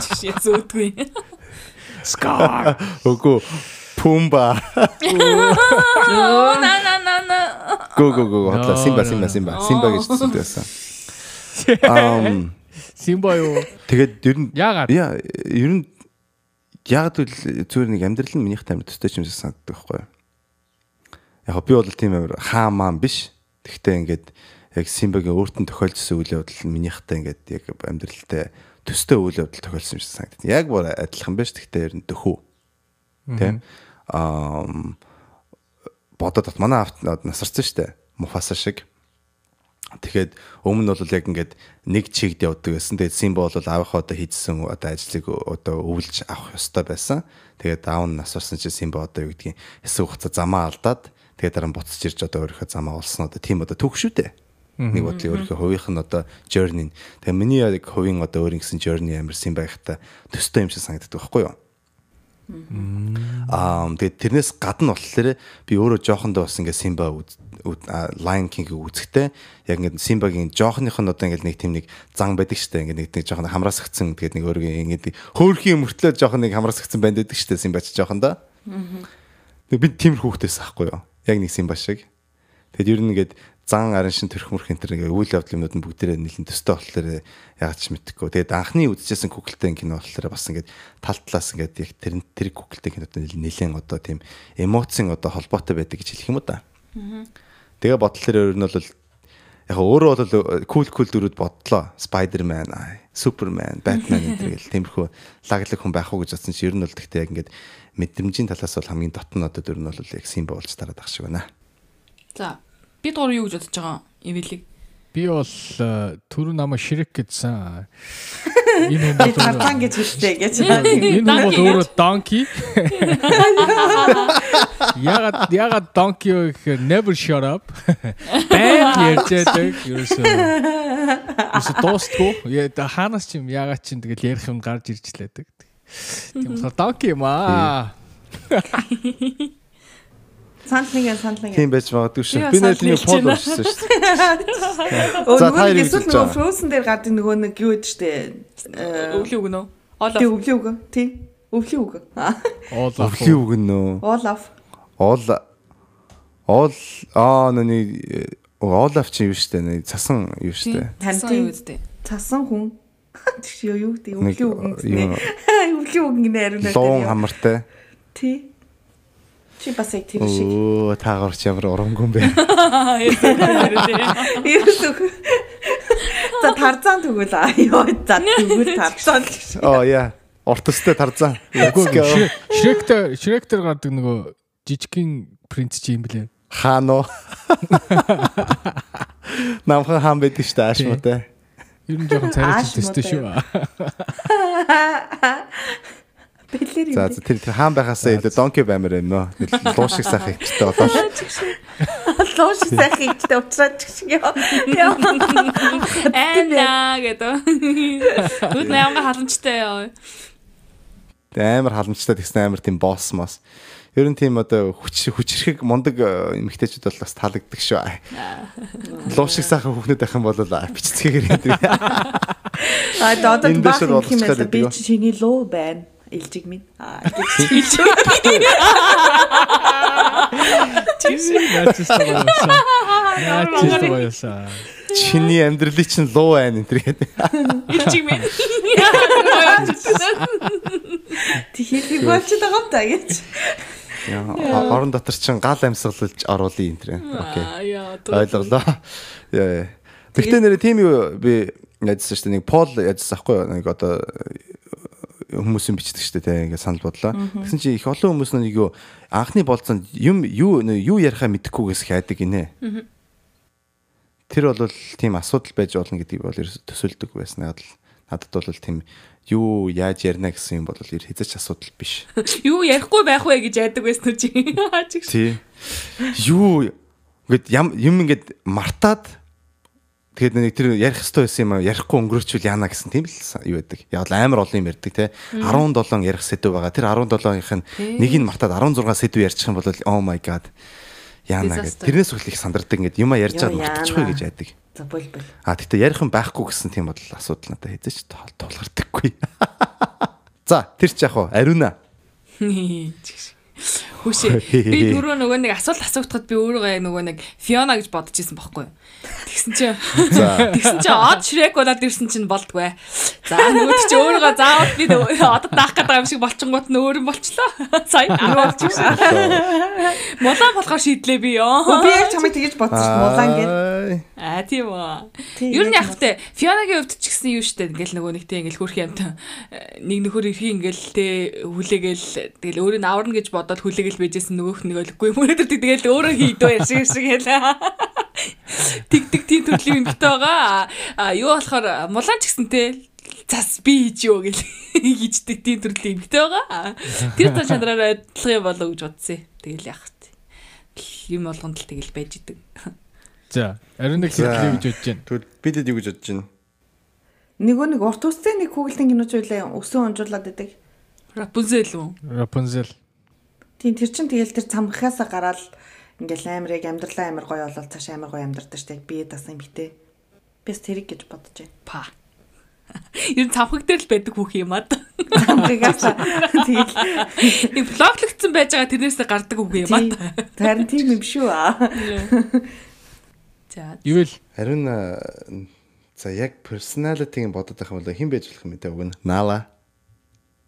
Чиш зөөдгүй. Scar Өгөө Пумба Оо на на Го го го хотлаа Симба Симба Симба Симба гэж байсан. Ам Симба юу? тэгээд ер нь Яагаад? яа ер нь яг л зүгээр нэг амьдрал нь минийх тамир төстэй юм шиг санагддаг байхгүй юу. Яг би бол тийм амир хаа маан биш. Тэгтээ ингээд яг Симбагийн өөртөө тохиолдсон үйл явдал нь минийхтэй ингээд яг амьдралтай төстэй үйл явдал тохиолдсон юм шиг санагдав. Яг бүр адилхан биш. Тэгтээ ер нь дөхөө. Тэ? Аа бодоод бат манай авт насарсан штэ. Муфаса шиг. Тэгэхээр өмнө нь бол яг ингээд нэг чигд явдаг байсан. Тэгээд Симба бол аавынхаа одоо хийжсэн одоо ажлыг одоо өвлж авах ёстой байсан. Тэгээд аав нь насарсан чинь Симба одоо юу гэдгийг хэсэг хугацаа замаа алдаад тэгээд дараа нь буцаж ирж одоо өөрийнхөө замаа олсон одоо тийм одоо түүх шүү дээ. Нэг бодлын өөрийнхөө хувийнх нь одоо journey. Тэгээ миний яг хувийн одоо өөр ингэсэн journey амир Симба ихта төстэй юм шиг санагддаг байхгүй юу? Аа тэгээд тэрнээс гадна болохоор би өөрөө жоохондоо бас ингээд Симба Lion King-ийг үзэхдээ яг ингээд Симбагийн жоохных нь одоо ингээд нэг тийм нэг зан байдаг штэ ингээд нэг тийм жоохон хамраас гцэн тэгээд нэг өөрийн ингээд хөөрхийн мөртлөө жоохон нэг хамраас гцэн банд байдаг штэ Симба ч жоохондоо. Тэг би тийм хүүхдээс ахгүй юу. Яг нэг Симба шиг. Тэгэд ер нь ингээд зан арын шин төрх мөрх энэ төр ингээ үйл явдал юмнууд нь бүгдээрээ нэлээд төстэй болохоор яг ч мэдхгүй. Тэгээд анхны үзчихсэн Google-тэй кино болохоор бас ингээд тал талаас ингээд яг тэр тэр Google-тэй кинод нэлээд одоо тийм эмоцийн одоо холбоотой байдаг гэж хэлэх юм да. Тэгээ бодлоор ер нь бол яг өөрөө бол кул кул дүрүүд бодлоо. Spider-Man, Superman, Batman энэ гэл тиймэрхүү лаглаг хүн байх уу гэж бодсон чи ер нь бол тэгтээ яг ингээд мэдрэмжийн талаас бол хамгийн дотн одоо дүр нь бол яг болж тараад ах шиг байна. За, бид гур юу гэж бодож байгаа? Ивэлиг. Би бол э, түрүү намайг ширэг гэдсэн. Энэ хүн Би бол өөрөө- гэж хэлдэг гэж. энэ хүн бол өөрөө donkey. Ягаад ягаад donkey вэ гэхээр never shut up. Байн ярьж байдаг. Ерөөсөө. Ерөөсөө дуустгүй. Яа да хаанаас ч юм ягаад ч юм тэгэл ярих юм гарч ирж лээдэг. Тийм болохоор donkey юм аа. Санал нэг юм санал нэг. Тийм байж магадгүй шүү. Би нэг тийм хэлж уншсан шүү За, юу эсвэл нөгөө? Frozen дээр гардаг нөгөө нэг юу гэдэг штэ. Э, Өвлийн үг нөө. Олоо. Тий өвлийн үг. Тий. Өвлийн үг. Өвлийн үг нөө. Olaf. Ол Ол аа нүний Олаф чи юу штэ нэг цасан юу штэ. Тий. юу үстэй. Цасан хүн. Тэгш юу юу гэдэг өвлийн үг юу гэнэ. Өвлийн үг гинэ ариун луун хамартай. Тий. Чи бас яг тэр шиг. Өө таагаарч ямар урамгүй юм бэ. Үг. За тарзан тэгвэл аа ёо за тэгвэл тарзан. Оо яа. Ортостой тарзан. Үгүй Шректер Шректер гардаг нөгөө жижигхэн принц чи юм блэ. Хаано. Намхан хаан байдаг штэ аашмаатай. Ер нь жоохон царайч төстэй шүү. Бэлэр юм. за тэр тэр хаан байхасаа илүү донки баймар юм нөө. Луу шиг сайхан ихтэй болоо. Лоош сайхан ихтэй уучраад ч шиг ёо. Эна гэдэг. Үд нямга халамжтай ёо. Амар халамжтай тэгсэн амар тийм босс мас. Ер нь тийм одоо хүч хүчрхэг мундаг э, эмэгтэйчүүд бол бас таалагддаг шүү. Луу шиг сайхан хүүхнүүд байх юм бол бичцгээгээр яадаг. А одоо дэшэл юм байна. Би чиний луу байна. Илжиг минь. Аа Наач баяасан. Наач баяасан. Чиний амьдралын чинь луу байна энэ гэдэг. Илчиг минь. тэгэхээр болчиход байгаа юм та гэж. Орон дотор чинь гал амьсгалж оруулъя энэ тэр. Окей. Яа. Ойлголоо. Яа. Тэгтээ нэрээ тийм юу би яжсан шүү дээ. Нэг пол яжсан ахгүй юу? Нэг одоо хүмүүсийн бичдэг шүү дээ. Ингээ санал бодлоо. Тэгсэн чи их олон хүмүүс нэг юу анхны болцоонд юм юу юу ярихаа мэдэхгүйгээс хайдаг гинэ. Тэр бол тийм асуудал байж болно гэдгийг бол төсөөлдөг байсан. Надад надад бол тийм юу яаж ярина гэсэн юм бол ер хэзээ ч асуудал биш. Юу ярихгүй байх вэ гэж яадаг байсан чи? Тий. Юу ингээд юм ингээд мартаад тэгээд нэг тэр ярих хэвээр байсан юм а ярихгүй өнгөрөөчвөл яана гэсэн тийм л юу байдаг. Яг л амар олон юм ярьдаг те. 17 ярих сэдв байгаа. Тэр 17-ийнх нь нэг нь мартаад 16 сэдв ярьчих юм бол oh my god. Яана гэдэг. Тэрнээс үл их сандардаг ингээд юма ярьж Йоо, байгаа мартчихгүй гэж яадаг. За бол бол. А тэгтээ ярих юм байхгүй гэсэн тийм бодол асуудал надад хэзээ ч тулгардаггүй. За тэр ч яг хуу ариуна. Хүшээ. Би түрүү нөгөө нэг асуулт асуухдад би өөрийгөө нөгөө нэг Фиона гэж бодож исэн байхгүй юу? Тэгсэн чинь За Тэгсэн чинь од шрек болоод ирсэн чинь болдгоо. За нөгөө чи өөрийгөө заавал би одод даах гэдэг юм шиг болчингууд нь өөр юм болчлоо. Сайн юу болчихсон. Мулан болохоор шийдлээ би ёо. Би яг чамайг тэгэж бодсон шүү. Мулан гэж. Аа тийм үү. Юу нэг явахтай. Фионагийн хувьд ч гэсэн юу штэ ингээл нөгөө нэгтэй ингээл хөрх юмт нэг нөхөр ирхи ингээл те хүлээгээл тэгэл өөрөө нь аварна гэж бодоод хүлээгээл байжсэн нөгөөх нэг өлөхгүй юм өнөдөр тэгэл өөрөө хийдөө яшиг шиг хэлээ. Тиг тиг тийм төрлийн юм бит байгаа. А юу болохоор мулан ч гэсэн те цас би хийж юу гэл хийждэг тийм төрлийн юм бит байгаа. Тэр та чанараараа адилхан юм болоо гэж бодсон. Тэгэл яах вэ? Юм болгонд л тэгэл байж идэг. За, ариун нэг хэлээ гэж бодож байна. Тэгвэл бидэд юу гэж бодож байна? Нөгөө нэг урт устай нэг хүүгэлтийн киноч үйлээ өсөн онжуулаад байдаг. Рапунзел үү? Rapunzel. Тийм тэр чин тэгэл тэр цамхаасаа гараад ингээл амар яг амьдралаа амар гоё болол цааш амар гоё амьдрдаг штэ. Би дасан битээ. Бис тэрийг гэж бодож байна. Па. Ер нь цамхаг дээр л байдаг хүүх юм ад. Цамхагаас тэгэл Нэг блоглогдсон байж байгаа тэрнээс гардаг хүүх юм ад. Харин тийм юм шүү аа. За. Ивэл Харин а, за яг personality-г бодоод байх юм бол хэн байж болох юм бэ? Уг нь Nala.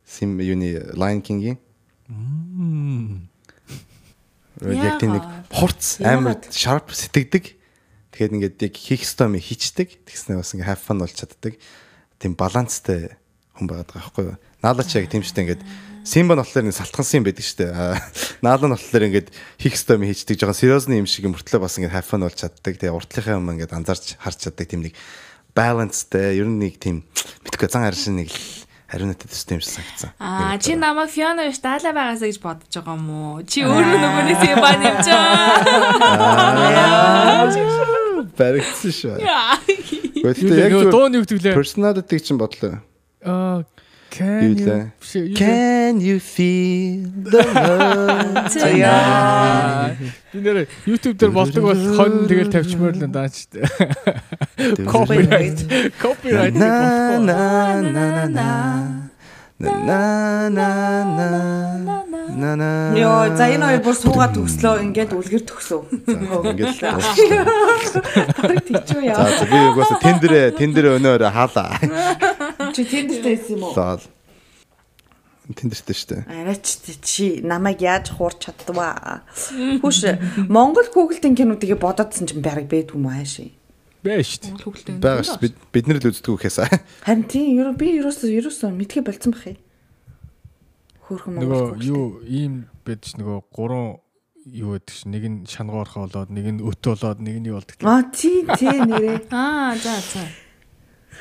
Сим юуны Lion King-ийн. Яг тийм нэг хурц амар sharp сэтгэдэг. Тэгэхээр ингээд яг хийх ёстой юм хийчдэг. Тэгснээр бас ингээд have fun болж чаддаг. Тийм баланстай хүн байгаад байгаа байхгүй юу? Нала ч яг тийм шүү дээ ингээд Симба нь болохоор салтгансан юм байдаг шүү дээ. Аа, Наала нь болохоор ингээд хийх ёстой юм хийчдэг. Жохон сериосны юм шиг мөртлөө бас ингээд fun болж чаддаг. Тэгээ уртлынхаа юм ингээд анзаарч харж чаддаг тийм нэг баланстай ер нь нэг тийм мэдгүй зан аршин нэг л хариунаатай төстэй юм шиг санагдсан. Аа чи намайг Фиона биш даалаа байгаасаа гэж бодож байгаа юм уу? Чи өөрөө нөгөөнөөс юм ба нэмж байгаа. Баригдсан шүү. Яа. Гэхдээ яг дууны үгтгэлээ. personality чинь бодлоо. Аа Can you, you Can you feel the love tonight? Би нэр YouTube дээр болдог бол хон тэгэл тавьчмаар л даа ч гэдэг. Copyright. Copyright. На на на на на на на на Йоо, за энэ хоёр бүр суугаад төгслөө. Ингээд үлгэр төгсөв. Ингээд. Тэгчихв яа. За би угаасаа тэн дээрээ тэн дээрээ өнөөр хаалаа. Чи тэндэртэй байсан юм уу? За тэн дэртэй штэ. Араач чи намайг яаж хуурч чадваа. Хүш Монгол Google-ийн кинодыг бодоодсэн чинь бараг байдгүй юм ааши. Бэж шүү дээ. Ш бид бид нар л үздэг үхээс. Харин тийм ерөө би ерөөсөө ерөөсөө мэдхий болцсон бах юм. Хөөхөн Монгол Нөгөө юу ийм байж нөгөө гурван юу гэдэг чинь нэг нь шангуурхаа болоод нэг нь өтө болоод нэг нь юу болдог. Аа тий тий нэрээ. Аа за за.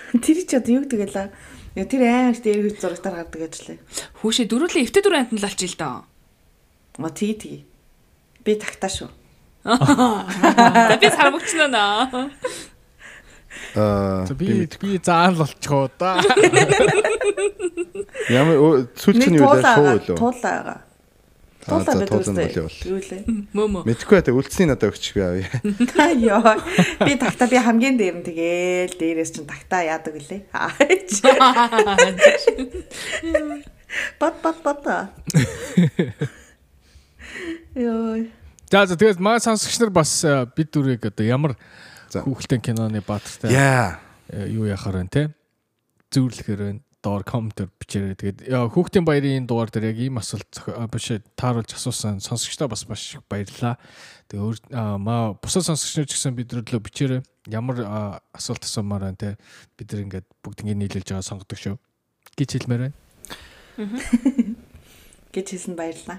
Тэр чи одоо юу гэдэг вэ? Яа тэр дээр хүү зурагтаар гардаг ажлаа. Хүүшээ дөрүлээ эвтэ дөрөв амтан лалч ил доо. Аа тий тий. Би тагтаа шүү. За би сармагчнаа наа. Аа би би заал болчихоо да. ямар сүүлч нь юу вэ? Шоу үлээ. Туулаа байгаа. Аа, Туулаа байдаг үстэй. Юу лээ? Мөө мөө. Мэдхгүй байта үлдсэний надад өгч би авъя. Та ёо. Би тагтаа би хамгийн дээр нь тэгээл дээрээс чинь тагтаа яадаг. Аач. Бат бат бат. Ёо. За за тэгээд маа сонсогч нар бас э, бид дүрийг одоо ямар хүүхэлдэйн киноны баатартай Яа. э, юу яхаар байна те зүүрлэхээр байна доор комментэр бичээрэй. Тэгээд яа, хүүхдийн баярын энэ дугаар дээр яг ийм асуулт биш тааруулж асуусан сонсогчдоо бас маш их баярлалаа. Тэгээд маа бусад сонсогч нар ч гэсэн бидрүүлээ бичээрэй. Ямар асуулт асуумаар байна те? Бид нар ингээд бүгд ингэ нийлүүлж байгаа сонгодог шүү. Гэж хэлмээр байна. Гэж хэлсэн баярлаа.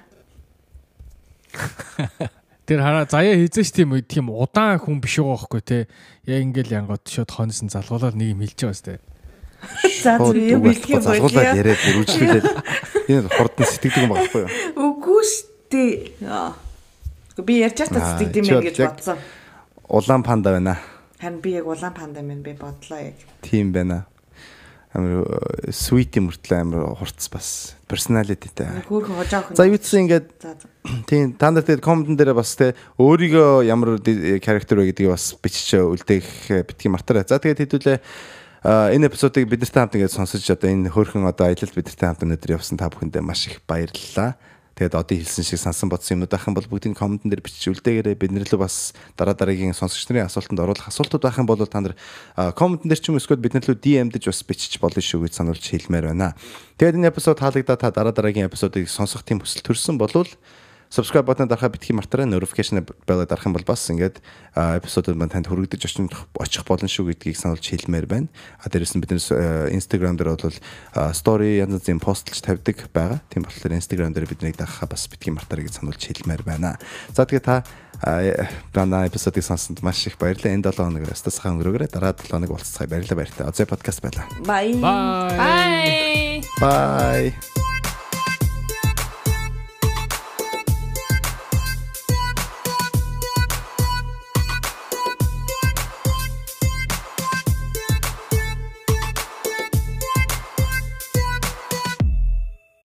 Тэр хараа заяа хийзэж тийм үе тийм удаан хүн биш байгаа байхгүй те? Яг ингээл янгот шууд хонсон залгуулаад нэг юм хэлж байгаа сте За зүг юу бэлтгэх залгуулаад байлаа. яриад үжиглээд энэ хурдан сэтгэдэг юм багхгүй юу? Үгүй штэ. Би ярьж Аа, байгаа сэтгэд юм гэж бодсон. Улаан панда байна. Харин би яг улаан панда минь би бодлоо яг. Тийм байна. Амар sweet мөртлөө амар хурц бас personality-тэй. Хөөхөн хожоо охин. За юуцсан ингээд тийм та нар тэгээд комментэн дээр бас те өөрийгөө ямар character вэ гэдгийг бас бичиж үлдээх битгий мартаарай. За тэгээд хэдүүлээ энэ эпизодыг бидэртэй хамт ингээд сонсож одоо энэ хөөрхөн одоо аялалд бидэртэй хамт өнөдөр явсан та бүхэндээ маш их баярлалаа. Тэгээд одоо хэлсэн шиг сансан бодсон юмнууд байх юм бол бүгдийг комментэн дээр бичиж үлдээгээрэй. Бид нэрлээ бас дараа дараагийн сонсогч нарын асуултанд оруулах асуултууд байх юм бол та нар комментэн дээр ч юм эсвэл бид нэрлүү DM-дэж бас бичиж болно шүү гэж сануулж хэлмээр байна. Тэгээд энэ эпизод таалагдаа та дараа дараагийн эпизодыг сонсох тийм хүсэл төрсөн болвол subscribe button-д дарахаа битгий мартаарай notification bell-ыг дарах юм бол бас ингээд эпизодууд маань танд хүрэгдэж очих очих болно шүү гэдгийг сануулж хэлмээр байна. А дээрэс нь бид нэр Instagram дээр бол story янз бүрийн постлж тавьдаг байгаа. Тийм болохоор Instagram дээр биднийг дагахаа бас битгий мартаарай гэж сануулж хэлмээр байна. За тэгээ та бана эпизодыг сонсонд маш их баярлалаа. Энэ 7 хоног өстө сайхан өнгөрөөгөө дараа 7 хоног уулзцай баярлалаа баяртай. Озай подкаст байлаа. Бай. bye Bye. Bye.